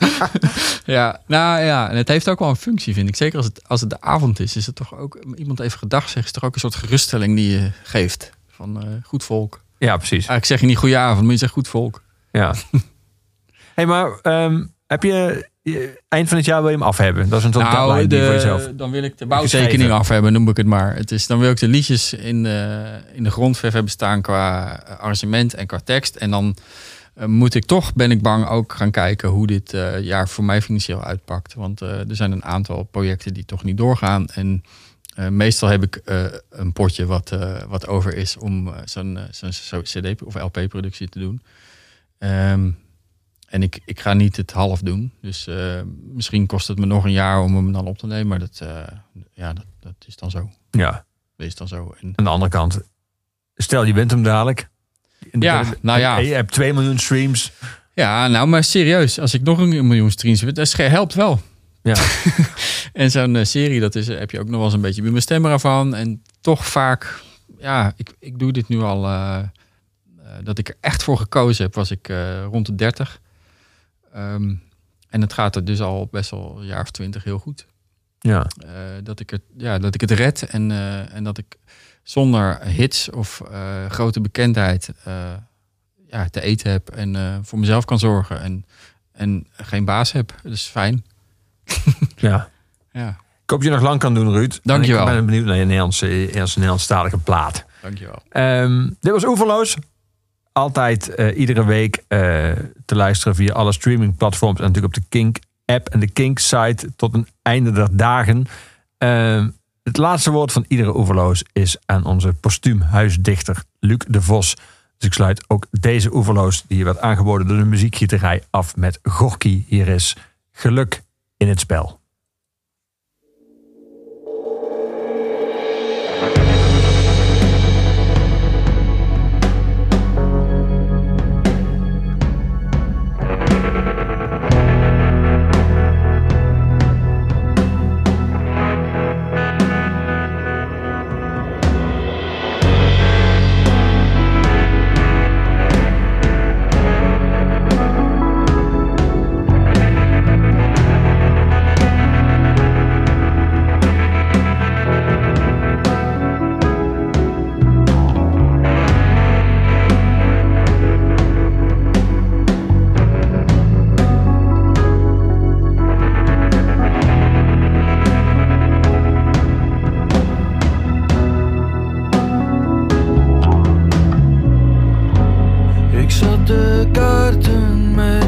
[LAUGHS] ja, nou ja, en het heeft ook wel een functie, vind ik. Zeker als het, als het de avond is, is het toch ook iemand even gedag zeggen, is toch ook een soort geruststelling die je geeft. Van eh, goed volk.
Ja, precies.
Eigenlijk zeg je niet goeie avond, maar je zegt goed volk.
Ja. hey, maar ehm, heb je- eind van het jaar wil je hem af hebben? Dat is een deadline die voor jezelf.
Nou, dan wil ik de bouwtekening af hebben, noem ik het maar. Het is, dan wil ik de liedjes in de, in de grondverf hebben staan qua eh, arrangement en qua tekst. En dan eh, moet ik toch, ben ik bang, ook gaan kijken hoe dit eh, jaar voor mij financieel uitpakt. Want eh, er zijn een aantal projecten die toch niet doorgaan. En eh, meestal heb ik eh, een potje wat, eh, wat over is om eh, zo'n eh, zo'n zo'n CD of LP-productie te doen. Ehm, en ik, ik ga niet het half doen. Dus eh, misschien kost het me nog een jaar om hem dan op te nemen. Maar dat, eh, ja, dat, dat is dan zo.
Ja.
Dat is dan zo. En,
Aan de andere kant, stel je wint hem dadelijk.
Ja, nou ja.
Je hebt 2 miljoen streams.
ja, nou, maar serieus. Als ik nog een miljoen streams heb, dat helpt wel.
Ja. [LAUGHS]
En zo'n eh, serie, dat is, heb je ook nog wel eens een beetje bij mijn stemmer ervan. En toch vaak, ja, ik, ik doe dit nu al. dat ik er echt voor gekozen heb, was ik rond de 30. Ehm, en het gaat er dus al best wel een jaar of twintig heel goed.
Ja.
Eh, dat, ik het, ja, dat ik het red en, eh, en dat ik zonder hits of eh, grote bekendheid ja, te eten heb en voor mezelf kan zorgen en, en geen baas heb. Dat is fijn.
ja. [LAUGHS]
Ja,
Ik hoop je nog lang kan doen, Ruud.
Dankjewel.
En Ik ben benieuwd naar je Nederlandse, Nederlandstalige plaat.
dankjewel.
Ehm, dit was Oeverloos. Altijd eh, iedere week eh, te luisteren via alle streamingplatforms. En natuurlijk op de Kink-app en de Kink-site tot een einde der dagen. Ehm, het laatste woord van iedere Oeverloos is aan onze postuum huisdichter Luc de Vos. Dus ik sluit ook deze Oeverloos, die werd aangeboden door de muziekgieterij, af met Gorky. Hier is geluk in het spel.
Ik zat